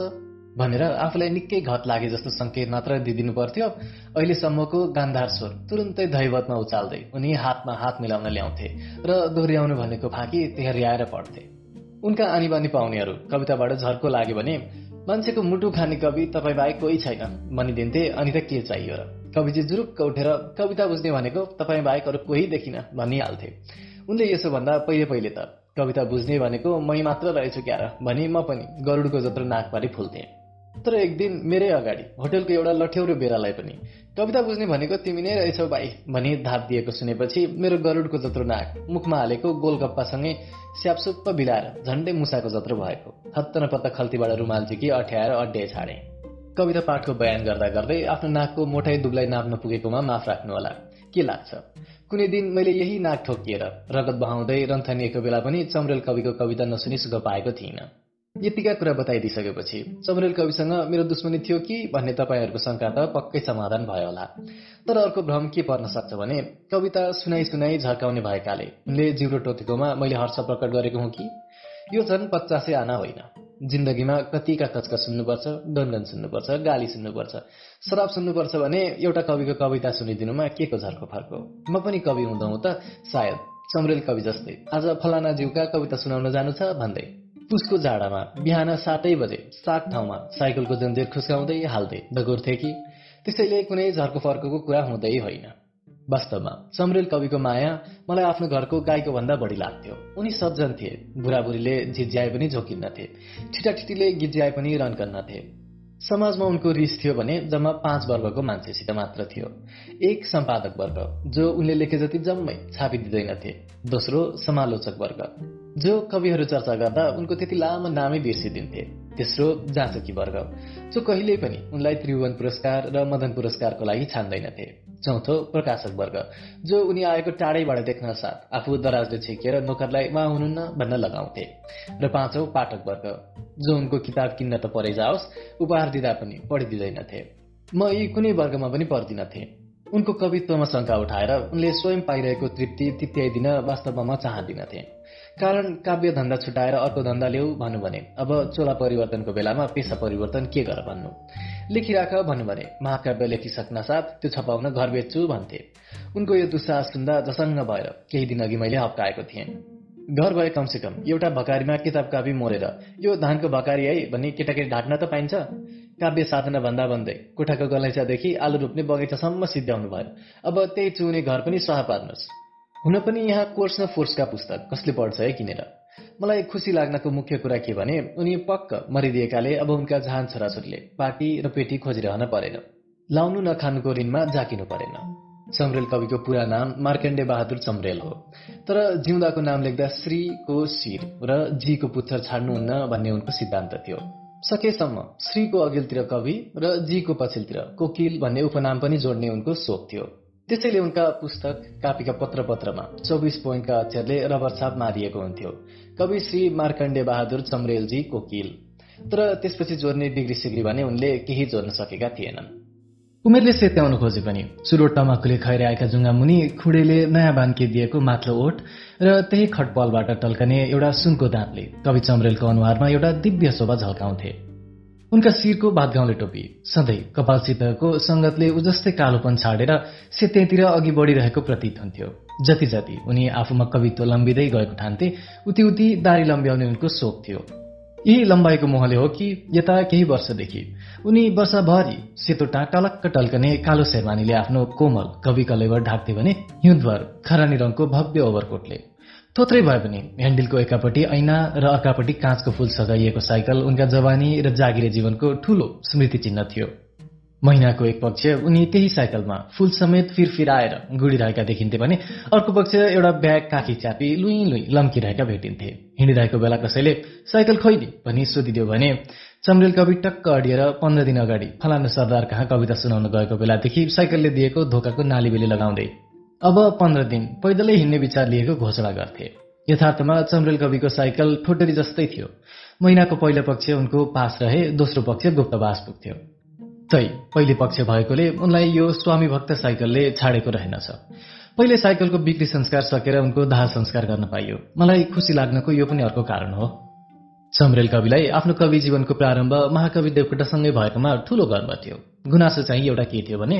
भनेर आफूलाई निकै घत लागे जस्तो सङ्केत मात्र दिइदिनु पर्थ्यो। अहिलेसम्मको गान्धार स्वर तुरुन्तै दैवतमा उचाल्दै उनी हातमा हात मिलाउन ल्याउँथे र दोहोऱ्याउनु भनेको फाँकी तेह्रियाएर पढ्थे। उनका आनी बानी पाउनेहरू कविताबाट झर्को लाग्यो भने मान्छेको मुटु खाने कवि तपाईँ बाहेक कोही छैन। भनिदिन्थे अनि त के चाहियो र? कविजी जुरुक्क उठेर कविता बुझ्ने भनेको तपाईँ बाहेक अरू कोही देखिन भनिहाल्थे। उनले यसो भन्दा पहिले पहिले त कविता बुझ्ने भनेको मै मात्र रहेछु क्यार भनी म पनि गरुडको जत्रो नाकपारी फुल्थेँ। तर एक दिन मेरै अगाडि होटेलको एउटा लठ्यौरो बेरालाई पनि कविता बुझ्ने भनेको तिमी नै रहेछौ भाइ भनी धाप दिएको सुनेपछि मेरो गरुडको जत्रो नाक मुखमा हालेको गोलगप्पासँगै स्यापसुप्प बिलाएर झन्डै मुसाको जत्रो भएको हत्त नपत्त खल्तीबाट रुमाल झिकी अठ्याएर अड्डे छाडे। कविता पाठको बयान गर्दा गर्दै आफ्नो नाकको मोटाइ दुब्लाई नाप्न पुगेकोमा माफ राख्नु होला के लाग्छ? कुनै दिन मैले यही नाक ठोकिएर रगत बहाउँदै रन्थनिएको बेला पनि चम्रेल कविको कविता नसुनी पाएको थिइनँ। यतिका कुरा बताइदिइसकेपछि चमरेल कविसँग मेरो दुश्मनी थियो कि भन्ने तपाईँहरूको शङ्का त पक्कै समाधान भयो होला। तर अर्को भ्रम के पर्न सक्छ भने कविता सुनाइ सुनाइ झर्काउने भएकाले उनले जिउरो टोकेकोमा मैले हर्ष प्रकट गरेको हुँ कि यो झन् पचासै आना होइन। जिन्दगीमा कतिका कचका सुन्नुपर्छ गनगन सुन्नुपर्छ गाली सुन्नुपर्छ। शराब सुन्नुपर्छ भने एउटा कविको कविता सुनिदिनुमा के को झर्को फर्को? म पनि कवि हुँदा त सायद। चमरेल कवि जस्तै। आज फलाना जिउका कविता सुनाउन जानु छ भन्दै। पुसको जाडामा बिहान सातै बजे सात ठाउँमा साइकलको जन्जिर खुस्काउँदै हाल्दै दगुर्थे कि? त्यसैले कुनै झर्को फर्को कुरा हुँदै होइन। वास्तवमा चमरेल कविको माया मलाई आफ्नो घरको गाईको भन्दा बढी लाग्थ्यो। उनी सज्जन थिए बुढाबुढीले झिझ्याए पनि झोकिन्नथे ठिटाठिटीले गिज्याए पनि रन्कन्नथे समाजमा उनको रिस थियो भने जम्मा पाँच वर्गको मान्छेसित मात्र थियो। एक सम्पादक वर्ग जो उनले लेखे जति जम्मै छापिदिँदैनथे दोस्रो समालोचक वर्ग जो कविहरू चर्चा गर्दा उनको त्यति लामो नामै बिर्सिदिन्थे। तेस्रो जाँचकी वर्ग जो कहिल्यै पनि उनलाई त्रिभुवन पुरस्कार र मदन पुरस्कारको लागि छान्दैनथे चौथो प्रकाशक वर्ग जो उनी आएको टाढैबाट देख्न साथ आफू दराजले छेकिएर नोकरलाई उहाँ हुनुहुन्न भन्न लगाउँथे। र पाँचौं पाठक वर्ग जो उनको किताब किन्न त परै जाओस् उपहार दिँदा पनि पढिदिँदैनथे। म यी कुनै वर्गमा पनि पर्दिनथे। उनको कवित्वमा शङ्का उठाएर उनले स्वयं पाइरहेको तृप्ति तित्याइदिन वास्तवमा म चाहदिनथे। कारण काव्य धन्दा छुटाएर अर्को धन्दा ल्याऊ भन्नु भने अब चोला परिवर्तनको बेलामा पेसा परिवर्तन के गर भन्नु? लेखिराख भन्नु भने महाकाव्य लेखिसक्न साथ त्यो छपाउन घर बेच्छु भन्थे। उनको यो दुस्साहस सुन्दा जसङ्ग भएर केही दिन अघि मैले हप्काएको थिएँ। घर भए कमसे कम एउटा भकारीमा किताब कापी मोरेर यो धानको भकारी है भन्ने केटाकेटी ढाट्न त पाइन्छ? काव्य साधना भन्दा भन्दै कोठाको गलैँचादेखि आलु रोप्ने बगैँचासम्म सिद्ध्याउनु भयो अब त्यही चुने घर पनि सह पार्नुहोस्। हुन पनि यहाँ कोर्स न फोर्सका पुस्तक कसले पढ्छ है किनेर? मलाई खुसी लाग्नको मुख्य कुरा के भने उनी पक्क मरिदिएकाले अब उनका जहान छोराछोरीले पार्टी र पेटी खोजिरहन परेन। लाउनु नखानुको ऋणमा जाकिनु परेन। चम्रेल कविको पुरा नाम मार्केण्डे बहादुर चम्रेल हो। तर जिउँदाको नाम लेख्दा श्रीको शिर र जीको पुच्छर छाड्नुहुन्न भन्ने उनको सिद्धान्त थियो। सकेसम्म श्रीको अघिल्तिर कवि र जीको पछिल्तिर कोकिल भन्ने उपनाम पनि जोड्ने उनको सोख थियो। त्यसैले उनका पुस्तक कापीका पत्र पत्रमा चौबिस पोइन्टका अक्षरले रबर छाप मारिएको हुन्थ्यो। कवि श्री मार्कण्डे बहादुर चमरेलजी कोकिल। तर त्यसपछि जोड्ने डिग्री सिग्री भने उनले केही जोड्न सकेका थिएनन्। उमेरले सेत्याउन खोजे पनि। चुरोट तमाकुले खैराएका जुङ्गा मुनि खुडेले नयाँ बान्के दिएको माथिल्लो ओठ र त्यही खटपलबाट टल्कने एउटा सुनको दाँतले कवि चमरेलको अनुहारमा एउटा दिव्य शोभा झल्काउँथे। उनका शिरको बादगाउँले टोपी सधैँ कपालसितको सङ्गतले उजस्तै कालोपन छाडेर सेत्यतिर अघि बढिरहेको प्रतीत हुन्थ्यो जति जति उनी आफूमा कवित्व लम्बिँदै गएको ठान्थे उति उति दारी लम्ब्याउने उनको सोख थियो। यही लम्बाइको मोहले हो कि यता केही वर्षदेखि उनी वर्षभरि सेतो टलक्क टल्कने कालो शेरवानीले आफ्नो कोमल कवि कलेवर ढाक्थे भने हिउँदभर खरानी रङको भव्य ओभरकोटले थोत्रै भए पनि ह्यान्डलको एकापट्टि ऐना र अर्कापट्टि काँचको फूल सजाइएको साइकल उनका जवानी र जागिरे जीवनको ठूलो स्मृति चिन्ह थियो। महिनाको एक पक्ष उनी त्यही साइकलमा फूल समेत फिरफिराएर गुडिरहेका देखिन्थे भने अर्को पक्ष एउटा ब्याग काखी च्यापी लुई लुई लम्किरहेका भेटिन्थे। हिँडिरहेको बेला कसैले साइकल खैली भनी सोधिदियो भने चम्रेल कवि टक्क अडिएर पन्ध्र दिन अगाडि फलानु सरदार कहाँ कविता सुनाउन गएको बेलादेखि साइकलले दिएको धोकाको नालीबेली लगाउँदै अब पन्ध्र दिन पैदलै हिँड्ने विचार लिएको घोषणा गर्थे। यथार्थमा चमरेल कविको साइकल ठोटरी जस्तै थियो। महिनाको पहिलो पक्ष उनको पास रहे दोस्रो पक्ष गुप्तवास पुग्थ्यो तै पहिले पक्ष भएकोले उनलाई यो स्वामी भक्त साइकलले छाडेको रहेनछ। पहिले साइकलको बिक्री संस्कार सकेर उनको दाह संस्कार गर्न पाइयो। मलाई खुसी लाग्नको यो पनि अर्को कारण हो। चमरेल कविलाई आफ्नो कवि जीवनको प्रारम्भ महाकवि देवकोटासँगै भएकोमा ठूलो गर्व थियो। गुनासो चाहिँ एउटा के थियो भने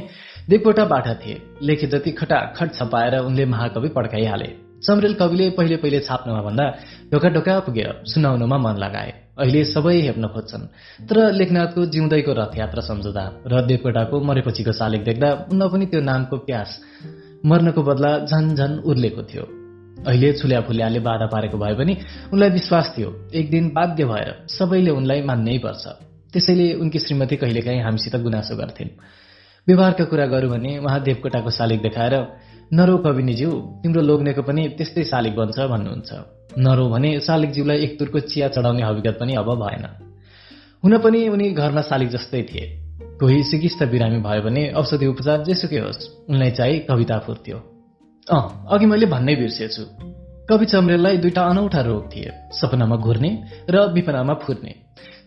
देवकोटा बाठा थिए। लेखे जति खटाखट छपाएर उनले महाकवि पड्काइहाले। चमरेल कविले पहिले पहिले छाप्नमा भन्दा ढोका ढोका पुगेर सुनाउनमा मन लगाए। अहिले सबै हेप्न खोज्छन्। तर लेखनाथको जिउँदैको रथयात्रा सम्झौता र देवकोटाको मरेपछिको सालिक देख्दा उन्न पनि त्यो नामको प्यास मर्नको बदला झन झन उर्लेको थियो। अहिले छुल्या फुल्याले बाधा पारेको भए पनि उनलाई विश्वास थियो। एक दिन बाध्य भएर सबैले उनलाई मान्नै पर्छ। त्यसैले उनकी श्रीमती कहिलेकाहीँ हामीसित गुनासो गर्थिन्। व्यवहारका कुरा गरौँ भने उहाँ देवकोटाको शालिग देखाएर नरो कविनीज्यू तिम्रो लोग्नेको पनि त्यस्तै शालिग बन्छ भन्नुहुन्छ। नरो भने शालिगज्यूलाई एक तुरको चिया चढाउने हविगत पनि अब भएन। हुन पनि उनी घरमा शालिग जस्तै थिए। कोही सिकिस्त बिरामी भयो भने औषधि उपचार जेसुकै होस्। उनलाई चाहिँ कविता फुर्थ्यो अँ अघि मैले भन्नै बिर्सेछु कवि चमरेललाई दुईटा अनौठा रोग थिए। सपनामा घुर्ने र विपनामा फुर्ने।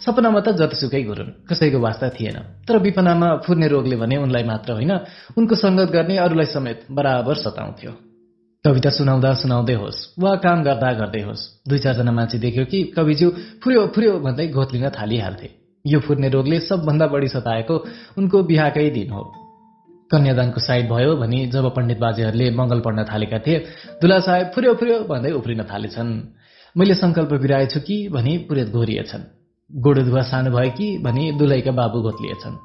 सपनामा त जतिसुकै घुरुन् कसैको वास्ता थिएन। तर विपनामा फुर्ने रोगले भने उनलाई मात्र होइन उनको सङ्गत गर्ने अरूलाई समेत बराबर सताउँथ्यो। कविता सुनाउँदा सुनाउँदै होस् वा काम गर्दा गर्दै होस् दुई चारजना मान्छे देख्यो कि कविज्यू फुर्यो फुर्यो भन्दै घोत्लिन थालिहाल्थे। यो फुर्ने रोगले सबभन्दा बढी सताएको उनको बिहाकै दिन हो। कन्यादानको साइड भयो भनी जब पण्डित बाजेहरूले मङ्गल पढ्न थालेका थिए दुला साहेब फुर्यो फुर्यो भन्दै उफ्रिन थालेछन्। मैले सङ्कल्प बिराएछु कि? भनी पुरेत घोरिएछन्। गोडो सानो भयो कि? भनी दुलैका बाबु घोत्लिएछन्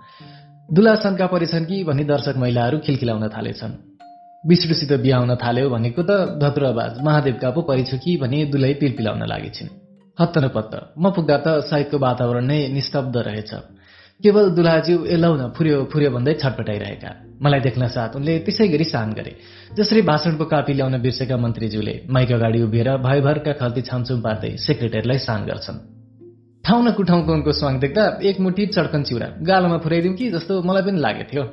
दुला शङ्का परेछन् कि? भनी दर्शक महिलाहरू खिलखिलाउन थालेछन्। विष्णुसित बिहाउन थाल्यो भनेको त धत्रुवाज महादेवका पो परेछु कि? भनी दुलै पिलपिलाउन लागेछिन्। हत्त न पत्त म पुग्दा त साहित्यको वातावरण नै निस्तब्ध रहेछ। केवल दुलाज्यू एलाउन फुर्यो फुर्यो भन्दै छटपटाइरहेका। मलाई देख्न साथ उनले त्यसै गरी सान गरे। जसरी भाषणको कापी ल्याउन बिर्सेका मन्त्रीज्यूले माइक अगाडि उभिएर भयभरका खल्ती छामछुम पार्दै सेक्रेटरीलाई सान गर्छन्। ठाउँ न कुठाउँको उनको स्वाङ देख्दा एक मुठी चड्कन चिउरा गालोमा फुराइदिउँ कि जस्तो मलाई पनि लागेको थियो।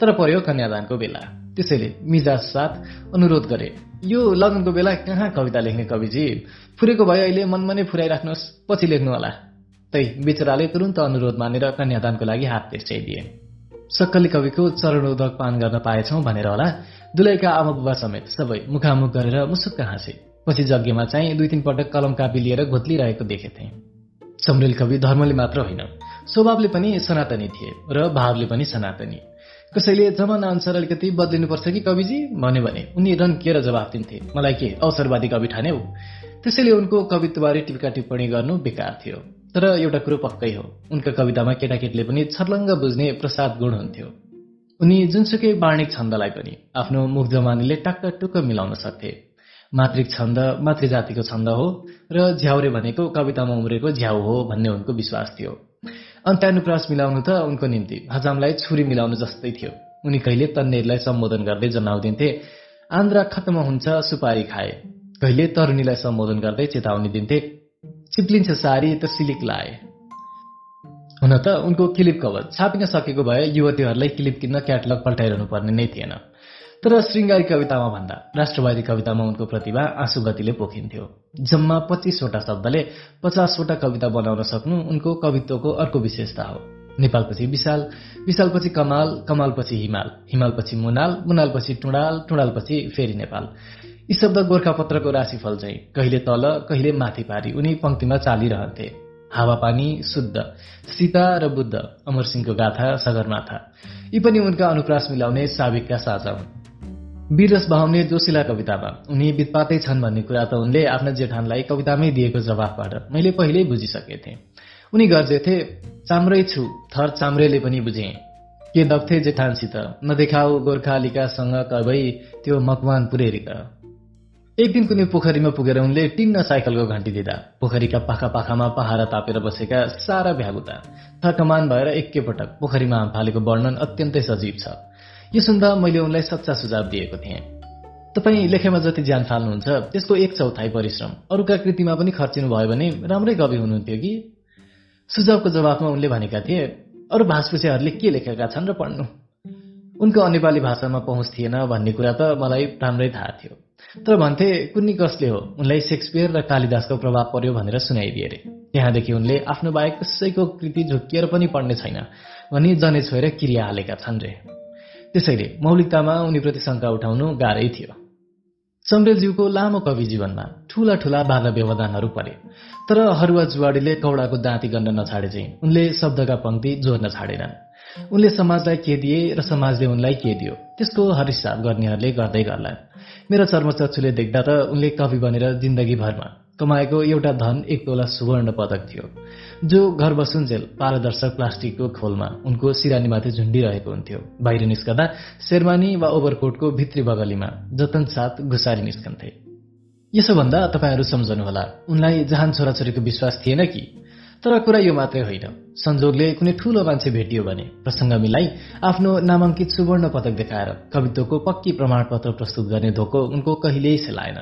तर पर्यो कन्यादानको बेला। त्यसैले मिजाज साथ अनुरोध गरे। यो लगनको बेला कहाँ कविता लेख्ने कविजी? फुरेको भए अहिले मनमा नै फुराइराख्नुहोस् पछि लेख्नु होला तै बिचराले तुरन्त अनुरोध मानेर कन्यादानको लागि हात तेर्स्याइदिए सक्कली कविको चरणोदक पान गर्न पाएछौ भनेर होला दुलैका आमा बुबा समेत सबै मुखामुख गरेर मुसुक्क हाँसे। पछि यज्ञमा चाहिँ दुई तिन पटक कलम कापी लिएर घोत्लिरहेको देखेथे। चमरेल कवि धर्मले मात्र होइन स्वभावले पनि सनातनी थिए र भावले पनि सनातनी। कसैले जमाना अनुसार अलिकति बदलिनुपर्छ कि कविजी? भन्यो भने उनी रन्किएर जवाफ दिन्थे मलाई के अवसरवादी कवि ठान्यौ त्यसैले उनको कवित्वबारे टिप्का टिप्पणी गर्नु बेकार थियो। तर एउटा कुरो पक्कै हो। उनका कवितामा केटाकेटीले पनि छर्लङ्ग बुझ्ने प्रसाद गुण हुन्थ्यो। उनी जुनसुकै वाणिक छन्दलाई पनि आफ्नो मुख जमानीले टाक्क टुक्क मिलाउन सक्थे। मातृक छन्द मातृजातिको छन्द हो र झ्याउरे भनेको कवितामा उम्रेको झ्याउ हो भन्ने उनको विश्वास थियो। अन्त्यानुप्रास मिलाउनु त उनको निम्ति हजामलाई छुरी मिलाउनु जस्तै थियो। उनी कहिले तन्नेरलाई सम्बोधन गर्दै जनाउदिन्थे आन्द्रा खत्तम हुन्छ सुपारी खाए। कहिले तरुणीलाई सम्बोधन गर्दै चेतावनी दिन्थे चिप्लिन्छ सारी त सिलिक लाए हुन त उनको क्लिप कभर छापिन सकेको भए युवतीहरूलाई क्लिप किन्न क्याटलग पल्टाइरहनु पर्ने नै थिएन। तर श्रृङ्गारी कवितामा भन्दा राष्ट्रवादी कवितामा उनको प्रतिभा आँसु गतिले पोखिन्थ्यो। जम्मा पच्चिसवटा शब्दले पचासवटा कविता बनाउन सक्नु उनको कवित्वको अर्को विशेषता हो। नेपालपछि विशाल विशालपछि कमाल कमालपछि हिमाल हिमालपछि मुनाल मुनालपछि टुँडाल टुँडालपछि फेरि नेपाल। यी शब्द गोर्खापत्रको राशिफल चाहिँ कहिले तल कहिले माथि पारी उनी पङ्क्तिमा चालिरहन्थे। हावापानी शुद्ध सीता र बुद्ध अमरसिंहको गाथा सगरमाथा। यी पनि उनका अनुप्रास मिलाउने साविकका साझा हुन्। वीरस बहाउने जोसिला कवितामा उनी वित्पातै छन् भन्ने कुरा त उनले आफ्ना जेठानलाई कवितामै दिएको जवाफबाट मैले पहिल्यै बुझिसके थिएँ उनी गर्जेथे चाम्रै छु थर चाम्रेले पनि बुझे। के दग्थे जेठानसित नदेखाऊ गोर्खालिकासँग कवै त्यो मकवान पुरेरी त एक दिन कुनै पोखरीमा पुगेर उनले टिन्न साइकलको घन्टी दिँदा। पोखरीका पाखा पाखामा पहारा तापेर बसेका सारा भ्यागुता। थकमान भएर एकैपटक पोखरीमा फालेको वर्णन अत्यन्तै सजीव छ। यो सुन्दा मैले उनलाई सच्चा सुझाव दिएको थिएँ। तपाईँ लेखेमा जति ज्यान फाल्नुहुन्छ त्यसको एक चौथाइ परिश्रम। अरूका कृतिमा पनि खर्चिनु भयो भने राम्रै कवि हुनुहुन्थ्यो कि? सुझावको जवाफमा उनले भनेका थिए अरू भाषपुसेहरूले के लेखेका छन् र पढ्नु? उनको नेपाली भाषामा पहुँच थिएन भन्ने कुरा त मलाई राम्रै थाहा थियो। तर भन्थे कुन्नी कसले हो? उनलाई सेक्सपियर र कालिदासको प्रभाव पर्यो भनेर सुनाइदिए अरे। त्यहाँदेखि उनले आफ्नो बाहेक कसैको कृति झुक्किएर पनि पढ्ने छैन भनी जने छोएर क्रिया हालेका छन् रे। त्यसैले मौलिकतामा उनीप्रति शङ्का उठाउनु गाह्रै थियो। चम्रेलज्यूको लामो कवि जीवनमा ठूला ठूला बाधा व्यवधानहरू परे। तर हरुवा जुवाडीले कौडाको दाँती गर्न नछाडे चाहिँ उनले शब्दका पङ्क्ति जोड्न छाडेनन्। उनले समाजलाई के दिए र समाजले उनलाई के दियो त्यसको हरिसाब गर्नेहरूले गर्दै गर्ला मेरो चर्मचक्षुले देख्दा त उनले कवि बनेर जिन्दगीभरमा कमाएको एउटा धन एक तोला सुवर्ण पदक थियो जो घर बसुन्जेल पारदर्शक प्लास्टिकको खोलमा उनको सिरानीमाथि झुन्डिरहेको हुन्थ्यो। बाहिर निस्कदा शेरवानी वा ओभरकोटको भित्री बगलीमा जतन साथ घुसारी निस्कन्थे। यसो भन्दा तपाईँहरू सम्झनुहोला उनलाई जहान छोराछोरीको विश्वास थिएन कि? तर कुरा यो मात्रै होइन। संजोगले कुनै ठूलो मान्छे भेटियो भने प्रसङ्ग मिलाई आफ्नो नामाङ्कित सुवर्ण पदक देखाएर कवित्वको पक्की प्रमाणपत्र प्रस्तुत गर्ने धोको उनको कहिल्यै सेलाएन।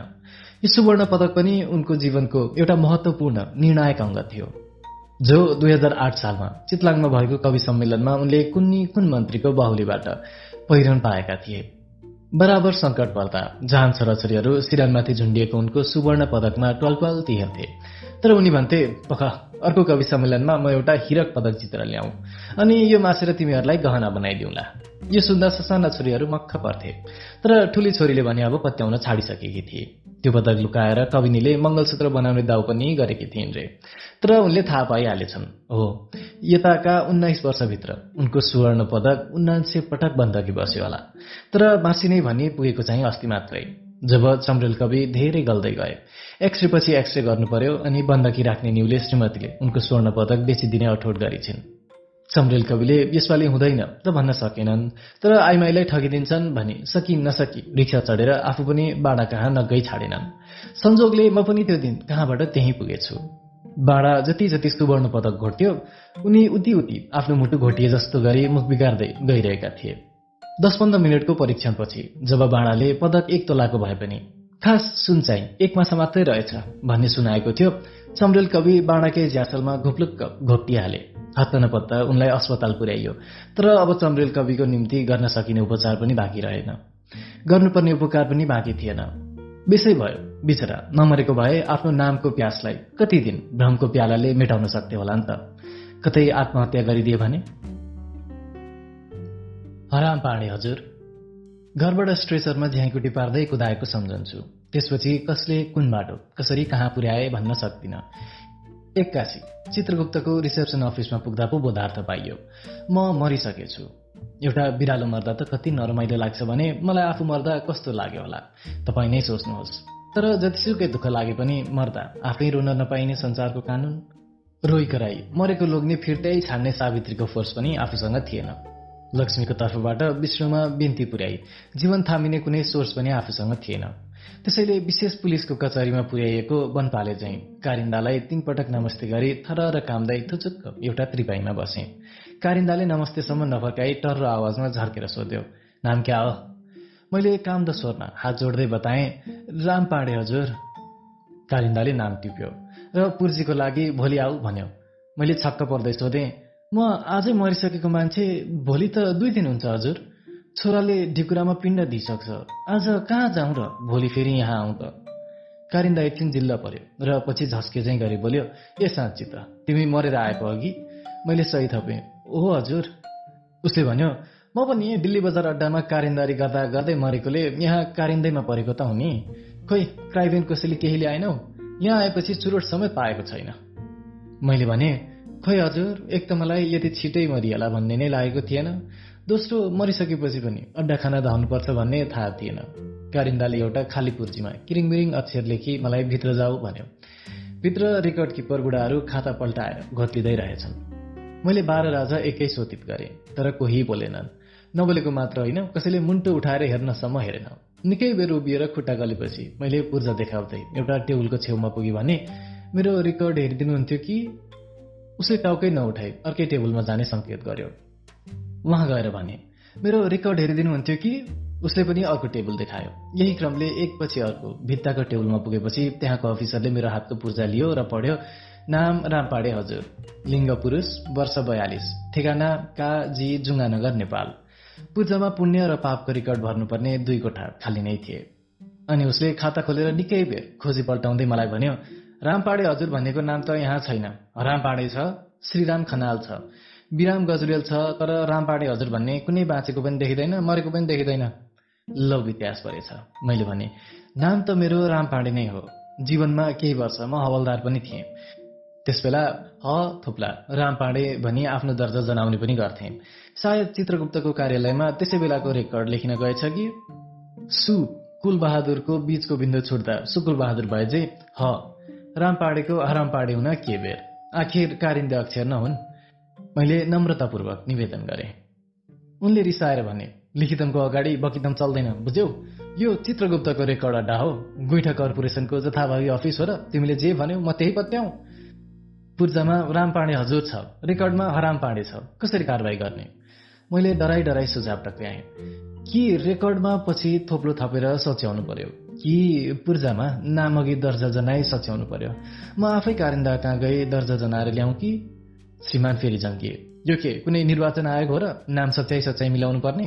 यो सुवर्ण पदक पनि उनको जीवनको एउटा महत्वपूर्ण निर्णायक अङ्ग थियो। जो दुई हजार आठ सालमा चितलाङमा भएको कवि सम्मेलनमा उनले कुन्नी कुन मन्त्रीको बाहुलीबाट पहिरन पाएका थिए। बराबर संकट पर्दा जहान छोराछोरीहरू सिरानमाथि झुन्डिएको उनको सुवर्ण पदकमा ट्वाल तिहेर्थे। तर उनी भन्थे पख अर्को कवि सम्मेलनमा म एउटा हिरक पदक जितेर ल्याऊ। अनि यो मासेर तिमीहरूलाई गहना बनाइदिउँला। यो सुन्दा ससाना छोरीहरू मक्ख पर्थे। तर ठुली छोरीले भने अब पत्याउन छाडिसकेकी थिए। त्यो पदक लुकाएर कविनीले मङ्गलसूत्र बनाउने दाउ पनि गरेकी थिइन् रे। तर उनले थाहा पाइहालेछन्। हो यताका उन्नाइस वर्षभित्र उनको सुवर्ण पदक उन्नाइसय पटक बन्दकी बस्यो होला। तर बाँसी नै भनी पुगेको चाहिँ अस्ति मात्रै। जब चम्रेल कवि धेरै गल्दै गए। एक्सरे पछि एक्सरे गर्नु पर्यो अनि बन्दकी राख्ने न्युले श्रीमतीले उनको स्वर्ण पदक बेचिदिने अठोट गरिछिन्। चम्रेल कविले यसपालि हुँदैन त भन्न सकेनन् तर आइमाईलाई ठगिदिन्छन् भनी सकि नसकी रिक्सा चढेर आफू पनि बाडा कहाँ नगई छाडेनन्। संजोगले म पनि त्यो दिन कहाँबाट त्यहीँ पुगेछु। बाडा जति जति सुवर्ण पदक घोट्यो उनी उति उति आफ्नो मुटु घोटिए जस्तो गरी मुख बिगार्दै गइरहेका थिए। दस पन्ध्र मिनटको परीक्षणपछि जब बाँडाले पदक एक तोलाको भए पनि खास सुन चाहिँ एक माछा मात्रै रहेछ भन्ने सुनाएको थियो चम्रेल कवि बाँडाकै ज्यासलमा घुप्लुक्क घोप्टिहाले। हत्त नपत्ता उनलाई अस्पताल पुर्याइयो तर अब चम्रेल कविको निम्ति गर्न सकिने उपचार पनि बाँकी रहेन। गर्नुपर्ने उपकार पनि बाँकी थिएन। बेसै भयो बिचरा नमरेको भए आफ्नो नामको प्यासलाई कति दिन भ्रमको प्यालाले मेटाउन सक्थे होला नि त। कतै आत्महत्या गरिदिए भने? हराम पाणे हजुर। घरबाट स्ट्रेचरमा झ्याइकुटी पार्दै कुदाएको सम्झन्छु। त्यसपछि कसले कुन बाटो कसरी कहाँ पुर्याए भन्न सक्दिन। एक्कासी चित्रगुप्तको रिसेप्सन अफिसमा पुग्दा पो बोधार्थ पाइयो। म मरिसकेछु। एउटा बिरालो मर्दा त कति नरमाइलो लाग्छ भने मलाई आफू मर्दा कस्तो लाग्यो होला? तपाईँ नै सोच्नुहोस्। तर जतिसुकै दुःख लागे पनि मर्दा आफै रोन नपाइने संसारको कानुन? रोइ कराई मरेको लोग्ने फिर्तै छाड्ने सावित्रीको फोर्स पनि आफूसँग थिएन। लक्ष्मीको तर्फबाट विष्णुमा बिन्ती पुर्याई। जीवन थामिने कुनै सोर्स पनि आफूसँग थिएन। त्यसैले विशेष पुलिसको कचहरीमा पुर्याइएको वनपाले झैँ कारिन्दालाई तीन पटक नमस्ते गरी थर र कामदाई थुचुक्क एउटा त्रिपाईमा बसे। कारिन्दाले नमस्तेसम्म नफर्काई टर्रो आवाजमा झर्केर सोध्यो नाम क्या हो? मैले काम द स्वरमा हात जोड्दै बताएँ राम पाडे हजुर। कारिन्दाले नाम टिप्यो र पुर्जीको लागि भोलि आऊ भन्यो मैले छक्क पर्दै सोधेँ म आजै मरिसकेको मान्छे भोलि त दुई दिन हुन्छ हजुर। छोराले ढिकुरामा पिण्ड दिइसक्छ। आज कहाँ जाउँ र भोलि फेरि यहाँ आउँ त? कारिन्दा एकछिन जिल्ला पर्यो र पछि झस्के चाहिँ गरी बोल्यो ए साँच्ची त तिमी मरेर आएको अघि? मैले सही थपेँ। ओहो हजुर। उसले भन्यो म पनि दिल्ली बजार अड्डामा कारिन्दारी गर्दा गर्दै मरेकोले यहाँ कारिन्दैमा परेको त हुने खोइ क्राइभेन कसैले केही ल्याएनौ यहाँ आएपछि चुरोट समेत पाएको छैन। मैले भने खोइ हजुर एक त मलाई यति छिटै मरिएला भन्ने नै लागेको थिएन। दोस्रो मरिसकेपछि पनि अड्डा खाना धाउनुपर्छ भन्ने थाहा थिएन। कारिन्दाले एउटा खाली पुर्जीमा किरिङमिरिङ अक्षर लेखी मलाई भित्र जाऊ भन्यो। भित्र रेकर्ड किपर बुढाहरू खाता पल्टाएर घोत्लिँदै रहेछन्। मैले बाह्र राजा एकै सोतित गरेँ तर कोही बोलेनन्। नबोलेको मात्र होइन कसैले मुन्टो उठाएर हेर्नसम्म हेरेन। निकै बेर उभिएर खुट्टा गलेपछि मैले पूर्जा देखाउँदै एउटा टेबलको छेउमा पुगेँ भने मेरो रेकर्ड हेरिदिनुहुन्थ्यो कि उसले टाउकै नउठाई अर्कै टेबलमा जाने सङ्केत गर्यो। उहाँ गएर भने मेरो रेकर्ड हेरिदिनुहुन्थ्यो कि? उसले पनि अर्को टेबल देखायो। यही क्रमले एकपछि अर्को भित्ताको टेबलमा पुगेपछि त्यहाँको अफिसरले मेरो हातको पूर्जा लियो र पढ्यो नाम रामपाडे हजुर लिङ्ग पुरुष वर्ष बयालिस ठेगाना का जी जुङ्गानगर नेपाल। पूजामा पुण्य र पापको रेकर्ड भर्नुपर्ने दुई कोठा खाली नै थिए। अनि उसले खाता खोलेर निकै बेर खोजी पल्टाउँदै मलाई भन्यो रामपाडे हजुर भन्नेको नाम त यहाँ छैन। रामपाडे छ श्रीराम खनाल छ बिराम गजुरेल छ तर रामपाडे हजुर भन्ने कुनै बाँचेको पनि देखिँदैन मरेको पनि देखिँदैन। लौ इतिहास परेछ मैले भने नाम त मेरो रामपाडे नै हो। जीवनमा केही वर्ष म हवलदार पनि थिएँ। त्यसबेला ह थुप्ला रामपाडे भनी आफ्नो दर्जा जनाउने पनि गर्थे। सायद चित्रगुप्तको कार्यालयमा त्यसै बेलाको रेकर्ड लेखिन गएछ कि? सु कुलबहादुरको बीचको बिन्दु छुट्दा सुकुल बहादुर भए जे ह। रामपाडेको हरामपाडे हुन के बेर? आखिर कारिन्दे अक्षर नहुन्। मैले नम्रतापूर्वक निवेदन गरे। उनले रिसाएर भने लिखितमको अगाडि बकितम चल्दैन बुझ्यौ? यो चित्रगुप्तको रेकर्ड अड्डा हो। गुइठा कर्पोरेसनको जथाभावी अफिस हो र तिमीले जे भन्यौ म त्यही पत्याउ। पूर्जामा रामपाडे हजुर छ। रेकर्डमा हराम पाडे छ। कसरी कारवाही गर्ने? मैले डराई डराई सुझाव टक्राएँ कि रेकर्डमा पछि थोप्लो थपेर सच्याउनु पर्यो? कि पूर्जामा नाम अघि दर्जा जनाई सच्याउनु पर्यो। म आफै कारिन्दा कहाँ गए दर्जा जनाएर ल्याउँ कि? श्रीमान फेरि जङ्गिए यो के? कुनै निर्वाचन आयोग हो र नाम सच्याइ सच्याइ मिलाउनु पर्ने?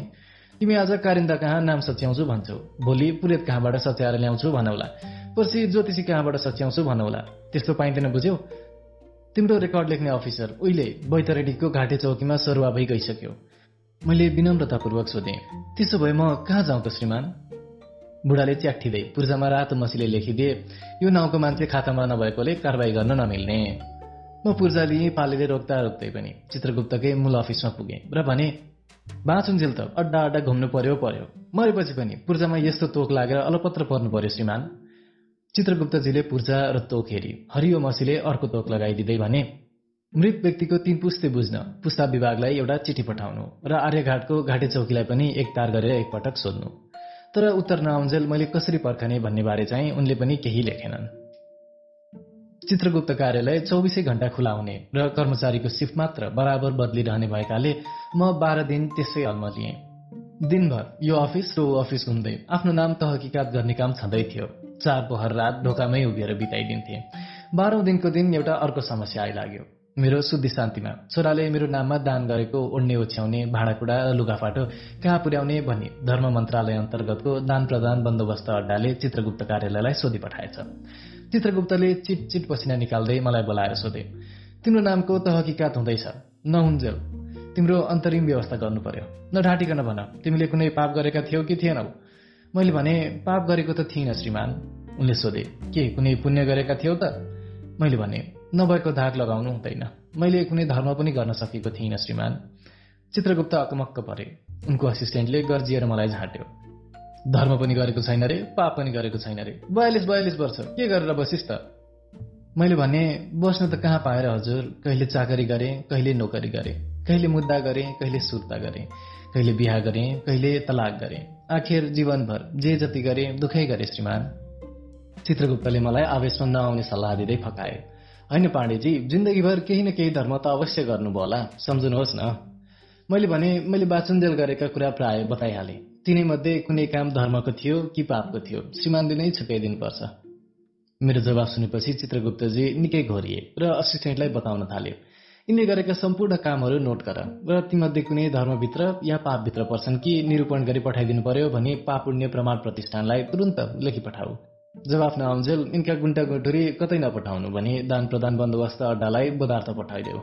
तिमी आज कारिन्दा कहाँ नाम सच्याउँछु भन्छौ? भोलि पुरेत कहाँबाट सच्याएर ल्याउँछु भनौला। पर्सि ज्योतिषी कहाँबाट सच्याउँछु भनौला। त्यस्तो पाइँदैन बुझ्यौ? तिम्रो रेकर्ड लेख्ने अफिसर उहिले बैतरेडीको घाटे चौकीमा सरुवा भइ गइसक्यो मैले विनम्रतापूर्वक सोधेँ त्यसो भए म कहाँ जाउँ त श्रीमान? बुढाले च्याठिँदै पूर्जामा रातो मसीले लेखिदिए यो नाउँको मान्छे खातामा नभएकोले कारवाही गर्न नमिल्ने। म पूर्जा लिएँ पालेले रोक्दा रोक्दै पनि चित्रगुप्तकै मूल अफिसमा पुगेँ र भने बाँचुन्जेल त अड्डा अड्डा घुम्नु पर्यो पर्यो। मरेपछि पनि पूर्जामा यस्तो तोक लागेर अलपत्र पर्नु पर्यो श्रीमान। चित्रगुप्तजीले पूर्जा र तोक हेरी हरियो मसीले अर्को तोक लगाइदिँदै भने मृत व्यक्तिको तीन पुस्ते बुझ्न पुस्ता विभागलाई एउटा चिठी पठाउनु र आर्यघाटको घाटे चौकीलाई पनि एक तार गरेर एकपटक सोध्नु। तर उत्तर नआउन्जेल मैले कसरी पर्खने भन्ने बारे चाहिँ उनले पनि केही लेखेनन्। चित्रगुप्त कार्यालय चौबिसै घण्टा खुला हुने र कर्मचारीको सिफ्ट मात्र बराबर बदलिरहने भएकाले म बाह्र दिन त्यसै हलमा लिएँ। दिनभर यो अफिस र अफिस घुम्दै आफ्नो नाम तहकिकात गर्ने काम छँदै थियो। चार पहर रात ढोकामै उभिएर बिताइदिन्थे। बाह्रौँ दिनको दिन एउटा अर्को समस्या आइलाग्यो। मेरो शुद्धि शान्तिमा। छोराले मेरो नाममा दान गरेको ओड्ने ओछ्याउने भाँडाकुँडा र लुगाफाटो कहाँ पुर्याउने भनी धर्म मन्त्रालय अन्तर्गतको दान प्रदान बन्दोबस्त अड्डाले चित्रगुप्त कार्यालयलाई सोधी पठाएछ। चित्रगुप्तले चिट चिट पसिना निकाल्दै मलाई बोलाएर सोधे तिम्रो नामको त हुँदैछ। नहुन्जेल। तिम्रो अन्तरिम व्यवस्था गर्नु पर्यो नढाँटिकन भन। तिमीले कुनै पाप गरेका थियौ कि थिएनौ? मैले भने पाप गरेको त थिइनँ श्रीमान। उनले सोधे के कुनै पुण्य गरेका थियौ त? मैले भने नभएको धाक लगाउनु हुँदैन। मैले कुनै धर्म पनि गर्न सकेको थिइनँ श्रीमान। चित्रगुप्त अकमक्क परे। उनको असिस्टेन्टले गर्जिएर मलाई झाँट्यो। धर्म पनि गरेको छैन रे पाप पनि गरेको छैन रे। बयालिस बयालिस वर्ष के गरेर बसिस् त? मैले भने बस्न त कहाँ पाएर हजुर? कहिले चाकरी गरेँ कहिले नोकरी गरेँ। कहिले मुद्दा गरेँ कहिले सुर्ता गरेँ। कहिले बिहा गरेँ कहिले तलाक गरेँ। आखिर जीवनभर जे जति गरेँ दुखै गरेँ श्रीमान। चित्रगुप्तले मलाई आवेशमा नआउने सल्लाह दिँदै फकाए। होइन पाण्डेजी जिन्दगीभर केही न केही धर्म त अवश्य गर्नुभयो होला। सम्झनुहोस् न। मैले भने मैले बाचुन्जेल गरेका कुरा प्राय बताइहालेँ। तिनैमध्ये कुनै काम धर्मको थियो कि पापको थियो श्रीमानले नै छुट्याइदिनुपर्छ। मेरो जवाब सुनेपछि चित्रगुप्तजी निकै घोरिए र असिस्टेन्टलाई बताउन थाले। यिनले गरेका सम्पूर्ण कामहरू नोट गर र तीमध्ये कुनै धर्मभित्र या पापभित्र पर्छन् कि निरूपण गरी पठाइदिनु पर्यो भने पापुण्य प्रमाण प्रतिष्ठानलाई तुरन्त लेखी पठाऊ। जवाफ नआउन्जेल यिनका गुन्टा गुन्टुरी कतै नपठाउनु भने दान प्रदान बन्दोबस्त अड्डालाई पदार्थ पठाइदेऊ।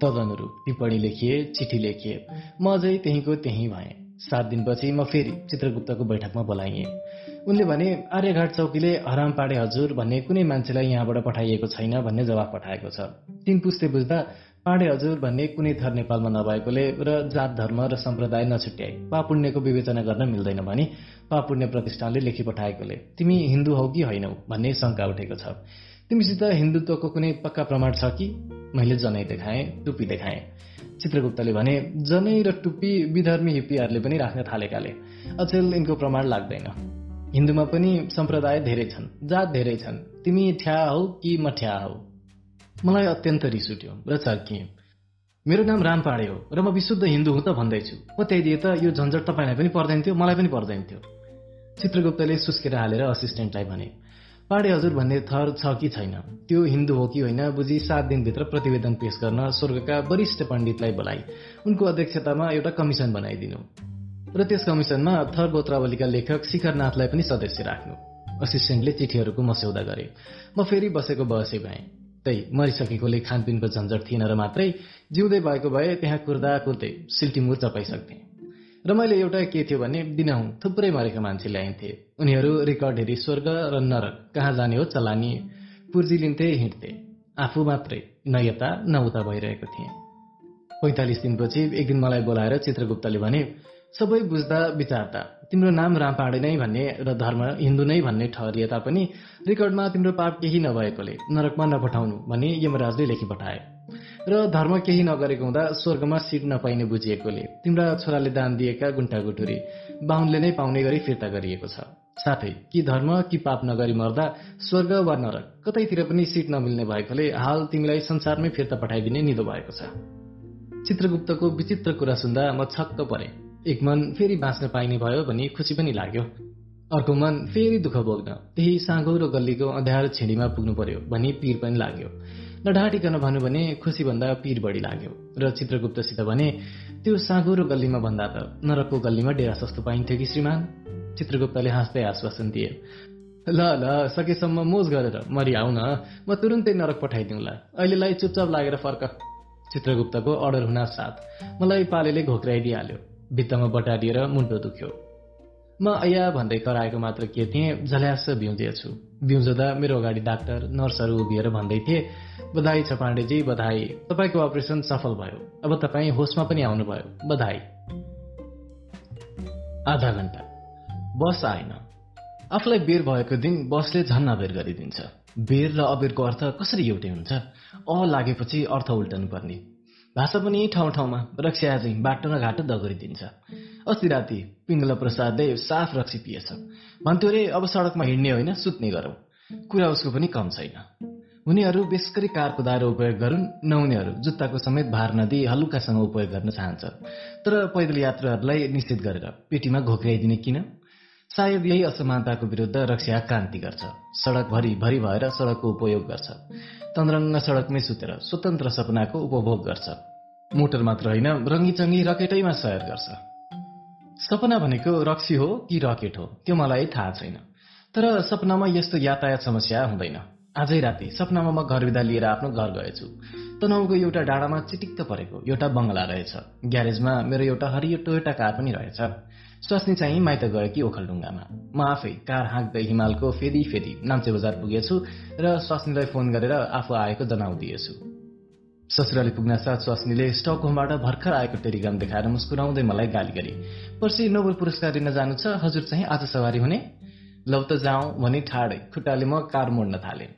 तदनुरूप टिप्पणी लेखिए चिठी लेखिए। म अझै त्यहीँको त्यहीँ भएँ। सात दिनपछि म फेरि चित्रगुप्तको बैठकमा बोलाइएँ। उनले भने आर्यघाट चौकीले हराम पाडे हजुर भन्ने कुनै मान्छेलाई यहाँबाट पठाइएको छैन भन्ने जवाफ पठाएको छ। तिन पुस्ते बुझ्दा पाडे हजुर भन्ने कुनै थर नेपालमा नभएकोले र जात धर्म र सम्प्रदाय नछुट्याए। पापुण्यको विवेचना गर्न मिल्दैन भने पापुण्य प्रतिष्ठानले लेखी पठाएकोले तिमी हिन्दू हौ कि होइनौ? भन्ने शङ्का उठेको छ। तिमीसित हिन्दुत्वको कुनै पक्का प्रमाण छ कि? मैले जनै देखाएँ टुप्पी देखाएँ। चित्रगुप्तले भने जनै र टुप्पी विधर्मी हिप्पीहरूले पनि राख्न थालेकाले। अचेल यिनको प्रमाण लाग्दैन। हिन्दूमा पनि सम्प्रदाय धेरै छन् जात धेरै छन्। तिमी ठ्या हौ कि म ठ्या हौ? मलाई अत्यन्त रिस उठ्यो र चर्किएँ। मेरो नाम राम पाडे हो र म विशुद्ध हिन्दू हुँ त भन्दैछु। दिए त यो झन्झट तपाईँलाई पनि पर्दैन थियो मलाई पनि पर्दैन थियो चित्रगुप्तले सुस्केर हालेर असिस्टेन्टलाई भने पाडे हजुर भन्ने थर छ कि छैन? त्यो हिन्दू हो कि होइन बुझी सात दिनभित्र प्रतिवेदन पेश गर्न स्वर्गका वरिष्ठ पण्डितलाई बोलाइ। उनको अध्यक्षतामा एउटा कमिसन बनाइदिनु। र त्यस कमिसनमा थर गोत्रावलीका लेखक शिखरनाथलाई पनि सदस्य राख्नु। असिस्टेन्टले चिठीहरूको मस्यौदा गरे। म फेरि बसेको बहसै भएँ। त्यही मरिसकेकोले खानपिनको झन्झट थिएन र मात्रै जिउँदै भएको भए त्यहाँ कुर्दा कुर्दै सिल्टिमुर चपाइसक्थे र मैले एउटा के थियो भने दिनहुँ थुप्रै मरेका मान्छे ल्याइन्थे। उनीहरू रेकर्ड हेरी स्वर्ग र नरक कहाँ जाने हो चलानी पुर्जी लिन्थे हिँड्थे। आफू मात्रै न यता न उता भइरहेको थिएँ। पैँतालिस दिनपछि एक दिन मलाई बोलाएर चित्रगुप्तले भने सबै बुझ्दा विचारता तिम्रो नाम रामपाडे नै भन्ने र धर्म हिन्दू नै भन्ने ठहरिए तापनि रेकर्डमा तिम्रो पाप केही नभएकोले नरकमा नपठाउनु भनी यमराजले लेखी पठाए। र धर्म केही नगरेको हुँदा स्वर्गमा सिट नपाइने बुझिएकोले तिम्रा छोराले दान दिएका गुन्टा गुटुरी बाहुनले नै पाउने गरी फिर्ता गरिएको छ। साथै कि धर्म कि पाप नगरी मर्दा स्वर्ग वा नरक कतैतिर पनि सिट नमिल्ने भएकोले हाल तिमीलाई संसारमै फिर्ता पठाइदिने निदो भएको छ। चित्रगुप्तको विचित्र कुरा सुन्दा म छक्क परे। एक मन फेरि बाँच्न पाइने भयो भनी खुसी पनि लाग्यो। अर्को मन फेरि दुःख भोग्न त्यही साँगौरो गल्लीको अँध्यारो छिँडीमा पुग्नु पर्यो भनी पिर पनि लाग्यो। नढाँटिकन भन्नु भने खुसी भन्दा पिर बढी लाग्यो र चित्रगुप्तसित भने त्यो साँगौरो गल्लीमा भन्दा त नरकको गल्लीमा डेरा सस्तो पाइन्थ्यो कि श्रीमान? चित्रगुप्तले हाँस्दै आश्वासन दिए ल ल सकेसम्म मोज गरेर मरि आऊ न म तुरुन्तै नरक पठाइदिउँला अहिलेलाई चुपचाप लागेर फर्क चित्रगुप्तको अर्डर हुन साथ मलाई पालेले घोक्राइदिइहाल्यो। भित्तामा बटारिएर मुन्टो दुख्यो। म अया भन्दै कराएको मात्र के थिएँ झल्यास बिउजिएछु बिउजदा मेरो अगाडि डाक्टर नर्सहरू उभिएर भन्दै थिए बधाई छ पाण्डेजी बधाई। तपाईँको अपरेसन सफल भयो। अब तपाईँ होसमा पनि आउनुभयो। बधाई। आधा घन्टा। बस आएन। आफूलाई बेर भएको दिन बसले झन् अबेर गरिदिन्छ। बेर र अबेरको अर्थ कसरी एउटै हुन्छ? अ लागेपछि अर्थ उल्टनु पर्ने भाषा पनि ठाउँ ठाउँमा रक्सी आज बाटो र घाटो दगरिदिन्छ। अस्ति राति पिङ्गल प्रसादले साफ रक्सी पिएछ। भन्थ्यो रे अब सडकमा हिँड्ने होइन सुत्ने गरौँ। कुरा उसको पनि कम छैन। उनीहरू बेसकरी कार कुदाएर उपयोग गरून् नहुनेहरू जुत्ताको समेत भार नदिई हलुकासँग उपयोग गर्न चाहन्छ। तर पैदल यात्रुहरूलाई निश्चित गरेर पेटीमा घोक्राइदिने किन? सायद यही असमानताको विरुद्ध रक्षा क्रान्ति गर्छ। सडकभरि भरि भएर सडकको उपयोग गर्छ। तन्द्रङ्ग सडकमै सुतेर स्वतन्त्र सपनाको उपभोग गर्छ। मोटर मात्र होइन रङ्गी रकेटैमा सयर गर्छ। सपना भनेको रक्सी हो कि रकेट हो त्यो मलाई थाहा छैन। तर सपनामा यस्तो यातायात समस्या हुँदैन। आजै राति सपनामा म घर विदा लिएर आफ्नो घर गएछु। तनहुको एउटा डाँडामा चिटिक्क परेको एउटा बङ्गला रहेछ। ग्यारेजमा मेरो एउटा हरियो टोयोटा कार पनि रहेछ। स्वास्नी चाहिँ माइत गयो कि ओखलढुङ्गामा। म आफै कार हाँक्दै हिमालको फेदी फेदी नाम्चे बजार पुगेछु र स्वास्नीलाई फोन गरेर आफू आएको जनाउदिएछु ससुराली पुग्न साथ स्वास्नीले स्टकहोमबाट भर्खर आएको टेलिग्राम देखाएर मुस्कुराउँदै मलाई गाली गरे। पर्सि नोबेल पुरस्कार दिन जानु छ हजुर चाहिँ आज सवारी हुने। लौ त जाउँ भनी ठाडै खुट्टाले म कार मोड्न थालेँ।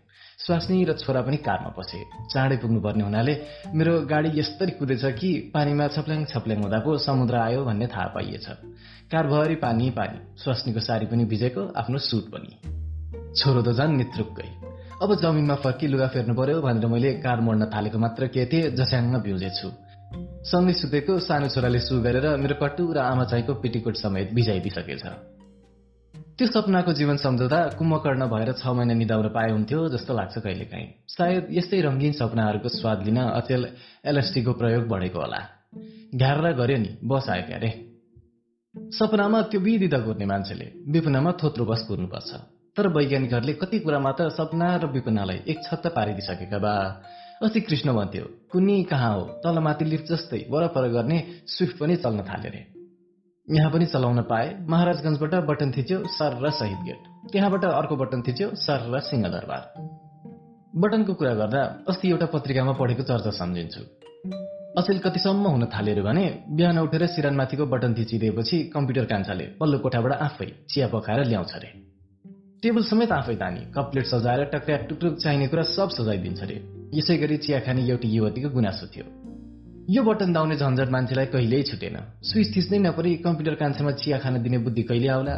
स्वास्नी र छोरा पनि कारमा पसे। चाँडै पुग्नुपर्ने हुनाले मेरो गाडी यस्तरी कुदेछ कि पानीमा छप्ल्याङ छप्ल्याङ हुँदा पो समुद्र आयो भन्ने थाहा पाइएछ। कारभरि पानी पानी। स्वास्नीको साडी पनि भिजेको आफ्नो सुट पनि। छोरो त झन् नित्रुक्कै। अब जमिनमा फर्की लुगा फेर्नु पर्यो भनेर मैले कार मोड्न थालेको मात्र के थिएँ जस्याङ्ग भिउजेछु सँगै सुतेको सानो छोराले सु गरेर मेरो कट्टु र आमा चाहिँको पेटिकोट समेत भिजाइदिइसकेछ। त्यो सपनाको जीवन सम्झौता कुम्भकर्ण भएर छ महिना निदाउन पाए हुन्थ्यो जस्तो लाग्छ कहिलेकाहीँ। सायद यस्तै रङ्गीन सपनाहरूको स्वाद लिन अचेल एलएसटीको प्रयोग बढेको होला। घ्यार गर्यो नि बस आयो क्यारे। सपनामा त्यो त कुर्ने मान्छेले विपनामा थोत्रो बस कुर्नुपर्छ। तर वैज्ञानिकहरूले कति कुरामा त सपना र विपनालाई एक छत्त पारिदिइसकेका बा। अस्ति कृष्ण भन्थ्यो कुनी कहाँ हो? तलमाथि लिफ्ट जस्तै वरपर गर्ने स्विफ्ट पनि चल्न थाल्यो रे। यहाँ पनि चलाउन पाए। महाराजगंजबाट बटन थिच्यो सर र शहीद गेट। त्यहाँबाट अर्को बटन थिच्यो सर र सिंहदरबार। बटनको कुरा गर्दा अस्ति एउटा पत्रिकामा पढेको चर्चा सम्झिन्छु। अचेल कतिसम्म हुन थाल्यो भने बिहान उठेर सिरानमाथिको बटन थिचिदिएपछि कम्प्युटर कान्छाले पल्लो कोठाबाट आफै चिया पकाएर ल्याउँछ अरे टेबल समेत आफै तानी। कप्लेट सजाएर टक्र्याक टुक्रुक चाहिने कुरा सब सजाइदिन्छ अरे। यसै गरी चिया एउटी युवतीको गुनासो थियो। यो बटन दाउने झन्झट मान्छेलाई कहिल्यै छुटेन। स्विच थिच्नै नपरी कम्प्युटर कान्छामा चिया खान दिने बुद्धि कहिले आउला?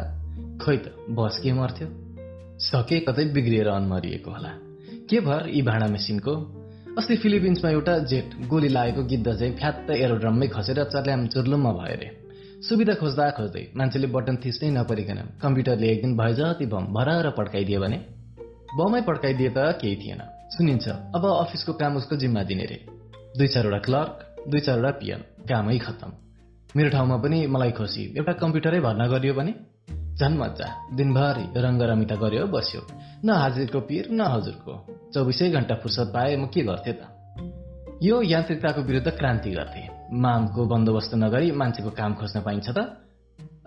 खै त बस के मर्थ्यो? सके कतै बिग्रिएर अनमरिएको होला। के भर यी भाँडा मेसिनको? अस्ति फिलिपिन्समा एउटा जेट गोली लागेको गिद्ध चाहिँ फ्यात्त एरोड्रममै खसेर चर्ल्याम चुर्लुममा भयो अरे। सुविधा खोज्दा खोज्दै मान्छेले बटन थिच्नै नपरिकन कम्प्युटरले एक दिन भए जति बम भर पड्काइदियो भने बमै पड्काइदिए त केही थिएन। सुनिन्छ अब अफिसको काम उसको जिम्मा दिने रे। दुई चारवटा क्लर्क दुई चारवटा पिएन कामै खत्तम। मेरो ठाउँमा पनि मलाई खुसी एउटा कम्प्युटरै भर्ना गरियो भने? झन् मजा दिनभरि रङ्गरमिता गर्यो बस्यो। न हाजिरको पिर न हजुरको। चौबिसै घन्टा फुर्सद पाए म के गर्थेँ त? यो यान्त्रिकताको विरुद्ध क्रान्ति गर्थे। मामको बन्दोबस्त नगरी मान्छेको काम खोज्न पाइन्छ त।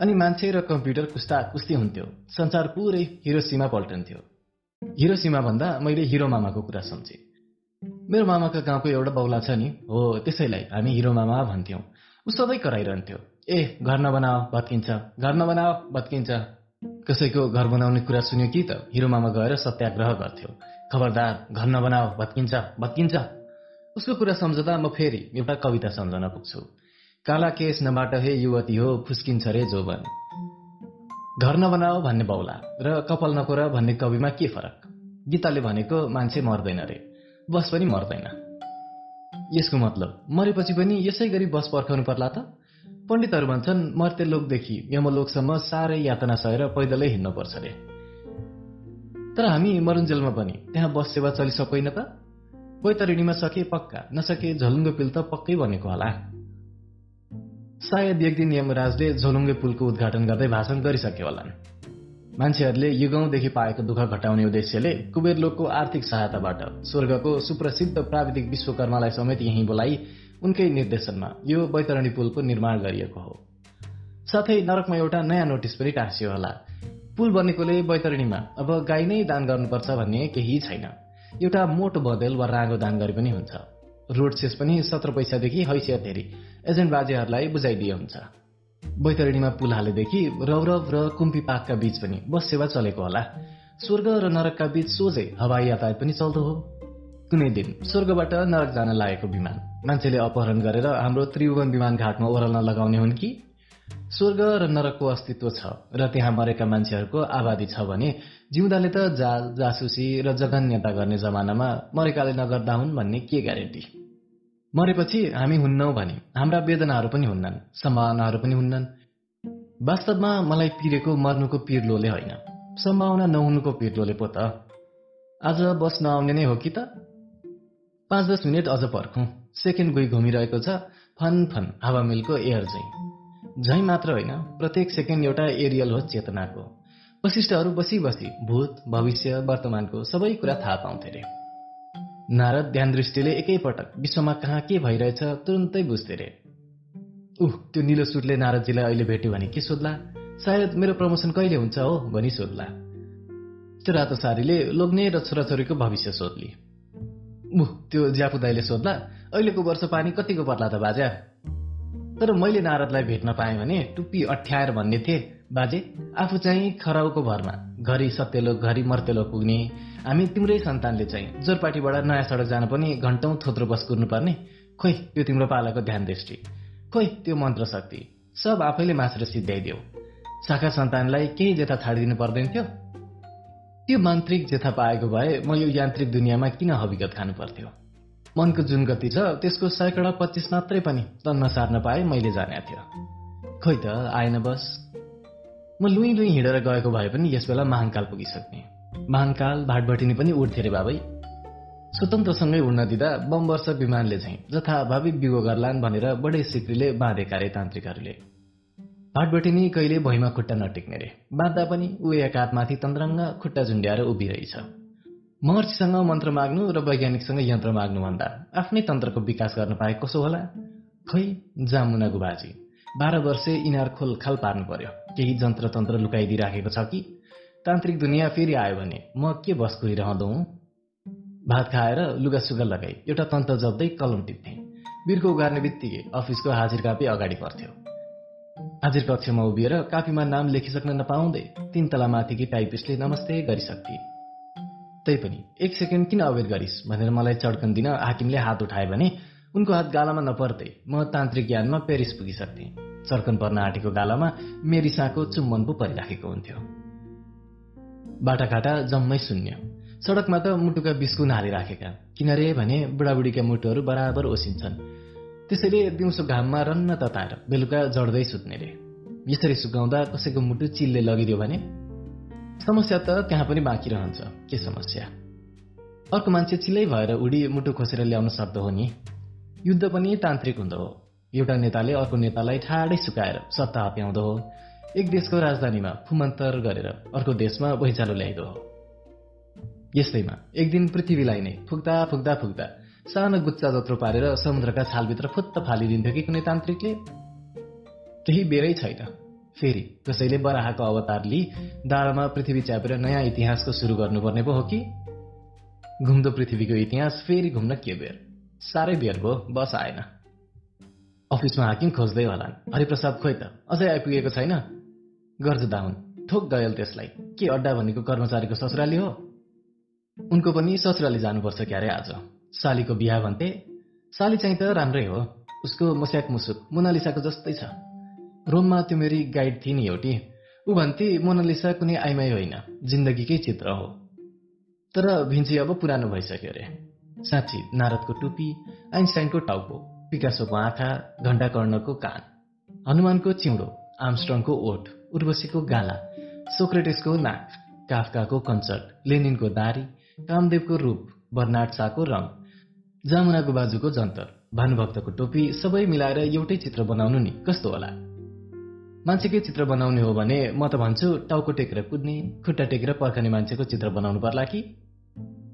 अनि मान्छे र कम्प्युटर कुस्ता कुस्ती हुन्थ्यो। संसार पुरै हिरो सीमा पल्टन्थ्यो हिरो सीमा भन्दा मैले हिरो मामाको कुरा सम्झेँ। मेरो मामाका गाउँको एउटा बौला छ नि। हो त्यसैलाई हामी हिरो मामा भन्थ्यौँ। ऊ सधैँ कराइरहन्थ्यो। ए घर नबनाओ भत्किन्छ। घर नबनाओ भत्किन्छ। कसैको घर बनाउने कुरा सुन्यो कि त? हिरो मामा गएर सत्याग्रह गर्थ्यो। खबरदार घर नबनाओ भत्किन्छ भत्किन्छ। उसको कुरा सम्झदा म फेरि एउटा कविता सम्झन पुग्छु। काला केस नबाट हे युवती हो फुस्किन्छ रे जोबन घर नबनाओ भन्ने बौला र कपाल नकोर भन्ने कविमा के फरक? गीताले भनेको मान्छे मर्दैन रे बस पनि मर्दैन। यसको मतलब मरेपछि पनि यसै गरी बस पर्खाउनु पर्ला त? पण्डितहरू भन्छन् मर्ते लोकदेखि यमलोकसम्म साह्रै यातना सहेर पैदलै हिँड्नुपर्छ अरे तर हामी मरुन्जेलमा पनि त्यहाँ बस सेवा चलिसक्दैन त? बैतरणीमा सके पक्का नसके झलुङ्गो पुल त पक्कै बनेको होला। सायद एक दिन यमराजले झोलुङ्गे पुलको उद्घाटन गर्दै भाषण गरिसके होलान्। मान्छेहरूले युगौंदेखि पाएको दुःख घटाउने उद्देश्यले कुबेर लोकको आर्थिक सहायताबाट स्वर्गको सुप्रसिद्ध प्राविधिक विश्वकर्मालाई समेत यहीँ बोलाई उनकै निर्देशनमा यो वैतरणी पुलको निर्माण गरिएको हो। साथै नरकमा एउटा नयाँ नोटिस पनि टाँसियो होला। पुल बनेकोले वैतरणीमा अब गाई नै दान गर्नुपर्छ भन्ने केही छैन। एउटा मोटो बदेल वा राँगो दान गरे पनि हुन्छ। रोड सेस पनि सत्र पैसादेखि हैसियत हेरी एजेन्ट बाजेहरूलाई बुझाइदिए हुन्छ। बैतरणीमा पुल हालेदेखि रौरव र कुम्पी पाकका बीच पनि बस सेवा चलेको होला। स्वर्ग र नरकका बीच सोझै हवाई यातायात पनि चल्दो हो। कुनै दिन स्वर्गबाट नरक जान लागेको विमान। मान्छेले अपहरण गरेर हाम्रो त्रिभुवन विमान घाटमा ओह्राल्न लगाउने हुन् कि? स्वर्ग र नरकको अस्तित्व छ र त्यहाँ मरेका मान्छेहरूको आबादी छ भने जिउँदाले त जाल जासुसी र जगन्यता गर्ने जमानामा मरेकाले नगर्दा हुन् भन्ने के ग्यारेन्टी? मरेपछि हामी हुन्नौ भने हाम्रा वेदनाहरू पनि हुन्नन् सम्भावनाहरू पनि हुन्नन्। वास्तवमा मलाई पिरेको मर्नुको पिर्लोले होइन। सम्भावना नहुनुको पिर्लोले पो त। आज बस नआउने नै हो कि त? पाँच दस मिनट अझ पर्खौँ। सेकेन्ड गई घुमिरहेको छ फन फन हावामिलको एयर झैँ। झैँ मात्र होइन प्रत्येक सेकेन्ड एउटा एरियल हो चेतनाको। वशिष्ठहरू बसी बसी भूत भविष्य वर्तमानको सबै कुरा थाहा पाउँथे रे। नारद ध्यान दृष्टिले एकैपटक विश्वमा कहाँ के भइरहेछ तुरन्तै बुझ्थे रे। उह त्यो निलो सुटले नारदजीलाई अहिले भेट्यो भने के सोध्ला? सायद मेरो प्रमोसन कहिले हुन्छ हो भनी सोध्ला। त्यो रातो सारीले लोग्ने र छोराछोरीको भविष्य सोध्ली। उह त्यो ज्यापुदाईले सोध्ला अहिलेको वर्ष पानी कतिको पर्ला त बाजा? तर मैले नारदलाई भेट्न पाएँ भने टुप्पी अठ्याएर भन्ने थिएँ बाजे आफू चाहिँ खराउको भरमा घरि सत्यलो घरि मर्तेलो पुग्ने। हामी तिम्रै सन्तानले चाहिँ जोरपाटीबाट नयाँ सडक जान पनि घन्टौँ थोत्रो बस कुर्नुपर्ने। खोइ त्यो तिम्रो पालाको ध्यान दृष्टि। खोइ त्यो मन्त्र शक्ति सब आफैले मासेर सिद्ध्याइदेऊ। शाखा सन्तानलाई केही जेथा छाडिदिनु पर्दैन थियो। त्यो मान्त्रिक जेथा पाएको भए म यो यान्त्रिक दुनियाँमा किन हविगत खानु पर्थ्यो मनको जुन गति छ त्यसको सयकडा पच्चिस मात्रै पनि तन्न सार्न पाए मैले जाने थियो खोइ त आएन बस। म लुई लुई हिँडेर गएको भए पनि यस बेला महाङ्काल पुगिसक्ने। महाङ्काल भाटभटिनी पनि उड्थे रे बाबै। स्वतन्त्रसँगै उड्न दिँदा बम वर्ष विमानले चाहिँ जथाभावी बिगो गर्लान् भनेर बडै सिक्रीले बाँधेका रे तान्त्रिकहरूले। भाटबटिनी कहिले भुइँमा खुट्टा नटेक्ने रे। बाँध्दा पनि ऊ एक हातमाथि तन्त्रङ्ग खुट्टा झुन्ड्याएर उभिरहेछ। महर्षिसँग मन्त्र माग्नु र वैज्ञानिकसँग यन्त्र माग्नु भन्दा आफ्नै तन्त्रको विकास गर्न पाए कसो होला? खै जामुना गुबाजी बाह्र वर्षे इनार खोल खाल पार्नु पर्यो। केही तन्त्र लुकाइदिइराखेको छ कि? तान्त्रिक दुनियाँ फेरि आयो भने म के बस हुँ? भात खाएर लुगा सुगा लगाई एउटा तन्त्र जप्दै कलम टिप्थे। बिर्को उगार्ने बित्तिकै अफिसको हाजिर कापी अगाडि पर्थ्यो। हाजिर कक्षमा उभिएर कापीमा नाम लेखिसक्न नपाउँदै तीन तला माथिकी टाइपिस्टले नमस्ते गरिसक्थे। तैपनि एक सेकेन्ड किन अवेर गरिस् भनेर मलाई चड्कन दिन हाकिमले हात उठाए भने उनको हात गालामा नपर्दै म तान्त्रिक ज्ञानमा पेरिस पुगिसक्थेँ। चर्कन पर्न आँटेको गालामा मेरिसाको चुम्बन पो परिराखेको हुन्थ्यो। बाटाघाटा जम्मै शून्य सडकमा त मुटुका बिस्कुन हालिराखेका। किनरे भने बुढाबुढीका मुटुहरू बराबर ओसिन्छन्। त्यसैले दिउँसो घाममा रन्न तताएर बेलुका जड्दै सुत्ने रे यसरी सुकाउँदा कसैको मुटु चिलले लगिदियो भने? समस्या त त्यहाँ पनि बाँकी रहन्छ। के समस्या? अर्को मान्छे चिल्लै भएर उडी मुटु खोसेर ल्याउन सक्दो हो नि? युद्ध पनि तान्त्रिक हुँदो हो। एउटा नेताले अर्को नेतालाई ठाडै सुकाएर सत्ता हप्याउँदो हो। एक देशको राजधानीमा फुमन्तर गरेर अर्को देशमा भैँचालो ल्याइदो हो। यस्तैमा एक दिन पृथ्वीलाई नै फुक्दा फुक्दा फुक्दा सानो गुच्चा जत्रो पारेर समुद्रका छालभित्र फुत्त फालिदिन्थ्यो कि कुनै तान्त्रिकले? केही बेरै छैन। फेरि कसैले बराहको अवतार लिई दाँडामा पृथ्वी च्यापेर नयाँ इतिहासको सुरु गर्नुपर्ने पो हो कि? घुम्दो पृथ्वीको इतिहास फेरि घुम्न के बेर? साह्रै बेर भयो बस आएन। अफिसमा हाकिम खोज्दै होलान् हरिप्रसाद खोइ त अझै आइपुगेको छैन? गर्ज दाहुन ठोक गयल त्यसलाई। के अड्डा भनेको कर्मचारीको ससुराली हो? उनको पनि ससुराली जानुपर्छ क्यारे आज। सालीको बिहा भन्थे साली चाहिँ त राम्रै हो। उसको मुस्याक मुसुक मोनालिसाको जस्तै छ। रोममा त्यो मेरी गाइड थिए नि एउटी। ऊ भन्थे मोनालिसा कुनै आइमाई होइन जिन्दगीकै चित्र हो। तर भिन्ची अब पुरानो भइसक्यो अरे। साँच्ची नारदको टुपी आइन्स्टाइनको टाउको। पिकासोको आँखा घण्टा कर्णको कान हनुमानको चिउँडो आमस्ट्रङको ओठ उर्वशीको गाला सोक्रेटिसको नाक काफकाको कन्सर्ट लेनिनको दारी कामदेवको रूप बर्नाट शाहको रङ जामुनाको बाजुको जन्तर भानुभक्तको टोपी सबै मिलाएर एउटै चित्र बनाउनु नि कस्तो होला? मान्छेकै चित्र बनाउने हो भने म त भन्छु टाउको टेकेर कुद्ने खुट्टा टेकेर पर्खने मान्छेको चित्र बनाउनु पर्ला कि?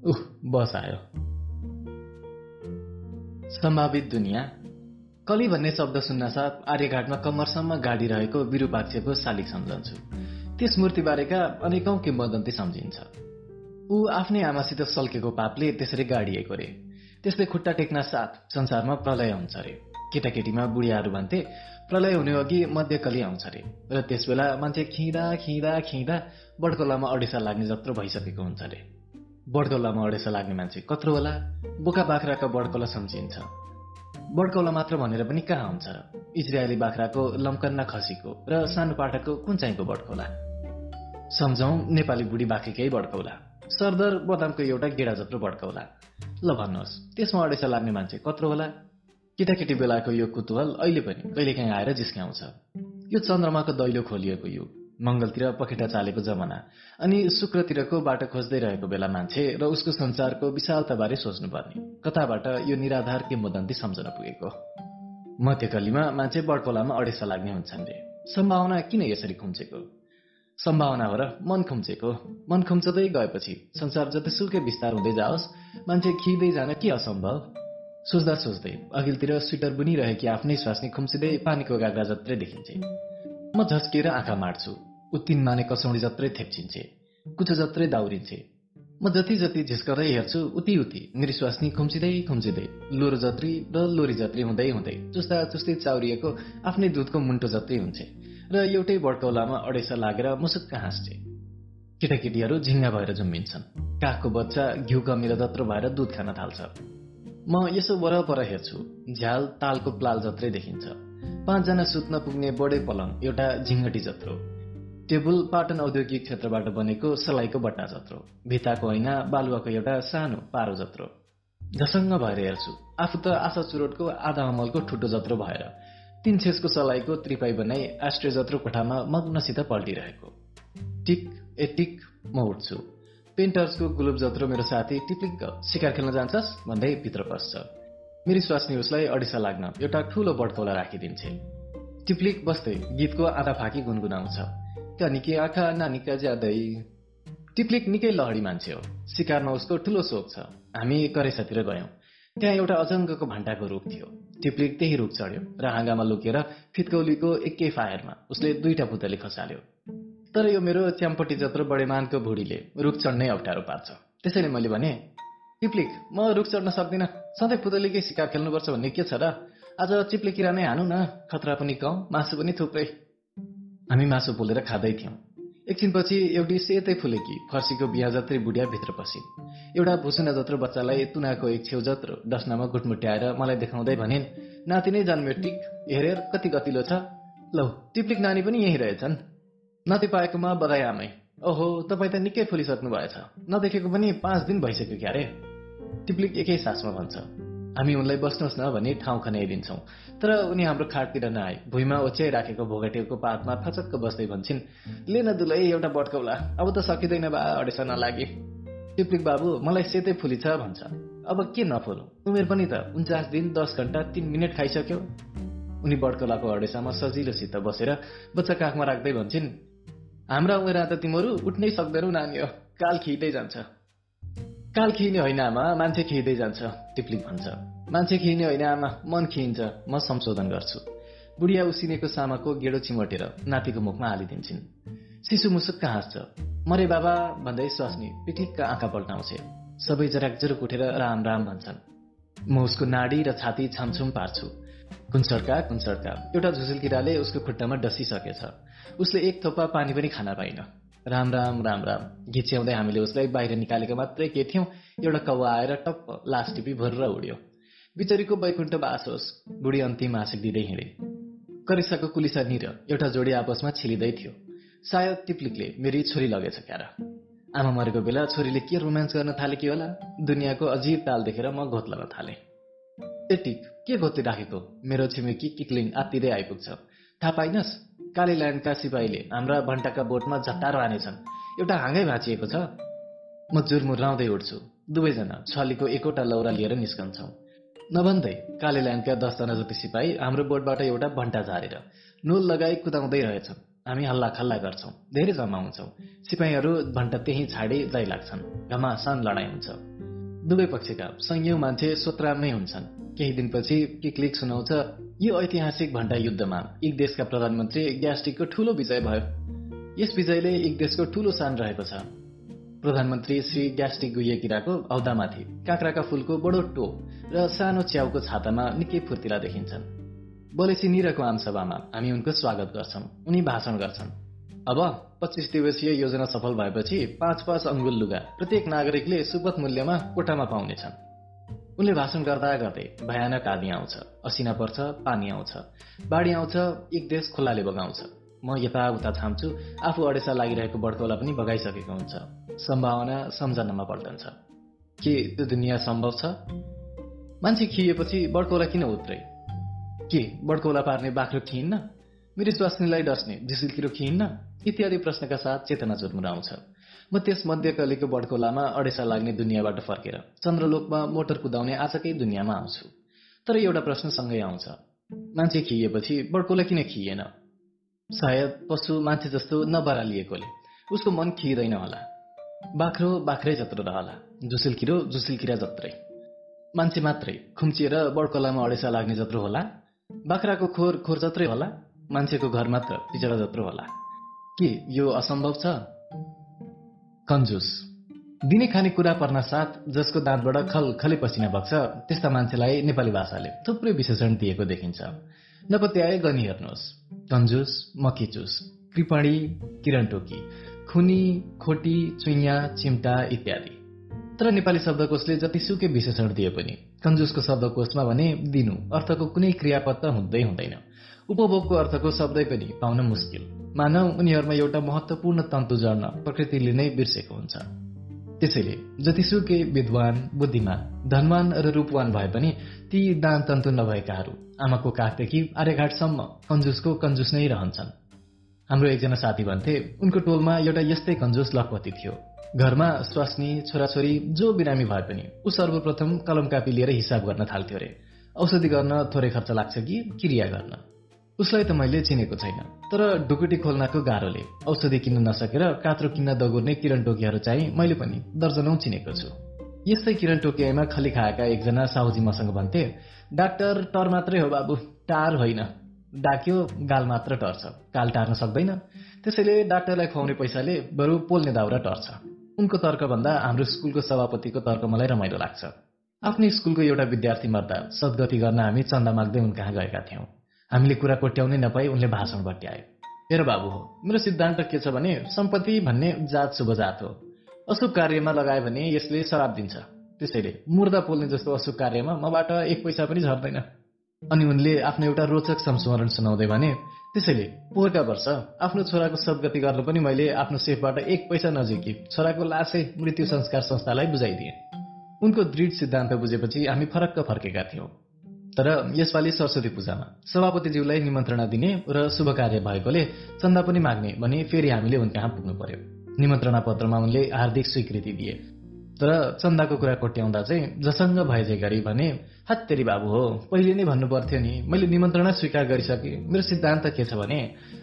उह बस आयो। सम्भावित दुनियाँ। कली भन्ने शब्द सुन्न साथ आर्यघाटमा कम्मरसम्म गाडी रहेको विरूपाक्षको शालिक सम्झन्छु त्यस मूर्तिबारेका अनेकौं किम्बदन्ती सम्झिन्छ। ऊ आफ्नै आमासित सल्केको पापले त्यसरी गाडिएको रे। त्यसले खुट्टा टेक्न साथ संसारमा प्रलय हुन्छ रे। केटाकेटीमा बुढियाहरू भन्थे प्रलय हुने अघि मध्यकली आउँछ रे। र त्यस बेला मान्छे खिँदा खिँदा खिँदा बडकोलामा अडेसा लाग्ने जत्रो भइसकेको हुन्छ रे। बडकौलामा अडेसा लाग्ने मान्छे कत्रो होला? बोका बाख्राका बडकौला सम्झिन्छ। बडकौला मात्र भनेर पनि कहाँ हुन्छ? इजरायली बाख्राको लम्कन्ना खसीको र सानो पाठाको कुन चाहिँको बडकौला? सम्झौँ नेपाली बुढी बाख्रीकै बडकौला। सरदर बदामको एउटा गेडा जत्रो भड्काउला ल भन्नुहोस् त्यसमा अडेसा लाग्ने मान्छे कत्रो होला? केटाकेटी बेलाको यो कुतुहल अहिले पनि कहिलेकाहीँ आएर जिस्क्याउँछ। यो चन्द्रमाको दैलो खोलिएको युग। मङ्गलतिर पखेटा चालेको जमाना। अनि शुक्रतिरको बाटो खोज्दै रहेको बेला मान्छे र उसको संसारको विशालताबारे सोच्नुपर्ने। कताबाट यो निराधार किम्बदन्ती सम्झन पुगेको। मध्यकलीमा मान्छे बडकोलामा अडेसा लाग्ने हुन्छन् रे। सम्भावना किन यसरी खुम्चेको? सम्भावना हो र मन खुम्चेको। मन खुम्चदै गएपछि संसार जतिसुकै विस्तार हुँदै जाओस् मान्छे खिँदै जान के असम्भव? सोच्दा सोच्दै अघिल्तिर स्वेटर बुनिरहेकी आफ्नै स्वास्नी खुम्चिँदै पानीको गाग्रा जत्रै देखिन्छे म झस्किएर आँखा मार्छु। उत्तिन माने कसौडी जत्रै थेप्चिन्छे कुचो जत्रै दाउरिन्छे। म जति जति झिस्कदै हेर्छु उति उति मेरी स्वास्नी खुम्चिँदै खुम्चिँदै लोरो जत्री र लोरी जत्री हुँदै हुँदै चुस्ता चुस्ती चाउरिएको आफ्नै दुधको मुन्टो जत्रै हुन्छे र एउटै बड्कौलामा अडेसा लागेर मुसुक्क हाँस्छे। केटाकेटीहरू झिङ्गा भएर जुम्बिन्छन् कागको बच्चा घिउ कमिलो जत्रो भएर दुध खान थाल्छ। म यसो वरपर हेर्छु झ्याल तालको प्लाल जत्रै देखिन्छ। पाँचजना सुत्न पुग्ने बडे पलङ एउटा झिङ्गटी जत्रो। टेबुल पाटन औद्योगिक क्षेत्रबाट बनेको सलाइको बट्टा जत्रो। भित्ताको ऐना बालुवाको एउटा सानो पारो जत्रो। झसङ्ग भएर हेर्छु आफू त आशा चुरोटको आधा अमलको ठुटो जत्रो भएर तीन छेसको सलाइको त्रिपाई बनाई आष्ट्रे जत्रो कोठामा मग्नसित पल्टिरहेको। टिक ए टिक म उठ्छु। पेन्टर्सको गुलुब जत्रो मेरो साथी टिप्लिक्क सिकार खेल्न जान्छस्? भन्दै भित्र पस्छ। मेरी स्वास्नी उसलाई अडिसा लाग्न एउटा ठूलो बडकौला राखिदिन्छे। टिप्लिक बस्दै गीतको आधा फाकी गुनगुनाउँछ। कनिके आँखा नानीका ज्यादै टिप्लिक निकै लहडी मान्छे हो। सिकारमा उसको ठूलो सोख छ। हामी करेसातिर गयौं। त्यहाँ एउटा अजङ्गको भान्टाको रुख थियो। टिप्लिक त्यही रुख चढ्यो र हाँगामा लुकेर फितकौलीको एकै फायरमा उसले दुईटा पुतली खसाल्यो। तर यो मेरो च्याम्पटी जत्रो बडेमानको भुडीले रुख चढ्नै अप्ठ्यारो पार्छ। त्यसैले मैले भने टिप्लिक म रुख चढ्न सक्दिनँ। सधैँ पुतलीकै शिकार खेल्नुपर्छ भन्ने के छ र? आज चिप्ले किरा नै हानु न। खतरा पनि कम मासु पनि थुप्रै। हामी मासु पोलेर खाँदै थियौँ। एकछिनपछि एउटी सेतै फुलेकी फर्सीको बिहा जत्रै बुढिया भित्र पसिन् एउटा भुसुना जत्रो बच्चालाई तुनाको एक छेउ जत्रो डस्नामा गुटमुट्याएर मलाई देखाउँदै भनिन् नाति नै जन्म्यो टिक हेर कति गतिलो छ। लौ टिप्लिक नानी पनि यही रहेछन्। नाति पाएकोमा बधाई आमै। ओहो तपाईँ त निकै फुलिसक्नु भएछ। नदेखेको पनि पाँच दिन भइसक्यो क्यारे? टिप्लिक एकै सासमा भन्छ। हामी उनलाई बस्नुहोस् न भनी ठाउँ खनाइदिन्छौँ तर उनी हाम्रो खाटतिर नआए। भुइँमा ओछ्याइराखेको भोगटेको पातमा फचक्क बस्दै भन्छन् ले न दुलै एउटा बट्कौला। अब त सकिँदैन बा अडेसा नलागे। टिप्लिक बाबु मलाई सेतै फुली छ भन्छ। अब के नफुलु उमेर पनि त उन्चास दिन दस घन्टा तिन मिनट खाइसक्यो उनी बड्कलाको अडेसामा सजिलोसित बसेर बच्चा काखमा राख्दै भन्छन् हाम्रा उमेर त तिमीहरू उठ्नै सक्दैनौ नानी हो काल खिँदै जान्छ। काल खिने होइन आमा मान्छे खिँदै जान्छ टिप्लिक भन्छ। मान्छे खिने होइन आमा मन खिइन्छ म संशोधन गर्छु। बुढिया उसिनेको सामाको गेडो चिमटेर नातिको मुखमा हालिदिन्छन्। शिशु मुसुक्क हाँस्छ। मरे बाबा भन्दै स्वास्नी पिक्लिक्क आँखा पल्टाउँछे। सबै जराक जुरुक उठेर राम राम भन्छन्। म उसको नाडी र छाती छामछुम पार्छु। कुन्सड्का कुन्सड्का एउटा झुसुल किराले उसको खुट्टामा डसिसकेछ। उसले एक थोपा पानी पनि खान पाइन। राम राम राम राम। घिच्याउँदै हामीले उसलाई बाहिर निकालेको मात्रै के थियौँ? एउटा कौवा आएर टप्प लास टिपी भर्र उड्यो। बिचरीको बैकुण्ठ बास होस् बुढी अन्तिम आशिक दिँदै हिँडे। करिसाको कुलिसा निर एउटा जोडी आपसमा छिलिँदै थियो। सायद टिप्लिकले मेरी छोरी लगेछ क्यार। आमा मरेको बेला छोरीले के रोमान्स गर्न थाले कि होला? दुनियाँको अजीब ताल देखेर म घोत्लन थालेँ। एटिक के घोत्ती राखेको? मेरो छिमेकी किक्लिङ आत्तिँदै आइपुग्छ। थाहा पाइनस्? काली ल्यान्डका सिपाहीले हाम्रा भन्टाका बोटमा झट्टारो हानेछन्। एउटा हाँगै भाँचिएको छ। म जुरमुराउँदै उठ्छु। दुवैजना छलीको एकवटा लौरा लिएर निस्कन्छौँ। नभन्दै काले ल्यान्डका दसजना जति सिपाही हाम्रो बोटबाट एउटा भन्टा झारेर नोल लगाई कुदाउँदै रहेछन्। हामी हल्ला खल्ला गर्छौँ। धेरै जम्मा हुन्छौँ। सिपाहीहरू भन्टा त्यही छाडी दै लाग्छन्। घमासान लडाइँ हुन्छ। दुवै पक्षका सयौं मान्छे सोत्रामै हुन्छन्। केही दिनपछि क्लिक सुनाउँछ। यो ऐतिहासिक भण्डा युद्धमा एक देशका प्रधानमन्त्री ग्यास्टिकको ठूलो विजय भयो। यस विजयले एक देशको ठूलो सान रहेको छ। प्रधानमन्त्री श्री ग्यास्टिक गुहिएकिराको औदामाथि काँक्राका फूलको बडो टोप र सानो च्याउको छातामा निकै फुर्तिला देखिन्छन्। बलेसी निरको आमसभामा हामी उनको स्वागत गर्छौं। उनी भाषण गर्छन्। अब पच्चिस दिवसीय योजना सफल भएपछि पाँच पाँच अङ्गुल लुगा प्रत्येक नागरिकले सुपथ मूल्यमा कोठामा पाउनेछन्। उनले भाषण गर्दा गर्दै भयानक आदि आउँछ असिना पर्छ पानी आउँछ। बाढी आउँछ एक देश खोलाले बगाउँछ। म यताउता छाम्छु आफू अडेसा लागिरहेको बड्कौला पनि बगाइसकेको हुन्छ। सम्भावना सम्झनामा पल्टन्छ के त्यो दुनियाँ सम्भव छ? मान्छे खिएपछि बड्कौला किन उत्रै? के बड्कौला पार्ने बाख्रो थिइन्न मेरो स्वास्नीलाई डस्ने झिसिल किरो खिइन्न? इत्यादि प्रश्नका साथ चेतना आउँछ म त्यस मध्यकालीको बडकोलामा अडेसा लाग्ने दुनियाँबाट फर्केर चन्द्रलोकमा मोटर कुदाउने आजकै दुनियाँमा आउँछु। तर एउटा प्रश्न सँगै आउँछ। मान्छे खिएपछि बडकोला किन खिएन? सायद पशु मान्छे जस्तो नबरालिएकोले उसको मन खिइँदैन होला। बाख्रो बाख्रै जत्रो रहला। झुसिल किरो जत्रै। मान्छे मात्रै खुम्चिएर बडकोलामा अडेसा लाग्ने जत्रो होला। बाख्राको खोर खोर जत्रै होला। मान्छेको घर मात्र पिचडा जत्रो होला। के यो असम्भव छ? कन्जुस। दिने खाने कुरा पर्न साथ जसको दाँतबाट खल खलै पसिना बग्छ त्यस्ता मान्छेलाई नेपाली भाषाले थुप्रै विशेषण दिएको देखिन्छ। नपत्याए गनी हेर्नुहोस्। कन्जुस मकिचुस कृपणी किरण टोकी खुनी खोटी चुइया चिम्टा इत्यादि। तर नेपाली शब्दकोशले जतिसुकै विशेषण दिए पनि कन्जुसको शब्दकोशमा भने दिनु अर्थको कुनै क्रियापत्ता हुँदै हुँदैन। उपभोगको अर्थको शब्दै पनि पाउन मुस्किल। मानव उनीहरूमा एउटा महत्वपूर्ण तन्तु जड्न प्रकृतिले नै बिर्सेको हुन्छ। त्यसैले जतिसुकै विद्वान बुद्धिमान धनवान र रूपवान भए पनि ती दान तन्तु नभएकाहरू आमाको काखदेखि आर्यघाटसम्म कन्जुसको कन्जुस नै रहन्छन्। हाम्रो एकजना साथी भन्थे उनको टोलमा एउटा यस्तै कन्जुस लखपति थियो। घरमा स्वास्नी छोराछोरी जो बिरामी भए पनि ऊ सर्वप्रथम कलम कापी लिएर हिसाब गर्न थाल्थ्यो अरे औषधि गर्न थोरै खर्च लाग्छ कि क्रिया गर्न? उसलाई त मैले चिनेको छैन। तर ढुकुटी खोल्नको गाह्रोले औषधि किन्न नसकेर कात्रो किन्न दगुर्ने किरण टोकियाहरू चाहिँ मैले पनि दर्जनौ चिनेको छु। यस्तै किरण टोकियामा खली खाएका एकजना साहुजी मसँग भन्थे डाक्टर टर मात्रै हो बाबु टार होइन। डाक्यो गाल मात्र टर्छ काल टार्न सक्दैन। त्यसैले डाक्टरलाई खुवाउने पैसाले बरु पोल्ने दाउरा टर्छ। उनको तर्कभन्दा हाम्रो स्कुलको सभापतिको तर्क मलाई रमाइलो लाग्छ। आफ्नै स्कुलको एउटा विद्यार्थी मर्दा सद्गति गर्न हामी चन्दा माग्दै उन कहाँ गएका थियौँ। हामीले कुरा कोट्याउनै नपाई उनले भाषण बट्याए हेर बाबु हो। मेरो सिद्धान्त के छ भने सम्पत्ति भन्ने जात शुभ जात हो। अशुभ कार्यमा लगायो भने यसले शराब दिन्छ। त्यसैले मुर्दा पोल्ने जस्तो अशुभ कार्यमा मबाट एक पैसा पनि झर्दैन। अनि उनले आफ्नो एउटा रोचक संस्मरण सुनाउँदै भने त्यसैले पोहोरका वर्ष आफ्नो छोराको सद्गति गर्न पनि मैले आफ्नो सेफबाट एक पैसा नजिकी छोराको लासै मृत्यु संस्कार संस्थालाई बुझाइदिएँ। उनको दृढ सिद्धान्त बुझेपछि हामी फरक्क फर्केका थियौँ। तर यसपालि सरस्वती पूजामा सभापतिज्यूलाई निमन्त्रणा दिने र शुभ कार्य भएकोले चन्दा पनि माग्ने भने फेरि हामीले उन कहाँ पुग्नु पर्यो। निमन्त्रणा पत्रमा उनले हार्दिक स्वीकृति दिए। तर चन्दाको कुरा कोट्याउँदा चाहिँ जसङ्ग भए गरी भने हत्तेरी बाबु हो पहिले नै भन्नु पर्थ्यो नि मैले निमन्त्रणा स्वीकार गरिसकेँ मेरो सिद्धान्त के छ भने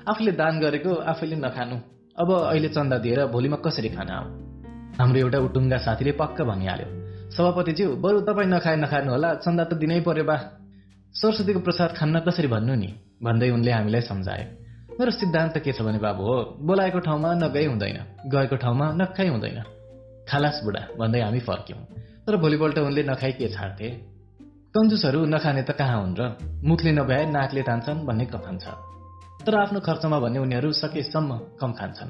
आफूले दान गरेको आफैले नखानु। अब अहिले चन्दा दिएर भोलिमा कसरी खान आऊ? हाम्रो एउटा उटुङ्गा साथीले पक्क भनिहाल्यो सभापतिज्यू बरु तपाईँ नखाए नखानु होला चन्दा त दिनै पर्यो बा। सरस्वतीको प्रसाद खान्न कसरी भन्नु नि? भन्दै उनले हामीलाई सम्झाए। मेरो सिद्धान्त के छ भने बाबु हो? बोलाएको ठाउँमा नगई हुँदैन। गएको ठाउँमा नखाइ हुँदैन। खालास बुढा भन्दै हामी फर्क्यौँ। तर भोलिपल्ट उनले नखाइ के छाड्थे? कन्जुसहरू नखाने त कहाँ हुन् र? मुखले नभ्याए नाकले तान्छन् भन्ने कथन छ। तर आफ्नो खर्चमा भन्ने उनीहरू सकेसम्म कम खान्छन्।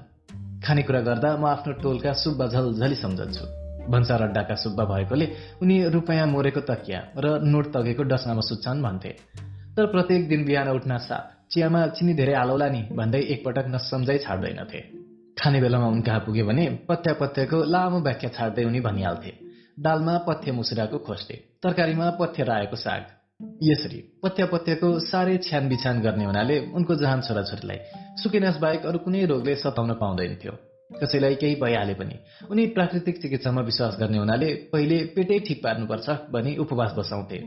खानेकुरा गर्दा म आफ्नो टोलका सुब्बा झलझली सम्झन्छु। भन्सार अड्डाका सुब्बा भएकोले उनी रुपियाँ मोरेको तकिया र नोट तगेको डसनामा सुत्छन् भन्थे। तर प्रत्येक दिन बिहान उठ्न साथ चियामा चिनी धेरै हालौला नि भन्दै एकपटक नसम्झै छाड्दैनथे। खाने बेलामा उन कहाँ पुग्यो भने पत्या पत्याको लामो व्याख्या छाड्दै उनी भनिहाल्थे दालमा पथ्य मुसुराको खोस्टे तरकारीमा पथ्य राएको साग। यसरी पत्या पत्याको साह्रै छ्यान बिछान गर्ने हुनाले उनको जहान छोराछोरीलाई सुकेनास बाहेक अरू कुनै रोगले सताउन पाउँदैन थियो। कसैलाई केही भइहाले पनि। उनी प्राकृतिक चिकित्सामा विश्वास गर्ने हुनाले पहिले पेटै ठिक पार्नुपर्छ भनी उपवास बसाउँथे।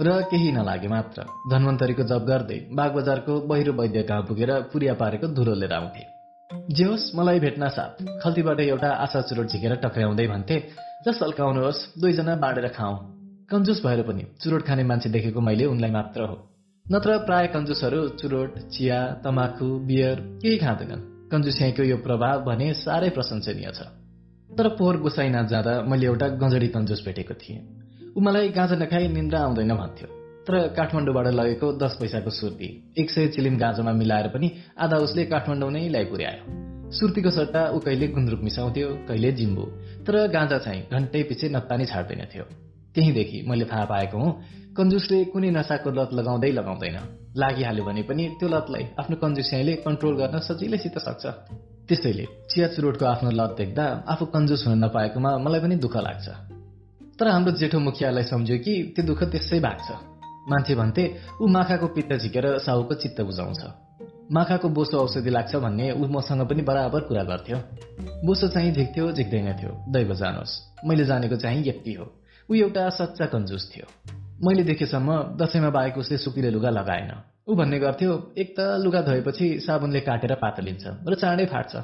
र केही नलागे मात्र। धन्वन्तरीको जब गर्दै बागबजारको बहिरो वैद्य कहाँ पुगेर पुरिया पारेको धुलो लिएर आउँथे। जे होस् मलाई भेट्न साथ। खल्तीबाट एउटा आशा चुरोट झिकेर टक्राउँदै भन्थे जस सल्काउनुहोस् दुईजना बाँडेर खाउँ कन्जुस भएर पनि चुरोट खाने मान्छे देखेको मैले उनलाई मात्र हो। नत्र प्राय कन्जुसहरू चुरोट चिया तमाखु बियर केही खाँदैनन्। कन्जुस्याईको यो प्रभाव भने साह्रै प्रशंसनीय छ। तर पोहोर गोसाई जाँदा मैले एउटा गजडी कन्जुस भेटेको थिएँ। ऊ मलाई गाँजा नखाई निन्द्रा आउँदैन भन्थ्यो। तर काठमाडौँबाट लगेको दस पैसाको सुर्ती एक सय चिलिम गाँजामा मिलाएर पनि आधा उसले काठमाडौँ नै ल्याइ पुर्यायो सुर्तीको सट्टा ऊ कहिले गुन्द्रुक मिसाउँथ्यो कहिले जिम्बु। तर गाँजा चाहिँ घन्टै पछि नत्तानी छाड्दैन थियो। त्यहीँदेखि मैले थाहा पाएको हुँ कन्जुसले कुनै नसाको लत लगाउँदै लगाउँदैन। लागिहाल्यो भने पनि त्यो लतलाई आफ्नो कन्जुस्याईले कन्ट्रोल गर्न सजिलैसित सक्छ। त्यसैले चिया चुरोटको आफ्नो लत देख्दा आफू कन्जुस हुन नपाएकोमा मलाई पनि दुःख लाग्छ। तर हाम्रो जेठो मुखियालाई सम्झ्यो कि त्यो दुःख त्यसै भाग्छ। मान्छे भन्थे ऊ माखाको पित्त झिकेर साहुको चित्त बुझाउँछ। माखाको बोसो औषधि लाग्छ भन्ने ऊ मसँग पनि बराबर कुरा गर्थ्यो। बोसो चाहिँ झिक्थ्यो झिक्दैन थियो। दैव जानोस् मैले जानेको चाहिँ यति हो। ऊ एउटा सच्चा कन्जुस थियो। मैले देखेसम्म दसैँमा बाहेक उसले सुकिले लुगा लगाएन। ऊ भन्ने गर्थ्यो एक त लुगा धोएपछि साबुनले काटेर पातलिन्छ र चाँडै फाट्छ।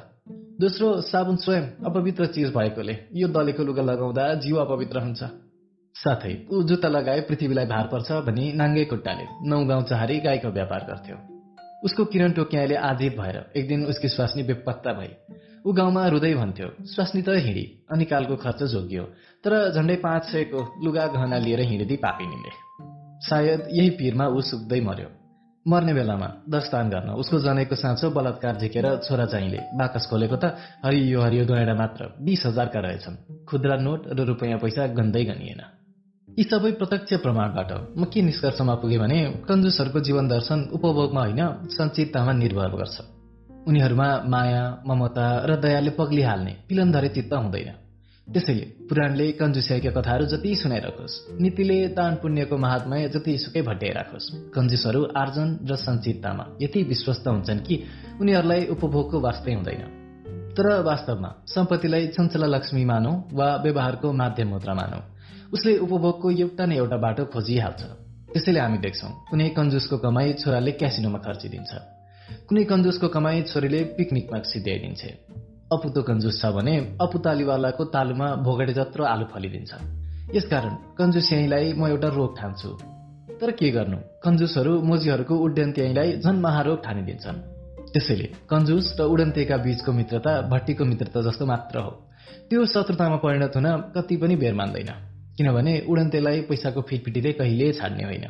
दोस्रो साबुन स्वयं अपवित्र चिज भएकोले यो दलेको लुगा लगाउँदा जिउ अपवित्र हुन्छ। साथै ऊ जुत्ता लगाए पृथ्वीलाई भार पर्छ भनी नाङ्गे खुट्टाले नौ गाउँ चाहारी गाईको व्यापार गर्थ्यो। उसको किरण टोकियाले आजित भएर एक दिन उसकी स्वास्नी बेपत्ता भई ऊ गाउँमा रुँदै भन्थ्यो स्वास्नी त हिँडी अनि कालको खर्च जोगियो तर झन्डै पाँच सयको लुगा गहना लिएर हिँडिदी पापिनीले सायद यही पिरमा ऊ सुक्दै मर्यो मर्ने बेलामा दस्तान गर्न उसको जनेको साँचो बलात्कार झिकेर छोरा चाहिँले बाकस खोलेको त हरियो हरियो गैँडा मात्र बिस हजारका रहेछन्। खुद्रा नोट र रुपियाँ पैसा गन्दै गनिएन। यी सबै प्रत्यक्ष प्रमाणबाट म के निष्कर्षमा पुगेँ भने कन्जुसहरूको जीवन दर्शन उपभोगमा होइन सञ्चिततामा निर्भर गर्छ। उनीहरूमा माया ममता र दयाले पग्लिहाल्ने पिलनधरे चित्त हुँदैन। त्यसैले पुराणले कन्जुसियाका कथाहरू जति सुनाइराखोस् नीतिले दान पुण्यको महात्मय जति सुकै भट्याइराखोस् कन्जुसहरू आर्जन र सञ्चिततामा यति विश्वस्त हुन्छन् कि उनीहरूलाई उपभोगको वास्तै हुँदैन। तर वास्तवमा सम्पत्तिलाई चञ्चला लक्ष्मी मानौ वा व्यवहारको माध्यम मुद्रा मानौ उसले उपभोगको एउटा न एउटा बाटो खोजिहाल्छ। त्यसैले हामी देख्छौँ कुनै कन्जुसको कमाई छोराले क्यासिनोमा खर्चिदिन्छ। कुनै कन्जुसको कमाई छोरीले पिकनिकमा सिध्याइदिन्छ अपुतो कन्जुस छ भने अपुतालीवालाको तालुमा भोगडे जत्रो आलु फलिदिन्छ। यसकारण कन्जुस्याईलाई म एउटा रोग ठान्छु। तर के गर्नु? कन्जुसहरू मोजीहरूको उड्डन्त्याईलाई झन् महारोग ठानिदिन्छन्। त्यसैले कन्जुस र उडन्तेका बीचको मित्रता भट्टीको मित्रता जस्तो मात्र हो। त्यो शत्रुतामा परिणत हुन कति पनि बेर मान्दैन। किनभने उडन्तेलाई पैसाको फिटफिटीले कहिले छाड्ने होइन।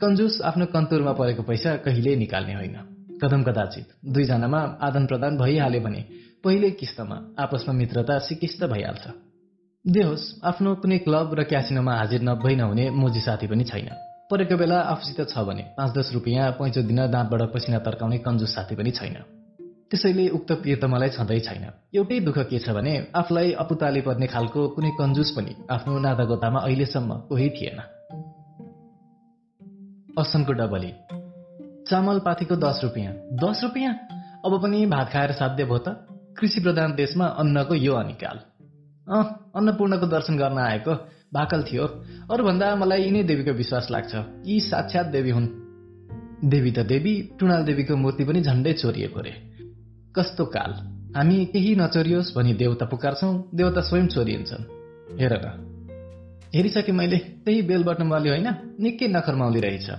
कन्जुस आफ्नो कन्तुरमा परेको पैसा कहिले निकाल्ने होइन। कदम कदाचित दुईजनामा आदान प्रदान भइहाल्यो भने पहिले किस्तमा आपसमा मित्रता सिकिस्त भइहाल्छ। जे होस् आफ्नो कुनै क्लब र क्यासिनोमा हाजिर नभई नहुने मोजी साथी पनि छैन। परेको बेला आफूसित छ भने पाँच दस रुपियाँ पैँचो दिन दाँतबाट पसिना तर्काउने कन्जुस साथी पनि छैन। त्यसैले उक्त पिर त मलाई छँदै छैन। एउटै दुःख के छ भने आफूलाई अपुताले पर्ने खालको कुनै कन्जुस पनि आफ्नो नादागोतामा अहिलेसम्म कोही थिएन। असनको डबली चामल पाथीको दस रुपियाँ। दस रुपियाँ? अब पनि भात खाएर साध्य भयो त। कृषि प्रधान देशमा अन्नको यो अनिकाल। अँ अन्नपूर्णको दर्शन गर्न आएको। भाकल थियो। अरूभन्दा मलाई यिनै देवीको विश्वास लाग्छ। यी साक्षात देवी हुन्। देवी त देवी टुणाल देवीको मूर्ति पनि झन्डै चोरिएको रे कस्तो काल। हामी केही नचोरियोस् भनी देवता पुकार्छौँ। देवता स्वयं चोरिन्छन्। हेर न हेरिसके मैले त्यही बेलबटमवाली होइन। निकै नखरमाउली रहेछ।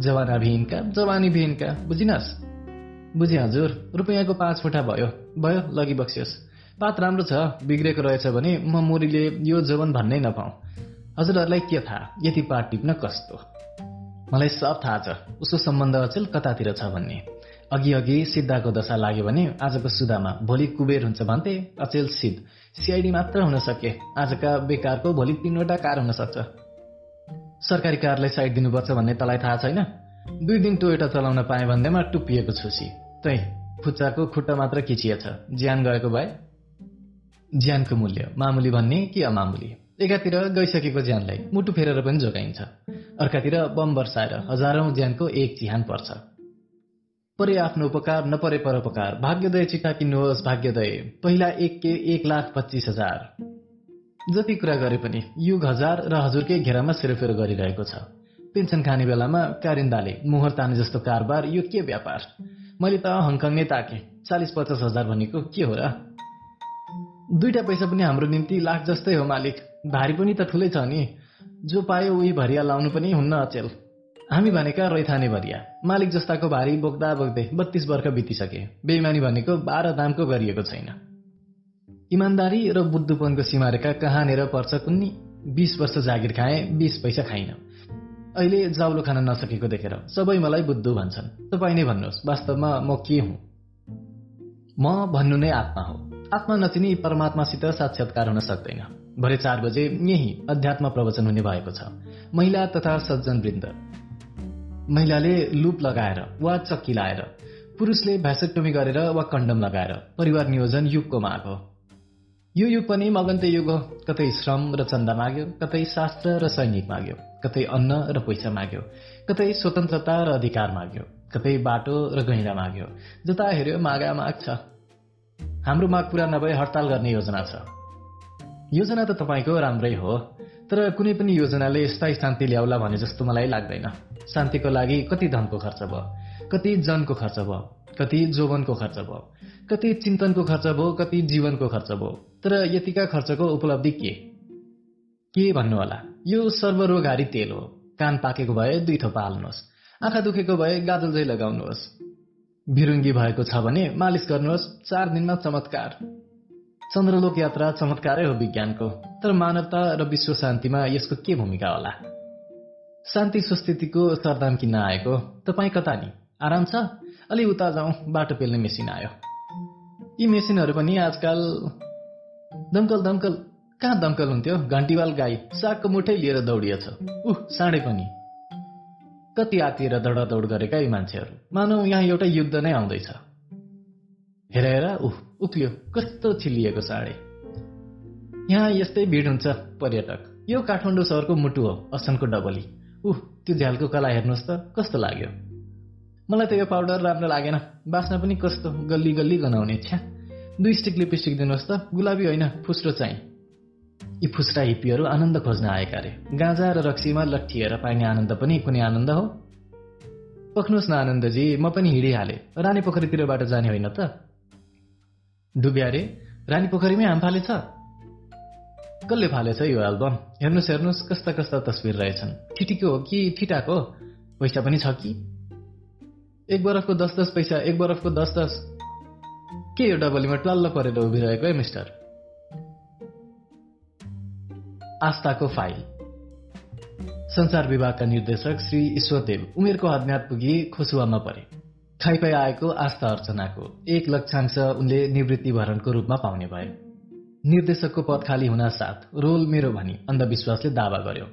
जवाना भिनका जवानी भिनका। बुझिनस्? बुझेँ हजुर रुपियाँको पाँच फुटा भयो। भयो लगी बक्सियोस्। पात राम्रो छ बिग्रेको रहेछ भने म मुरीले यो जवन भन्नै नपाऊ हजुरहरूलाई के थाहा? यति पाट टिप्न कस्तो? मलाई सब थाहा छ। उसको सम्बन्ध अचेल कतातिर छ भन्ने। अघि अघि सिद्धाको दशा लाग्यो भने आजको सुदामा भोलि कुबेर हुन्छ भन्थे अचेल सिद्ध। सिआइडी मात्र हुन सके। आजका बेकारको भोलि तिनवटा कार हुन सक्छ। सरकारी कारलाई साइड दिनुपर्छ भन्ने तलाई थाहा छैन? दुई दिन टोयोटा चलाउन पाएँ भन्दैमा टुप्पिएको छुसी। तै खुच्चाको खुट्टा मात्र खिचिएछ ज्यान गएको भए? ज्यानको मूल्य। मामुली भन्ने कि अमामुली? एकातिर गइसकेको ज्यानलाई मुटु फेरेर पनि जोगाइन्छ। अर्कातिर बम वर्षाएर हजारौं ज्यानको एक चिहान पर्छ। परे आफ्नो उपकार नपरे परोपकार। भाग्योदय चिठा किन्नुहोस् भाग्योदय। पहिला एक के एक लाख पच्चिस हजार। जति कुरा गरे पनि युग हजार र हजुरकै घेरामा सेरोफेरो गरिरहेको छ। पेन्सन खाने बेलामा कारिन्दाले मोहर ताने जस्तो कारोबार यो के व्यापार? मैले त हङकङ नै ताकेँ। चालिस पचास हजार भनेको के हो र? दुईटा पैसा पनि हाम्रो निम्ति लाख जस्तै हो मालिक। भारी पनि त ठुलै छ नि। जो पायो उही भरिया लाउनु पनि हुन्न अचेल। हामी भनेका रैथाने भरिया। मालिक जस्ताको भारी बोक्दा बोक्दै बत्तीस वर्ष बितिसके। बेइमानी भनेको बाह्र दामको गरिएको छैन। इमान्दारी र बुद्धुपनको सीमारेखा कहाँनिर पर्छ कुन्नी? बिस वर्ष जागिर खाए बिस पैसा खाइन। अहिले जाउलो खान नसकेको देखेर सबै मलाई बुद्धु भन्छन्। तपाईँ नै भन्नुहोस् वास्तवमा म के हुँ? म भन्नु नै आत्मा हो। आत्मा नचिनी परमात्मासित साक्षात्कार हुन सक्दैन। भरे चार बजे यही अध्यात्म प्रवचन हुने भएको छ। महिला तथा सज्जन वृन्द महिलाले लुप लगाएर वा चक्की लाएर पुरुषले भ्यासेक्टोमी गरेर वा कन्डम लगाएर परिवार नियोजन युगको माग हो। यो युग पनि मगन्ते युग। हो कतै श्रम र चन्दा माग्यो कतै शास्त्र र सैनिक माग्यो कतै अन्न र पैसा माग्यो कतै स्वतन्त्रता र अधिकार माग्यो कतै बाटो र गैँडा माग्यो। जता हेऱ्यो मागा माग छ। हाम्रो माग पुरा नभए हडताल गर्ने योजना छ। योजना त तपाईँको राम्रै हो तर कुनै पनि योजनाले स्थायी शान्ति ल्याउला भने जस्तो मलाई लाग्दैन। शान्तिको लागि कति धनको खर्च भयो? कति जनको खर्च भयो कति जोवनको खर्च भयो कति चिन्तनको खर्च भयो कति जीवनको खर्च भयो। तर यतिका खर्चको उपलब्धि के? के भन्नु होला यो सर्वरोगहारी तेल हो। कान पाकेको भए दुई थोपा हाल्नुहोस्। आँखा दुखेको भए गाजलजै लगाउनुहोस्। भिरुङ्गी भएको छ भने मालिस गर्नुहोस्। चार दिनमा चमत्कार। चन्द्रलोक यात्रा चमत्कारै हो विज्ञानको। तर मानवता र विश्व शान्तिमा यसको के भूमिका होला? शान्ति सुस्थितिको सरदाम किन्न आएको? तपाईँ कता नि? आराम छ? अलि उता जाउँ बाटो पेल्ने मेसिन आयो। यी मेसिनहरू पनि आजकल दमकल दमकल। कहाँ दमकल हुन्थ्यो? घन्टीवाल गाई सागको मुठै लिएर दौडिएछ। उह साँडे पनि। कति आतिएर दौडादौड गरेका यी मान्छेहरू? मानौ यहाँ एउटा युद्ध नै आउँदैछ। हेर हेर उह उक्लियो। कस्तो छिलिएको साँडे यहाँ यस्तै भिड हुन्छ पर्यटक। यो काठमाडौँ सहरको मुटु हो असनको डबली। उह त्यो झ्यालको कला हेर्नुहोस् त कस्तो लाग्यो। मलाई त यो पाउडर राम्रो लागेन। बास्ना पनि कस्तो गल्ली गल्ली गनाउने छ्या दुई स्टिक लिपस्टिक दिनुहोस् त गुलाबी होइन फुस्रो चाहिँ। यी फुस्रा हिप्पीहरू आनन्द खोज्न आएका रे। गाँजा र रक्सीमा लट्ठिएर पाइने आनन्द पनि कुनै आनन्द हो। पख्नुहोस् न आनन्दजी म पनि हिँडिहालेँ। रानी पोखरीतिरबाट जाने होइन त। डुब्या रे रानी पोखरीमै हाम फालेछ। कसले फालेछ यो एल्बम हेर्नुहोस् हेर्नुहोस् कस्ता कस्ता तस्विर रहेछन्। ठिटीको हो कि ठिटाको? पैसा पनि छ कि? एक बरफको दस दस पैसा एक बरफको दस दस के यो डबलीमा टल्ल परेर उभिरहेको है मिस्टर? आस्थाको फाइल। संसार विभागका निर्देशक श्री ईश्वरदेव उमेरको हदम्याद पुगी खुसुवामा परे। खाइपाइ आएको आस्था अर्चनाको एक लक्षांश उनले निवृत्ति भरणको रूपमा पाउने भए। निर्देशकको पद खाली हुन साथ रोल मेरो भनी अन्धविश्वासले दावा गर्यो।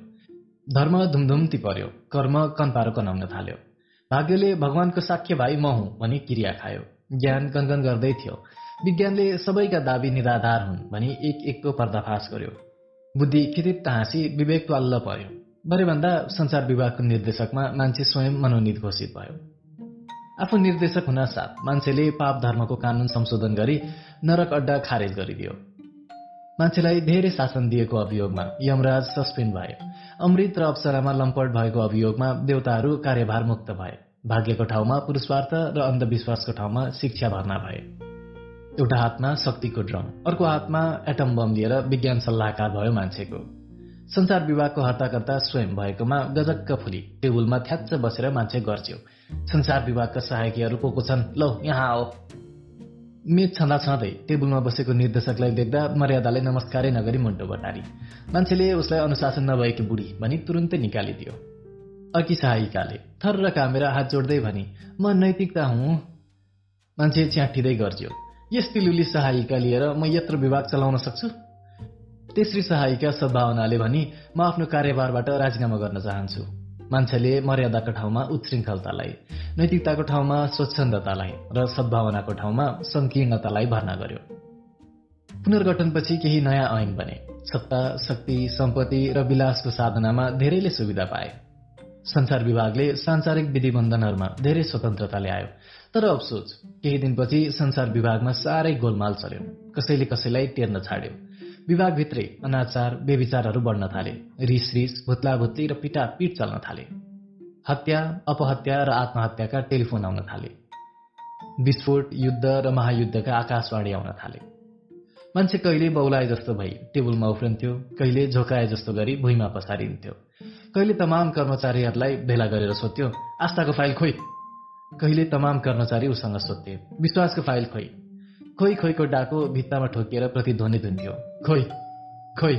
धर्म धुमधुम्ती पर्यो कर्म कन्पारो कनाउन थाल्यो। भाग्यले भगवानको साक्य भाइ म हुँ भनी क्रिया खायो। ज्ञान गनगन गर्दै थियो। विज्ञानले सबैका दावी निराधार हुन् भनी एक एकको पर्दाफास गर्यो। बुद्धि खितित हाँसी विवेक त्वाल्ल पर्यो। भरेभन्दा संसार विभागको निर्देशकमा मान्छे स्वयं मनोनित घोषित भयो। आफू निर्देशक हुन साथ मान्छेले पाप धर्मको कानून संशोधन गरी नरक अड्डा खारेज गरिदियो। मान्छेलाई धेरै शासन दिएको अभियोगमा यमराज सस्पेन्ड भए अमृत र अप्सरामा लम्पट भएको अभियोगमा देवताहरू कार्यभार मुक्त भए। भाग्यको ठाउँमा पुरुषार्थ र अन्धविश्वासको ठाउँमा शिक्षा भर्ना भए। एउटा हातमा शक्तिको ड्रम अर्को हातमा एटम बम लिएर विज्ञान सल्लाहकार भयो मान्छेको। संसार विभागको हर्ताकर्ता स्वयं भएकोमा गजक्क फुली टेबुलमा थ्याच्च बसेर मान्छे गर्छ्यो। संसार विभागका सहायकीहरू को को छन्? लौ यहाँ आओ। मेच छँदा छँदै टेबुलमा बसेको निर्देशकलाई देख्दा मर्यादाले नमस्कारै नगरी मुन्टो बटारी मान्छेले उसलाई अनुशासन नभएकी बुढी भनी तुरुन्तै निकालिदियो। अर्की सहायिकाले थर र कामेरा हात जोड्दै भनी म नैतिकता हुँ। मान्छे च्याठिँदै गर्छ्यो यस्ती लुली सहायिका लिएर म यत्र विभाग चलाउन सक्छु? तेस्री सहायिका सद्भावनाले भनी म आफ्नो कार्यभारबाट राजीनामा गर्न चाहन्छु। मान्छेले मर्यादाको ठाउँमा उच्छृङ्खलतालाई नैतिकताको ठाउँमा स्वच्छन्दतालाई र सद्भावनाको ठाउँमा संकीर्णतालाई भर्ना गर्यो। पुनर्गठनपछि केही नयाँ ऐन बने। सत्ता शक्ति सम्पत्ति र विलासको साधनामा धेरैले सुविधा पाए। संसार विभागले सांसारिक विधिबन्धनहरूमा धेरै स्वतन्त्रता ल्यायो। तर अफसोच केही दिनपछि संसार विभागमा साह्रै गोलमाल चल्यो। कसैले कसैलाई टेर्न छाड्यो। विभागभित्रै अनाचार बेविचारहरू बढ्न थाले। रिस रिस भुत्ला भुत्ली र पिटापिट चल्न थाले। हत्या अपहत्या र आत्महत्याका टेलिफोन आउन थाले। विस्फोट युद्ध र महायुद्धका आकाशवाणी आउन थाले। मान्छे कहिले बौलाए जस्तो भई टेबुलमा उफ्रन्थ्यो कहिले झोकाए जस्तो गरी भुइँमा पसारिन्थ्यो। कहिले तमाम कर्मचारीहरूलाई भेला गरेर सोध्थ्यो आस्थाको फाइल खोइ? कहिले तमाम कर्मचारी उसँग सोध्थे विश्वासको फाइल खोइ? खोइ खोइको डाको भित्तामा ठोकिएर प्रतिध्वनि हुन्थ्यो खोइ खोइ